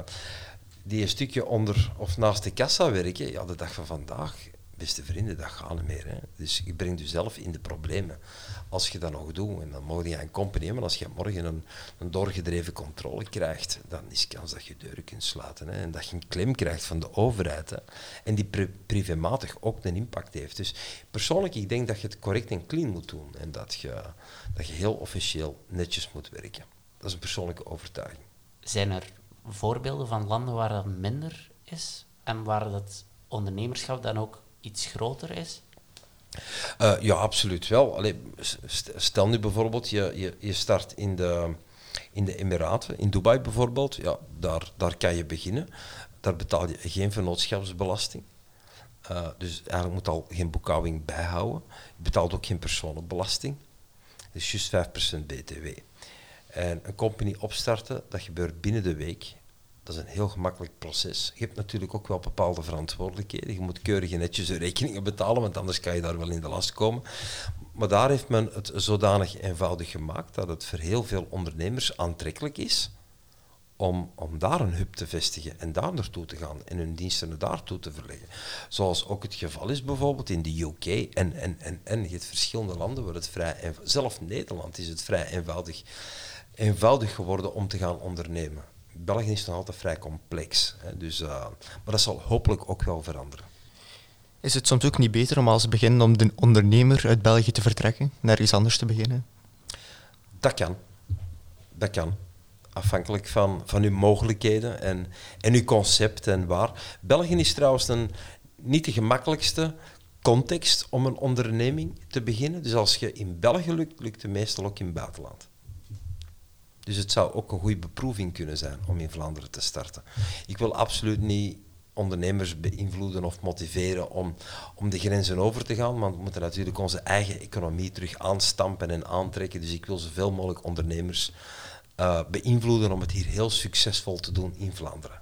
S1: die een stukje onder of naast de kassa werken, ja, de dag van vandaag, beste vrienden, dat gaat niet meer. Hè. Dus je brengt jezelf in de problemen als je dat nog doet. En dan mag je een company maar als je morgen een, een doorgedreven controle krijgt, dan is kans dat je deuren kunt sluiten. Hè. En dat je een klem krijgt van de overheid. Hè. En die pri privématig ook een impact heeft. Dus persoonlijk, ik denk dat je het correct en clean moet doen. En dat je, dat je heel officieel netjes moet werken. Dat is een persoonlijke overtuiging.
S4: Zijn er voorbeelden van landen waar dat minder is? En waar dat ondernemerschap dan ook iets groter is?
S1: Uh, ja, absoluut wel. Stel nu bijvoorbeeld, je, je, je start in de, in de Emiraten, in Dubai bijvoorbeeld, ja, daar, daar kan je beginnen. Daar betaal je geen vennootschapsbelasting. Uh, dus eigenlijk moet al geen boekhouding bijhouden. Je betaalt ook geen personenbelasting. Dus juist 5% BTW. En een company opstarten, dat gebeurt binnen de week. Dat is een heel gemakkelijk proces. Je hebt natuurlijk ook wel bepaalde verantwoordelijkheden. Je moet keurig en netjes je rekeningen betalen, want anders kan je daar wel in de last komen. Maar daar heeft men het zodanig eenvoudig gemaakt dat het voor heel veel ondernemers aantrekkelijk is om, om daar een hub te vestigen en daar naartoe te gaan en hun diensten daartoe te verleggen. Zoals ook het geval is bijvoorbeeld in de UK en, en, en, en je hebt verschillende landen waar het vrij eenvoudig, zelfs Nederland is het vrij eenvoudig, eenvoudig geworden om te gaan ondernemen. België is nog altijd vrij complex. Hè, dus, uh, maar dat zal hopelijk ook wel veranderen.
S2: Is het soms ook niet beter om als begin om de ondernemer uit België te vertrekken, naar iets anders te beginnen?
S1: Dat kan. Dat kan. Afhankelijk van, van uw mogelijkheden en, en uw concept en waar. België is trouwens een, niet de gemakkelijkste context om een onderneming te beginnen. Dus als je in België lukt, lukt het meestal ook in het buitenland. Dus het zou ook een goede beproeving kunnen zijn om in Vlaanderen te starten. Ik wil absoluut niet ondernemers beïnvloeden of motiveren om, om de grenzen over te gaan, want we moeten natuurlijk onze eigen economie terug aanstampen en aantrekken. Dus ik wil zoveel mogelijk ondernemers uh, beïnvloeden om het hier heel succesvol te doen in Vlaanderen.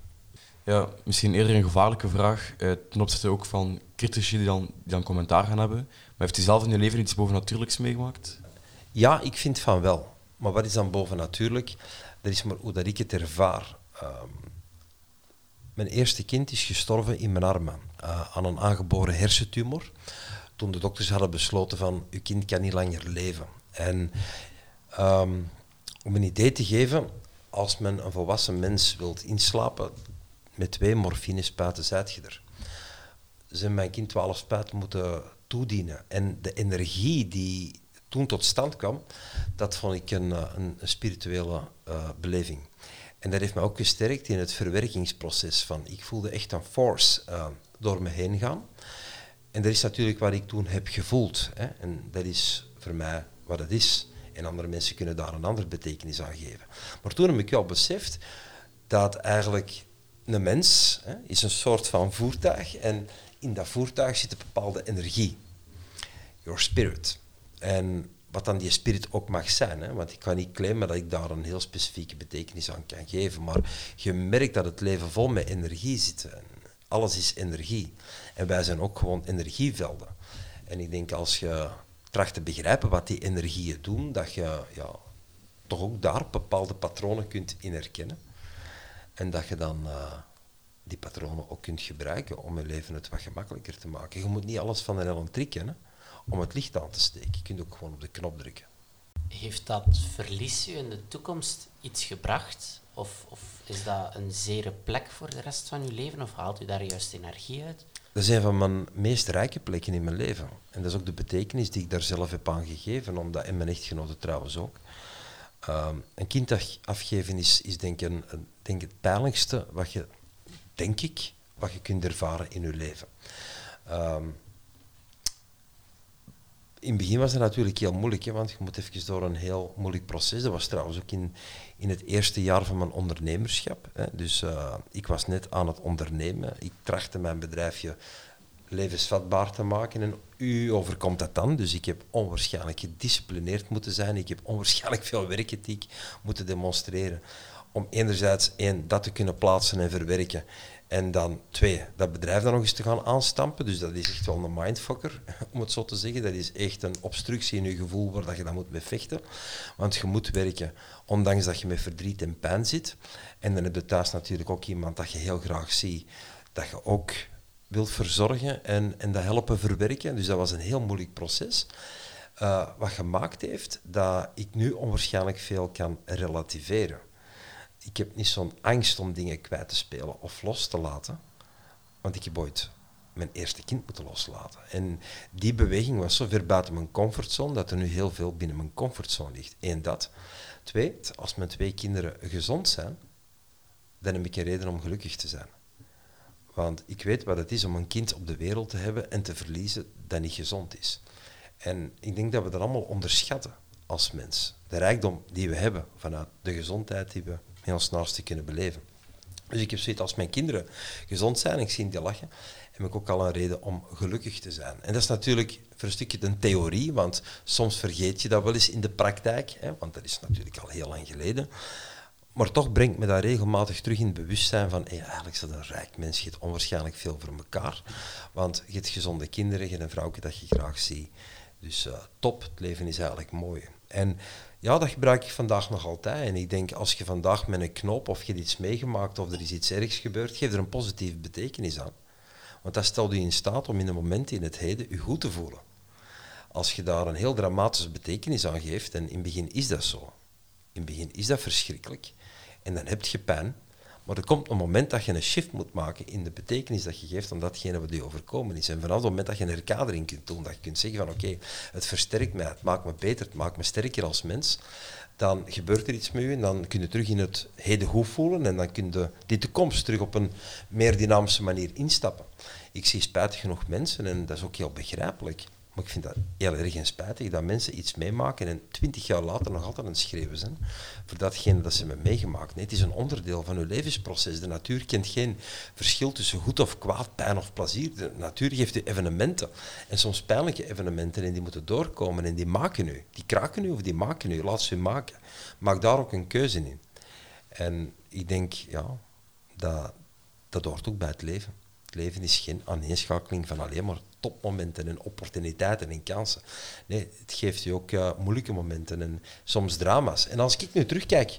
S3: Ja, misschien eerder een gevaarlijke vraag eh, ten opzichte ook van critici die dan, die dan commentaar gaan hebben. Maar heeft u zelf in uw leven iets bovennatuurlijks meegemaakt?
S1: Ja, ik vind van wel. Maar wat is dan bovennatuurlijk? Dat is maar hoe dat ik het ervaar. Um, mijn eerste kind is gestorven in mijn armen uh, aan een aangeboren hersentumor. Toen de dokters hadden besloten van, uw kind kan niet langer leven. En um, om een idee te geven, als men een volwassen mens wilt inslapen, met twee morfinespuiten zijt je er. Ze mijn kind twaalf spuiten moeten toedienen. En de energie die toen tot stand kwam, dat vond ik een, een, een spirituele uh, beleving. En dat heeft me ook gesterkt in het verwerkingsproces. Van, ik voelde echt een force uh, door me heen gaan. En dat is natuurlijk wat ik toen heb gevoeld. Hè. En dat is voor mij wat het is. En andere mensen kunnen daar een andere betekenis aan geven. Maar toen heb ik wel beseft dat eigenlijk een mens hè, is een soort van voertuig. En in dat voertuig zit een bepaalde energie. Your spirit. En wat dan die spirit ook mag zijn. Hè? Want ik kan niet claimen dat ik daar een heel specifieke betekenis aan kan geven. Maar je merkt dat het leven vol met energie zit. Alles is energie. En wij zijn ook gewoon energievelden. En ik denk als je tracht te begrijpen wat die energieën doen, dat je ja, toch ook daar bepaalde patronen kunt in herkennen. En dat je dan uh, die patronen ook kunt gebruiken om je leven het wat gemakkelijker te maken. Je moet niet alles van een hele trick kennen om het licht aan te steken. Je kunt ook gewoon op de knop drukken.
S4: Heeft dat verlies u in de toekomst iets gebracht? Of, of is dat een zere plek voor de rest van uw leven? Of haalt u daar juist energie uit?
S1: Dat is een van mijn meest rijke plekken in mijn leven. En dat is ook de betekenis die ik daar zelf heb aan gegeven, omdat, en mijn echtgenote trouwens ook. Ehm, een kind afgeven is, is denk, ik een, denk het pijnlijkste wat je, denk ik, wat je kunt ervaren in je leven. Ehm, in het begin was het natuurlijk heel moeilijk, hè, want je moet even door een heel moeilijk proces. Dat was trouwens ook in, in het eerste jaar van mijn ondernemerschap. Hè. Dus uh, ik was net aan het ondernemen. Ik trachtte mijn bedrijfje levensvatbaar te maken. En u overkomt dat dan. Dus ik heb onwaarschijnlijk gedisciplineerd moeten zijn. Ik heb onwaarschijnlijk veel werkethiek moeten demonstreren. Om enerzijds één, dat te kunnen plaatsen en verwerken. En dan twee, dat bedrijf dan nog eens te gaan aanstampen. Dus dat is echt wel een mindfucker, om het zo te zeggen. Dat is echt een obstructie in je gevoel waar dat je dan moet mee vechten. Want je moet werken, ondanks dat je met verdriet en pijn zit. En dan heb je thuis natuurlijk ook iemand dat je heel graag ziet, dat je ook wilt verzorgen en, en dat helpen verwerken. Dus dat was een heel moeilijk proces. Uh, wat gemaakt heeft dat ik nu onwaarschijnlijk veel kan relativeren ik heb niet zo'n angst om dingen kwijt te spelen of los te laten. Want ik heb ooit mijn eerste kind moeten loslaten. En die beweging was zo ver buiten mijn comfortzone dat er nu heel veel binnen mijn comfortzone ligt. Eén dat. Twee, als mijn twee kinderen gezond zijn, dan heb ik een reden om gelukkig te zijn. Want ik weet wat het is om een kind op de wereld te hebben en te verliezen dat niet gezond is. En ik denk dat we dat allemaal onderschatten als mens. De rijkdom die we hebben vanuit de gezondheid die we met ons naaste kunnen beleven. Dus ik heb zoiets als mijn kinderen gezond zijn, ik zie die lachen, heb ik ook al een reden om gelukkig te zijn. En dat is natuurlijk voor een stukje een theorie, want soms vergeet je dat wel eens in de praktijk, hè, want dat is natuurlijk al heel lang geleden. Maar toch brengt me dat regelmatig terug in het bewustzijn van eigenlijk is dat een rijk mens, je hebt onwaarschijnlijk veel voor elkaar. Want je hebt gezonde kinderen, je hebt een vrouwtje dat je graag ziet. Dus uh, top, het leven is eigenlijk mooi. En ja, dat gebruik ik vandaag nog altijd. En ik denk, als je vandaag met een knop of je hebt iets meegemaakt of er is iets ergs gebeurd, geef er een positieve betekenis aan. Want dat stelt je in staat om in een moment in het heden je goed te voelen. Als je daar een heel dramatische betekenis aan geeft, en in het begin is dat zo. In het begin is dat verschrikkelijk. En dan heb je pijn. Maar er komt een moment dat je een shift moet maken in de betekenis dat je geeft aan datgene wat je overkomen is. En vanaf het moment dat je een herkadering kunt doen, dat je kunt zeggen van oké, het versterkt mij, het maakt me beter, het maakt me sterker als mens, dan gebeurt er iets met je en dan kun je terug in het heden goed voelen en dan kun je die toekomst terug op een meer dynamische manier instappen. Ik zie spijtig genoeg mensen en dat is ook heel begrijpelijk maar ik vind dat heel erg en spijtig dat mensen iets meemaken en twintig jaar later nog altijd aan het schreeuwen zijn voor datgene dat ze hebben meegemaakt. Het is een onderdeel van hun levensproces. De natuur kent geen verschil tussen goed of kwaad, pijn of plezier. De natuur geeft u evenementen. En soms pijnlijke evenementen en die moeten doorkomen en die maken u. Die kraken u of die maken u. Laat ze u maken. Maak daar ook een keuze in. En ik denk, ja, dat, dat hoort ook bij het leven. Het leven is geen aaneenschakeling van alleen maar topmomenten en opportuniteiten en kansen. Nee, het geeft je ook moeilijke momenten en soms drama's. En als ik nu terugkijk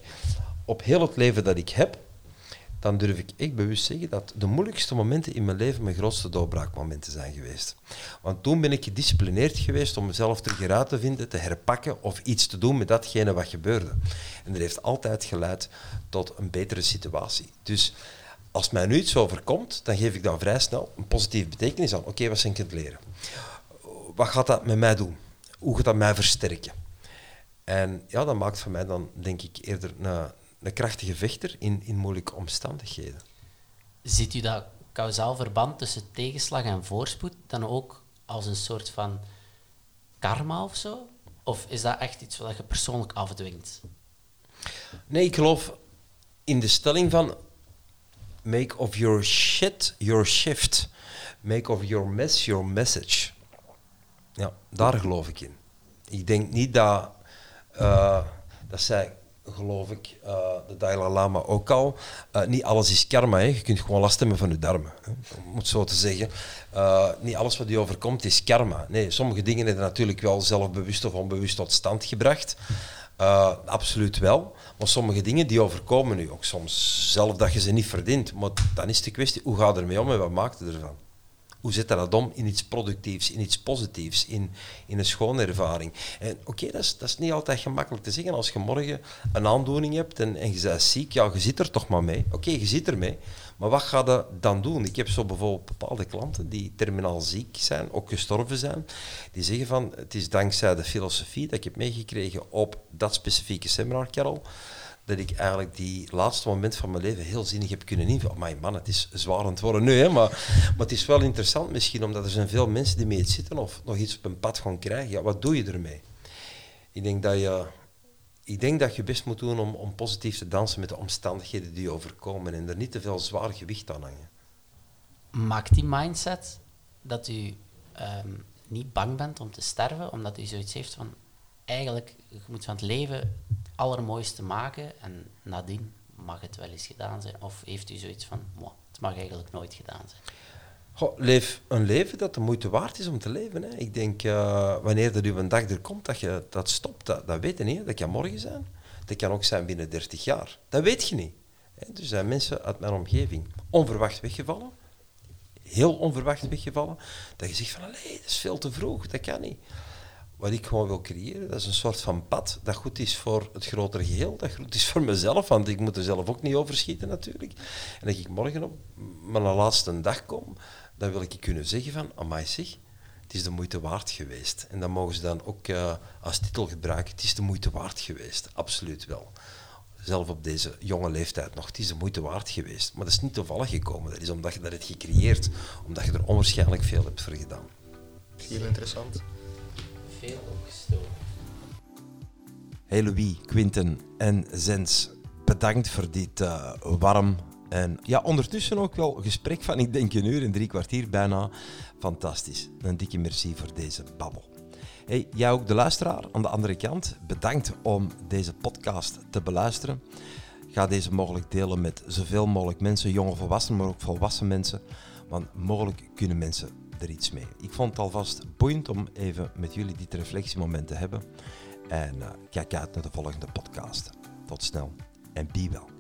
S1: op heel het leven dat ik heb, dan durf ik echt bewust zeggen dat de moeilijkste momenten in mijn leven mijn grootste doorbraakmomenten zijn geweest. Want toen ben ik gedisciplineerd geweest om mezelf terug eruit te vinden, te herpakken of iets te doen met datgene wat gebeurde. En dat heeft altijd geleid tot een betere situatie. Dus als mij nu iets overkomt, dan geef ik dan vrij snel een positieve betekenis aan. Oké, wat ben ik aan het leren? Wat gaat dat met mij doen? Hoe gaat dat mij versterken? En ja, dat maakt van mij dan, denk ik, eerder een, een krachtige vechter in, in moeilijke omstandigheden.
S4: Ziet u dat kausaal verband tussen tegenslag en voorspoed dan ook als een soort van karma of zo? Of is dat echt iets wat je persoonlijk afdwingt?
S1: Nee, ik geloof in de stelling van Make of your shit your shift. Make of your mess your message. Ja, daar geloof ik in. Ik denk niet dat, uh, dat zij, geloof ik, uh, de Dalai Lama ook al, uh, niet alles is karma. Hè. Je kunt gewoon last hebben van je darmen. Hè. Om het zo te zeggen. niet alles wat je overkomt is karma. Nee, sommige dingen hebben natuurlijk wel zelfbewust of onbewust tot stand gebracht. Uh, absoluut wel. Maar sommige dingen die overkomen nu ook soms zelf dat je ze niet verdient. Maar dan is de kwestie, hoe ga je ermee om en wat maakt je ervan? Hoe zet dat om in iets productiefs, in iets positiefs, in, in een schone ervaring? En oké, dat, is, dat is niet altijd gemakkelijk te zeggen. Als je morgen een aandoening hebt en, en je bent ziek, ja, je zit er toch maar mee. Oké, je zit ermee. Maar wat ga je dan doen? Ik heb zo bijvoorbeeld bepaalde klanten die terminaal ziek zijn, ook gestorven zijn, die zeggen van, het is dankzij de filosofie dat ik heb meegekregen op dat specifieke seminar, Carol, dat ik eigenlijk die laatste moment van mijn leven heel zinnig heb kunnen invullen. Maar man, het is zwaar aan het worden nu, hè, maar, maar het is wel interessant misschien, omdat er zijn veel mensen die mee zitten of nog iets op een pad gaan krijgen. Ja, wat doe je ermee? Ik denk dat je, ik denk dat je best moet doen om, om positief te dansen met de omstandigheden die je overkomen en er niet te veel zwaar gewicht aan hangen.
S4: Maakt die mindset dat u ehm, niet bang bent om te sterven, omdat u zoiets heeft van eigenlijk, je moet van het leven allermooiste maken en nadien mag het wel eens gedaan zijn? Of heeft u zoiets van, het mag eigenlijk nooit gedaan zijn?
S1: Leef een leven dat de moeite waard is om te leven. Hè. Ik denk, uh, wanneer er een dag er komt dat je dat stopt, dat, dat weet je niet. Dat kan morgen zijn. Dat kan ook zijn binnen 30 jaar. Dat weet je niet. Hè. Dus er zijn mensen uit mijn omgeving onverwacht weggevallen. Heel onverwacht weggevallen. Dat je zegt van, nee, dat is veel te vroeg. Dat kan niet wat ik gewoon wil creëren, dat is een soort van pad dat goed is voor het grotere geheel, dat goed is voor mezelf, want ik moet er zelf ook niet overschieten natuurlijk. En dat ik morgen op mijn laatste dag kom, dan wil ik kunnen zeggen van, amai zeg, het is de moeite waard geweest. En dan mogen ze dan ook uh, als titel gebruiken, het is de moeite waard geweest, absoluut wel. Zelf op deze jonge leeftijd nog, het is de moeite waard geweest. Maar dat is niet toevallig gekomen, dat is omdat je dat hebt gecreëerd, omdat je er onwaarschijnlijk veel hebt voor gedaan.
S2: Heel interessant
S4: veel opgestoken.
S1: Hey Louis, Quinten en Zens, bedankt voor dit uh, warm en ja, ondertussen ook wel gesprek van, ik denk een uur en drie kwartier bijna. Fantastisch. Een dikke merci voor deze babbel. Hey, jij ook de luisteraar aan de andere kant, bedankt om deze podcast te beluisteren. Ga deze mogelijk delen met zoveel mogelijk mensen, jonge volwassenen, maar ook volwassen mensen. Want mogelijk kunnen mensen er iets mee. Ik vond het alvast boeiend om even met jullie dit reflectiemoment te hebben. En uh, kijk uit naar de volgende podcast. Tot snel en be wel.